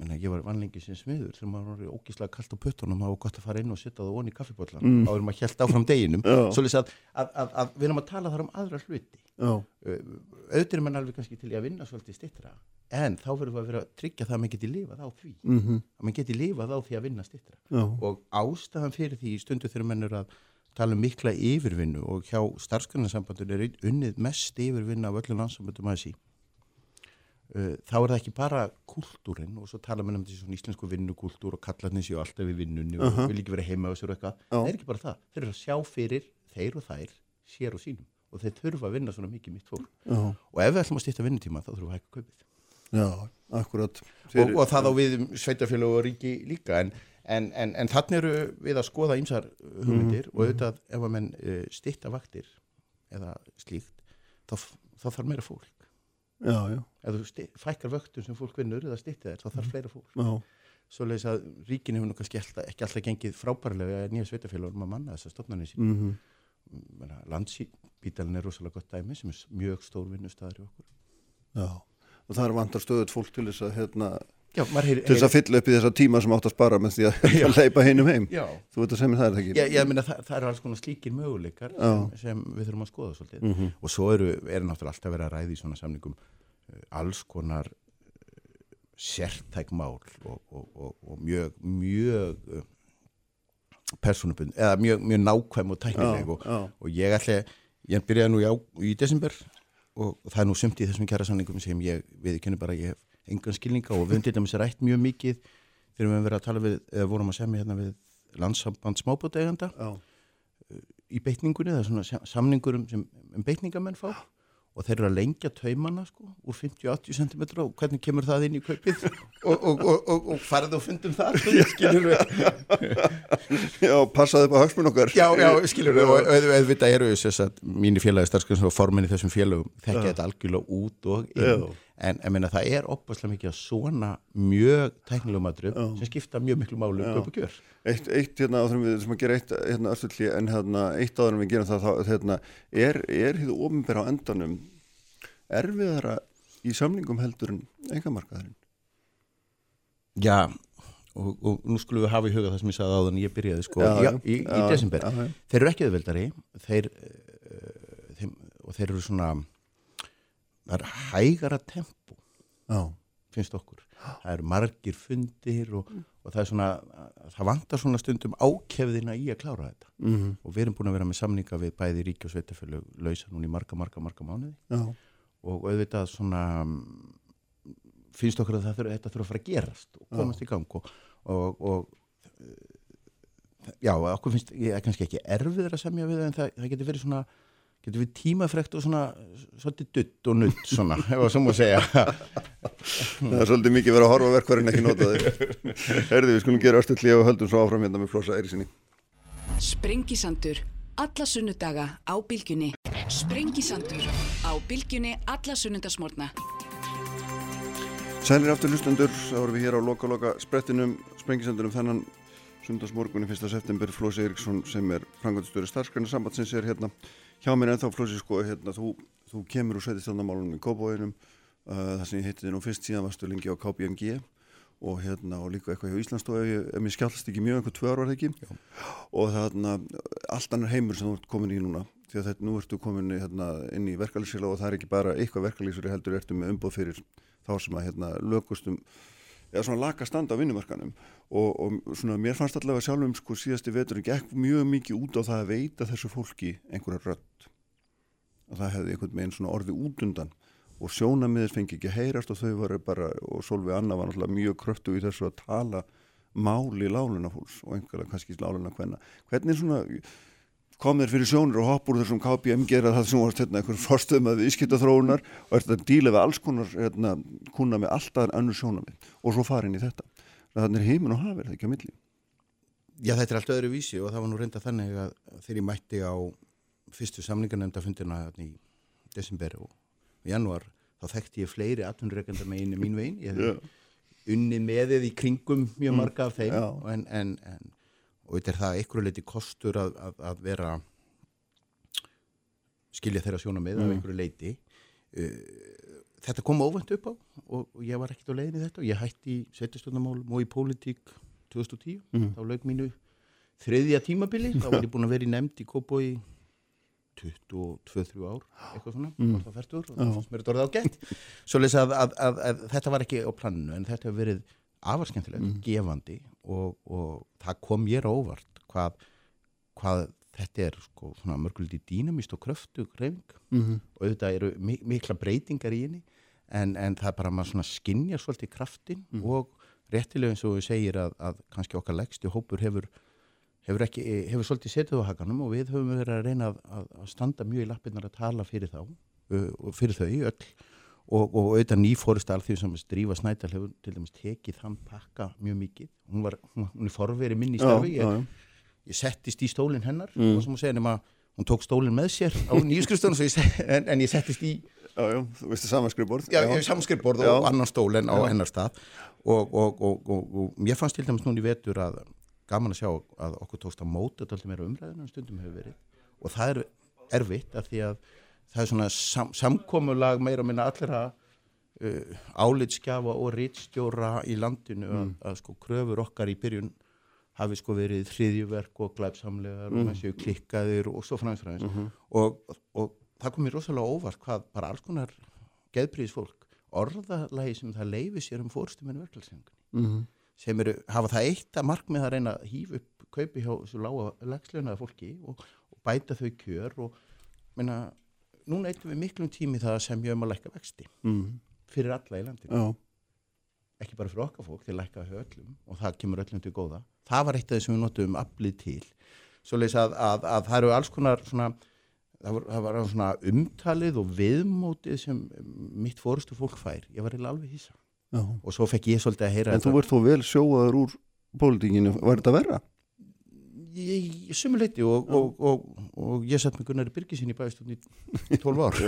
minna, ég var vanlengi sem smiður þegar maður var ógíslega kallt á puttunum og gott að fara inn og setja það onni í kaffipollan Mm. áður maður hjælt áfram deginum svolítið að, að, að, að við erum að tala þar um aðra hluti. Uh, auðvitað er mann alveg kannski til í að vinna svolítið stittra en þá verðum við að vera að tryggja það að maður geti lifað á því Mhm. að maður geti lifað á því að vinna stittra og ástæðan fyrir því stundu þegar menn eru að tala um mikla yfirvinnu og hjá starfsgrunarsambandun er unnið mest yfirvinna af öllu landsambandum að sí uh, þá er það ekki bara kultúrin og svo tala menn um svona íslensku vinnukúltúr og kallarnir séu alltaf við vinnunni og Aha. vil ekki vera heima á sér og eitthvað það er ekki bara það, þeir eru að sjá fyrir þeir og þær, sér og sínum og þeir þurfa að vinna svona mikið mitt fólk Já. og ef við ætlum að stýtta vinnutíma þá þurfum við að hækka kaupið Já, akkurat. og, og það á við um sveitafélag og ríki líka en, en, en, en þannig eru við að skoða ýmsar hugmyndir Mhm, og auðvitað ef að menn uh, stitta vaktir eða slíkt þá, þá þarf meira fólk. Já, já. ef þú fækkar vöktum sem fólk vinnur eða stitti þær þá þarf fleira fólk. Já. svoleiðis að ríkin hefur kannski alltaf, ekki alltaf gengið frábærlega nýja sveitafélagunum að manna þessar stofnarnir sín mm landsbítalinn er rosalega gott dæmi sem er mjög stór vinnustæðar í okkur. Já, og það er vantar stöðut fólk til þess að hérna, Já, heyri, til þess að fylla upp í þessa tíma sem átt að spara með því að <laughs> leipa hinum heim. Já, þú veit að segja mér það er það ekki? Já, ég meina það, það eru alls konar slíkir möguleikar sem, sem við þurfum að skoða svolítið. Mm -hmm. og svo eru, er náttúrulega alltaf verið að ræði í svona samningum uh, alls konar uh, sértæk mál og, og, og, og mjög mjög uh, persónubund, eða mjög, mjög nákvæm og tæknileg og, og ég ætla ég byrjaði nú í, á, í desember og það er nú sumt í þessum kjæra samningum sem ég viðkenni bara ég hef engan skilninga og við höfum til dæmis rætt mjög mikið þegar við höfum verið að tala við eða vorum að semja hérna við landsamband smábótaeganda í beitningunni, það er svona samningur um, sem, um beitningamenn fá. Og þeir eru að lengja taumana sko úr 50-80 cm og hvernig kemur það inn í kaupið? <laughs> Og, og, og, og farið og fundum það skilur við Já, passaði upp á hagsmun okkar. Já, já, skilur við og auðvitað eru þess að mínir félagi starfskrifs og formin í þessum félagum þekka þetta algjörlega út og inn. En meina það er opaslega mikið að svona mjög tæknilegum aðröf sem skipta mjög miklu málu um kaup og gjör Eitt, eitt hérna áður við sem að gera eitt hérna öllulli en hérna eitt áður en við gerum það þá hérna er, er hýðu ofinbæra á endanum erfiðara í samlingum heldur en engamarkaðurinn? Já og, og nú skulum við hafa í huga það sem ég sagði áður en ég byrjaði sko já, já, í, já, í desember þeir eru ekki auðveldari þeir, uh, þeim, og þeir eru svona það er hægara tempo finnst okkur. Það eru margir fundir og, og það er svona það vantar svona stundum ákefðina í að klára þetta. Mm -hmm. og við erum búin að vera með samninga við bæði ríki og sveitafjölu lausa núna í marga, marga, marga mánuði. Og auðvitað svona finnst okkur að þurfa, þetta þurfa að fara að gerast og komast já. í gang og, og, og já, okkur finnst ég er kannski ekki erfiður að semja við það en það, það getur verið svona getur við tímafrekt og svona svolítið dutt og nutt svona, <laughs> ef það segja? Það er svolítið mikið verið að horfa verkvarinn ekki nota þig <laughs> Herði, við skulum gera hlið og höldum svo áfram hérna með flosa Eirísinni Sprengisandur alla sunnudaga á bylgjunni. Sprengisandur á bylgjunni alla sunnundasmórna Sælir aftur hlustendur, þá erum við hér á loka loka sprettinum, Sprengisandunum þennan sundagsmorgunni 1. september Flósi Eiríksson sem er frangandistöru starfskræna sambandsins er hérna hjá mér en þá Flósi sko hérna þú, þú kemur úr sveitistjónamálunum í Kópavóinum uh, það sem ég heiti þið nú fyrst síðan varstu lengi á KPMG og hérna og líka eitthvað hjá Íslandsstofi ef mér skjálst ekki mjög, einhver tvö ár var það ekki Já. og þarna allt annar heimur sem þú ert komin í núna því að þetta nú ertu komin hérna, inn í verkalýsfélag og það er ekki bara eitthvað verkalýsfélag heldur ertu með umboð fyrir þá sem að hérna, lögustum eða svona laka standa á vinnumarkanum og, og svona mér fannst allavega sjálfum sko síðasti veturinn gekk mjög mikið út á það að veita þessu fólki einhverja rött og það hefði einhvern veginn svona orði út undan. Og sjónamiðis fengi ekki heyrast og þau varu bara og Solveig Anna var náttúrulega mjög kröftu í þessu að tala máli láluna fólks og einhverja kannski láluna hvenna hvernig svona kom þér fyrir sjónur og hoppur þessum KPM gera það sem varst hérna einhverjum fórstöðum að viðskipta þróunar og ert að díla við alls konar hérna, kuna með alltaf annur sjónamið og svo farin í þetta þannig er heimin og hafið, það er ekki á milli Já þetta er allt öðru vísi og það var nú reynda þannig að þegar ég mætti á fyrstu samlingarnemndafundina í desember og januar þá þekkti ég fleiri atvinnurreikandar með einu mín vegin ég hef yeah. unnið með þið í kringum mjög mm. marga af þeim yeah. en, en, en og þetta er það einhverju leiti kostur að, að, að vera skilja þeirra sjóna með mm. af einhverju leiti uh, þetta kom óvænt upp á og, og ég var ekkert á leiðinni þetta. Og ég hætti í setjastjónamálum og í pólitík 2010, mm. þá lög mínu þriðja tímabili, þá var ég búin að vera í nefnd í Kópói 22-23 ár, eitthvað svona. Mm. og það færtur og það fannst mér þetta orðið ágætt. Svo lesa að, að þetta var ekki á planinu en þetta hefur verið afarskemmtilegt, mm. gefandi og, og það kom á óvart hvað, hvað þetta er sko svona mörguliti dýnamist og kröftu reyfing mm -hmm. og auðvitað eru mikla breytingar í henni en, en það er bara maður svona skinnja svolítið kraftin mm. og réttilega eins og við segir að, að kannski okkar leggsti hópur hefur hefur, ekki, hefur svolítið setið á hakanum og við höfum verið að reyna að, að standa mjög í lappinnar að tala fyrir þá og fyrir þau öll og, og auðvitað nýfórist alþjóð sem Drífa Snædal hefur til dæmis tekið þann pakka mjög mikið. Hún, var, hún, er forverið minn í starfi. ég, ég settist í stólinn hennar. Mm. og sem hún segir nema hún tók stólinn með sér á nýjuskrifstunum <laughs> en, en ég settist í Já, já, þú veistu samanskriðborð Já, ég hef samanskriðborð og annan stól en á hennar stað. Og, og, og, og mér fannst til dæmis núna í vetur að gaman að sjá að okkur tókst að móta þetta alltaf meira umræðinu en stundum hefur verið. Og það er erfitt af því að það er svona sam, samkomulag meira að minna allra uh, álitskjafa og rítstjóra í landinu mm. að, að sko kröfur okkar í byrjun hafi sko verið hriðjuverk og glæpsamlegar mm. og þessi klikkaðir og svo framsfræðins mm -hmm. og, og það kom mér rosalega óvart hvað bara alls konar geðpríðis fólk orðalagi sem það leifi sér um fórstuminu verkefælsengunni mm -hmm. sem eru, hafa það eitt að markmið að reyna að hýfa upp kaupi hjá þessu lága lagslönaða fólki og, og bæta þau kjör og menna, núna eitthvað við miklum tími það sem ég um að lækka vexti mm. fyrir alla í landinu. Já. ekki bara fyrir okkar fólk, þeir lækka öllum og það kemur öllum til góða. Það var eitt af þessum við notum aflið til. Svo leys að, að, að það eru alls konar svona það var, það var svona umtalið og viðmótið sem mitt fórustu fólk fær. Ég var alveg hýsa og svo fekk ég svolítið að heyra En þú verður þó vel sjóaður úr pólitíkinu, var þetta verra? Ég, ég sumuleiti og, og, og, og ég satt með Gunnar Birgisinn í bæðistunni í <laughs> 12 ár.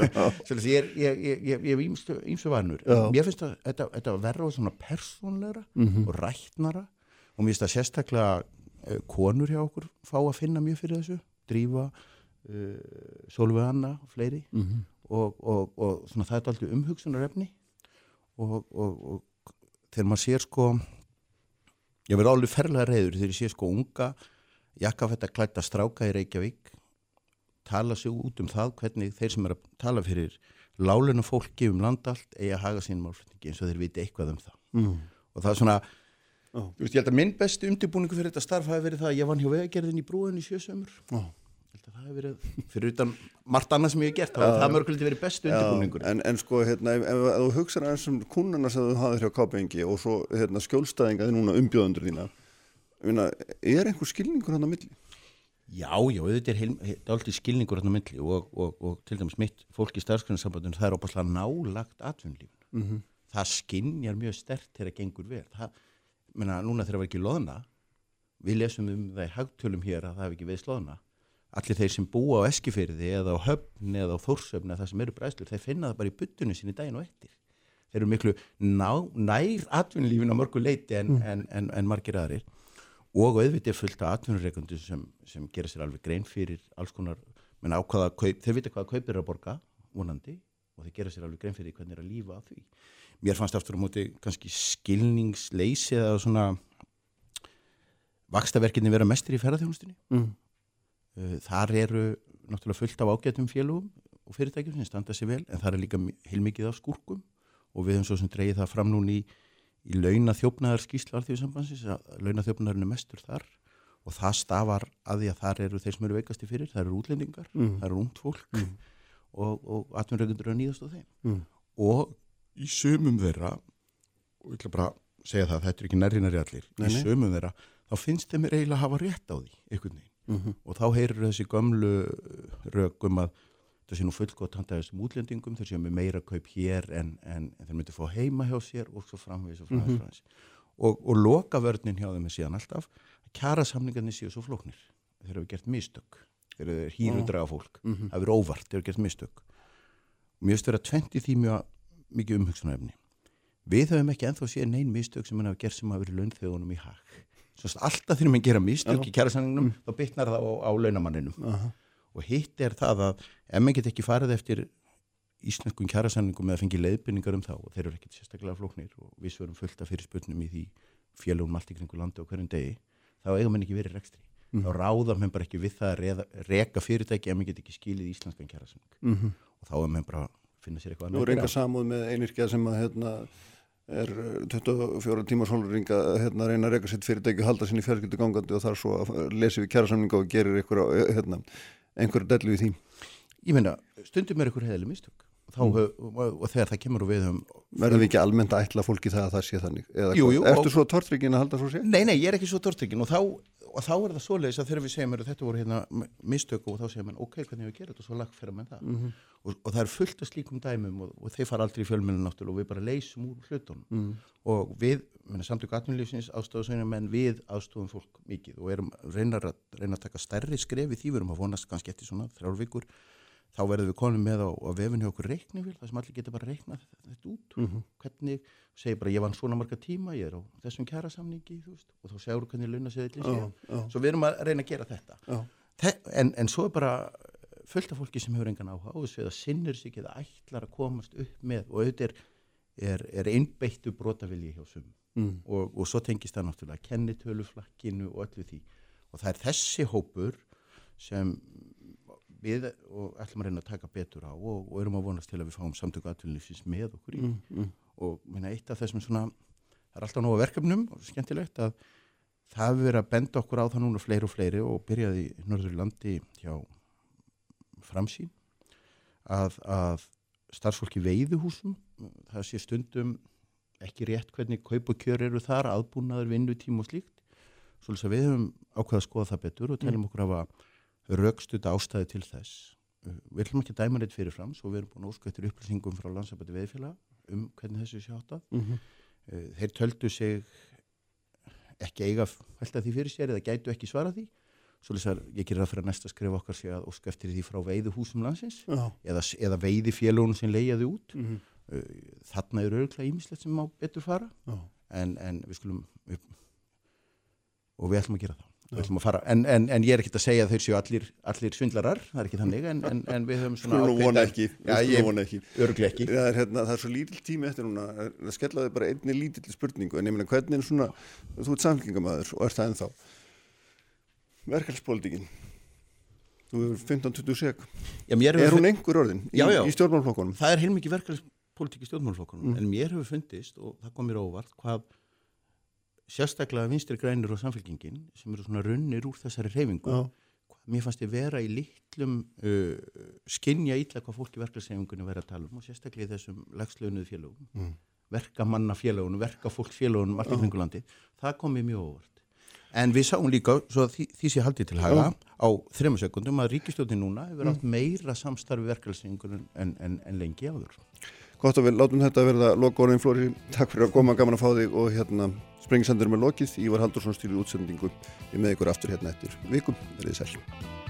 Ég, ég, ég hef ímsu varnur mér finnst að þetta, þetta verða svona persónleira mm -hmm. og rætnara og mér finnst að sérstaklega uh, konur hjá okkur fá að finna mjög fyrir þessu. Drífa uh, Solveig Anna og fleiri. Mm -hmm. og, og, og svona, það er alltaf umhugsunarefni. Og, og þegar maður sér sko ég verði alveg ferlega reyður þegar ég sé sko unga jakkafetta klæta stráka í Reykjavík tala sig út um það hvernig þeir sem er að tala fyrir lálunum fólki um landallt eigi að haga sínum álflutningi eins og þeir viti eitthvað um það. Mm. og það er svona oh. veist, ég held að minn besti undirbúningu fyrir þetta starf hafi verið það að ég vann hjá vegagerðin í brúin í sjösömur oh það hefur verið fyrir utan margt annað sem ég hef gert þá það mörgulegt verið bestu undirbúningur. en, en sko hérna ef, ef, ef þú hugsaður eins um kúnana sem þú hafið hjá KPNG og svo hérna skjólstæðingaði núna umbjóðundur þína Vinna, er einhver skilningur hann á milli? Já, já, þetta er, heil, er aldrei skilningur hann á milli og, og, og til dæmis mitt fólk í starfsgrunnsambandunum það er opaslega nálagt atvinnlífun mm -hmm. það skinnjar mjög stert þegar það gengur verð það, menna, núna þegar það var ekki loðna við lesum um það í hagtölum hér að það hef ekki veið slóðna allir þeir sem búa á Eskifyrði eða á Höfn eða á Þórsöfn eða það sem eru bræðslur, þeir finna það bara í byttunum sinni daginn og eftir. Þeir eru miklu ná, nær atvinnulífin á mörgu leiti en, mm. en, en, en margir aðrir og auðvitað fullt af atvinnureikundu sem, sem gera sér alveg grein fyrir alls konar, menn ákvaða kaup, þeir vita hvaða kaupir að borga, vonandi og þeir gera sér alveg grein fyrir hvernig er að lífa að því. Mér fannst aftur á móti kannski skilningsleysi eða svona vakstaverkinni vera mestir í ferðarþjónustinni mm. Eh, þar eru náttúrulega fullt af ágætum félugum og fyrirtækjum sem standa sér vel en það er líka heilmikið af skúrkum og við höfum svo sem dreyið það fram núni í, í launaþjófnaðar skýslu alþjóðsambansins að launaþjófnaðarinn er mestur þar og það stafar að því að þar eru þeir sem eru veikasti fyrir, það eru útlendingar, mm. það eru ungt fólk mm. og, og atvinnurreikundur eru nýðast á þeim mm. og í sömum þeirra og ég ætla bara að segja það, þetta er ekki nærri nærri allir, nei, í sömum þeirra þá finnst þeim eiginlega að hafa rétt á því einhvern veginn mm -hmm. og þá heyrir þessi gömlu rögum að það sé nú fullgótt handa þessum útlendingum þeir séu með meira kaup hér en, en, en þeir myndi fá heima hjá sér og svo framvegis og framvegis, mm -hmm. og, og loka vörninn hjá þeim er síðan alltaf kjara samningarnir séu svo flóknir. Þeir eru gert mistök. Þeir eru hýrudraga fólk. Mm -hmm. það eru óvart, þeir eru gert mistök. Og mér finnst að tventi því mjög mikið umhugsunarefni. Við höfum ekki enþá séð neyn mistök sem hann hafa gert sem hafa verið launþegunum í hag. Alltaf þegar maður gera mistök í kjærasanningnum mm. þá bytnar það á, á launamanninum. -huh. Og hitt er það að ef maður get ekki farið eftir íslenskum kjærasanningum eða fengið leiðbynningar um þá og þeir eru ekkert sérstaklega flóknir og við sverum fullt af fyrir spurningum í því félagum allt í kringu landi og hverjum degi þá eiga mann ekki verið rekstri mm. þá ráðar mann bara ekki við það að reða, reka fyrirtæki ef maður get ekki skilið íslenskan kjærasanning mm -hmm. og þá er mann bara að finna sér eitthvað Nú er einhver samúð með einirkja sem að hérna er 24 eh, tímar sólringa hérna, reyna að reyka sitt fyrirtæki halda sinni fjölskyldu gangandi og þar svo að lesi við kjærasamninga og gerir einhverja eh, hérna, einhver dellu í því. Ég meina, stundum er einhver heðileg mistök þá, höf, og, þegar það kemur og við höfum Verðum við ekki almennt að ætla fólki það að það sé þannig? Jú, jú, Ertu svo tortryggin að halda svo sé? Nei, nei, ég er ekki svo tortryggin og þá, og þá er það svoleiðis að þegar við segjum þetta voru hérna mistök og þá segjum við, ok, hvernig við gerum þetta og svo lagfæra með það Mhm. og, og það er fullt af slíkum dæmum og, og þeir fara aldrei í fjölmennu náttúrulega og við bara leysum úr hlutunum Mm. og við, menna, samtök atvinnulífsins aðstofasveinu, menn við aðstofum fólk mikið og erum reynar að, reyna að þá verðum við konum með á, á vefinu okkur reiknivél, það sem allir geta bara reiknað þetta út, Mhm. hvernig segir bara ég vann svona marga tíma, ég er á þessum kjærasamningi, þú veist, og þá sjáur hvernig launaseðilin sé, Já, já. svo við erum að reyna að gera þetta Já. Þe en, en svo er bara fullt af fólki sem hefur engan áhuga á þessu eða sinnir sig eða ætlar að komast upp með og auðvitað er, er, er einbeittu brotavilji hjá sum Mm. og, og svo tengist það náttúrulega kennitöluflakkinu og öllu því og það er þessi hópur sem við og ætlum að reyna að taka betur á og, og erum að vonast til að við fáum samtöku aðtunlýfsins með okkur í. Mm, mm. og minna eitt af þessum svona það er alltaf nóga verkefnum og skemmtilegt að það hefur verið að benda okkur á það núna fleiri og fleiri og byrjaði í Norður landi hjá framsýn að, að starfsfólki veiðuhúsum það sé stundum ekki rétt hvernig kaup og kjör eru þar aðbúnaður vinnutím og slíkt. Svolítið að við höfum ákveða að skoða það betur og teljum okkur að hafa raukstuta ástæði til þess. Við ætlum ekki að dæma neitt fyrirfram svo við erum búin að óska eftir upplýsingum frá landsabæti veðfélag um hvernig þessu sé áttað Mhm. Uh, þeir töldu sig ekki eiga velta því fyrir sér eða gætu ekki svara því. Svolítið að ég gerir það fyrir að næsta skrifa okkar sé að óska eftir því frá veiðuhúsum landsins Já. eða, eða veiðifélónum sem leiðaði út. Mhm. uh, þarna er örgulega ímislegt sem má betur fara. En, en við skulum og við ætlum að gera að fara, en, en, en ég er ekkert að segja að þeir séu allir, allir svindlarar, það er ekki þannig en, en, en við höfum svona ekki, ekki. ekki Það er, hérna, það er svo lítill tími eftir núna að skella þig bara einni lítill spurningu en ég meina hvernig er svona, þú ert samfélkingamæður og ert það ennþá verkefælspolítikin þú hefur 15-20 sek Já, mér er hefur hún einhver orðin í, Já, já. í stjórnmálflokkunum það er heilmikið verkefælispolítik í stjórnmálflokkunum Mm. en mér hefur fundist og það kom mér óvart hvað sérstaklega vinstri grænir og samfélkingin sem eru svona runnir úr þessari reyfingu Já. mér fannst ég vera í litlum uh, skinja ítla hvað fólk í verkefælisreyfingunni verið að tala um og sérstaklega í þessum legslaunuðu félögum Mm. verkamanna félögunum, verkafólk félögunum allt í kringulandi, það kom mér mjög óvart en við sáum líka svo að því, því sé haldið til haga á þrema sekundum að ríkistjóðin núna hefur Mm. átt meira samstarfi verkefælisreyfingunum en, en, en lengi áður Gott að við látum þetta verða loka orðin Flóri, takk fyrir að koma, gaman að fá þig og hérna sprengisandur með lokið, Ívar Haldursson stýrið útsendingu. Við með ykkur aftur hérna eftir vikum, verið sæl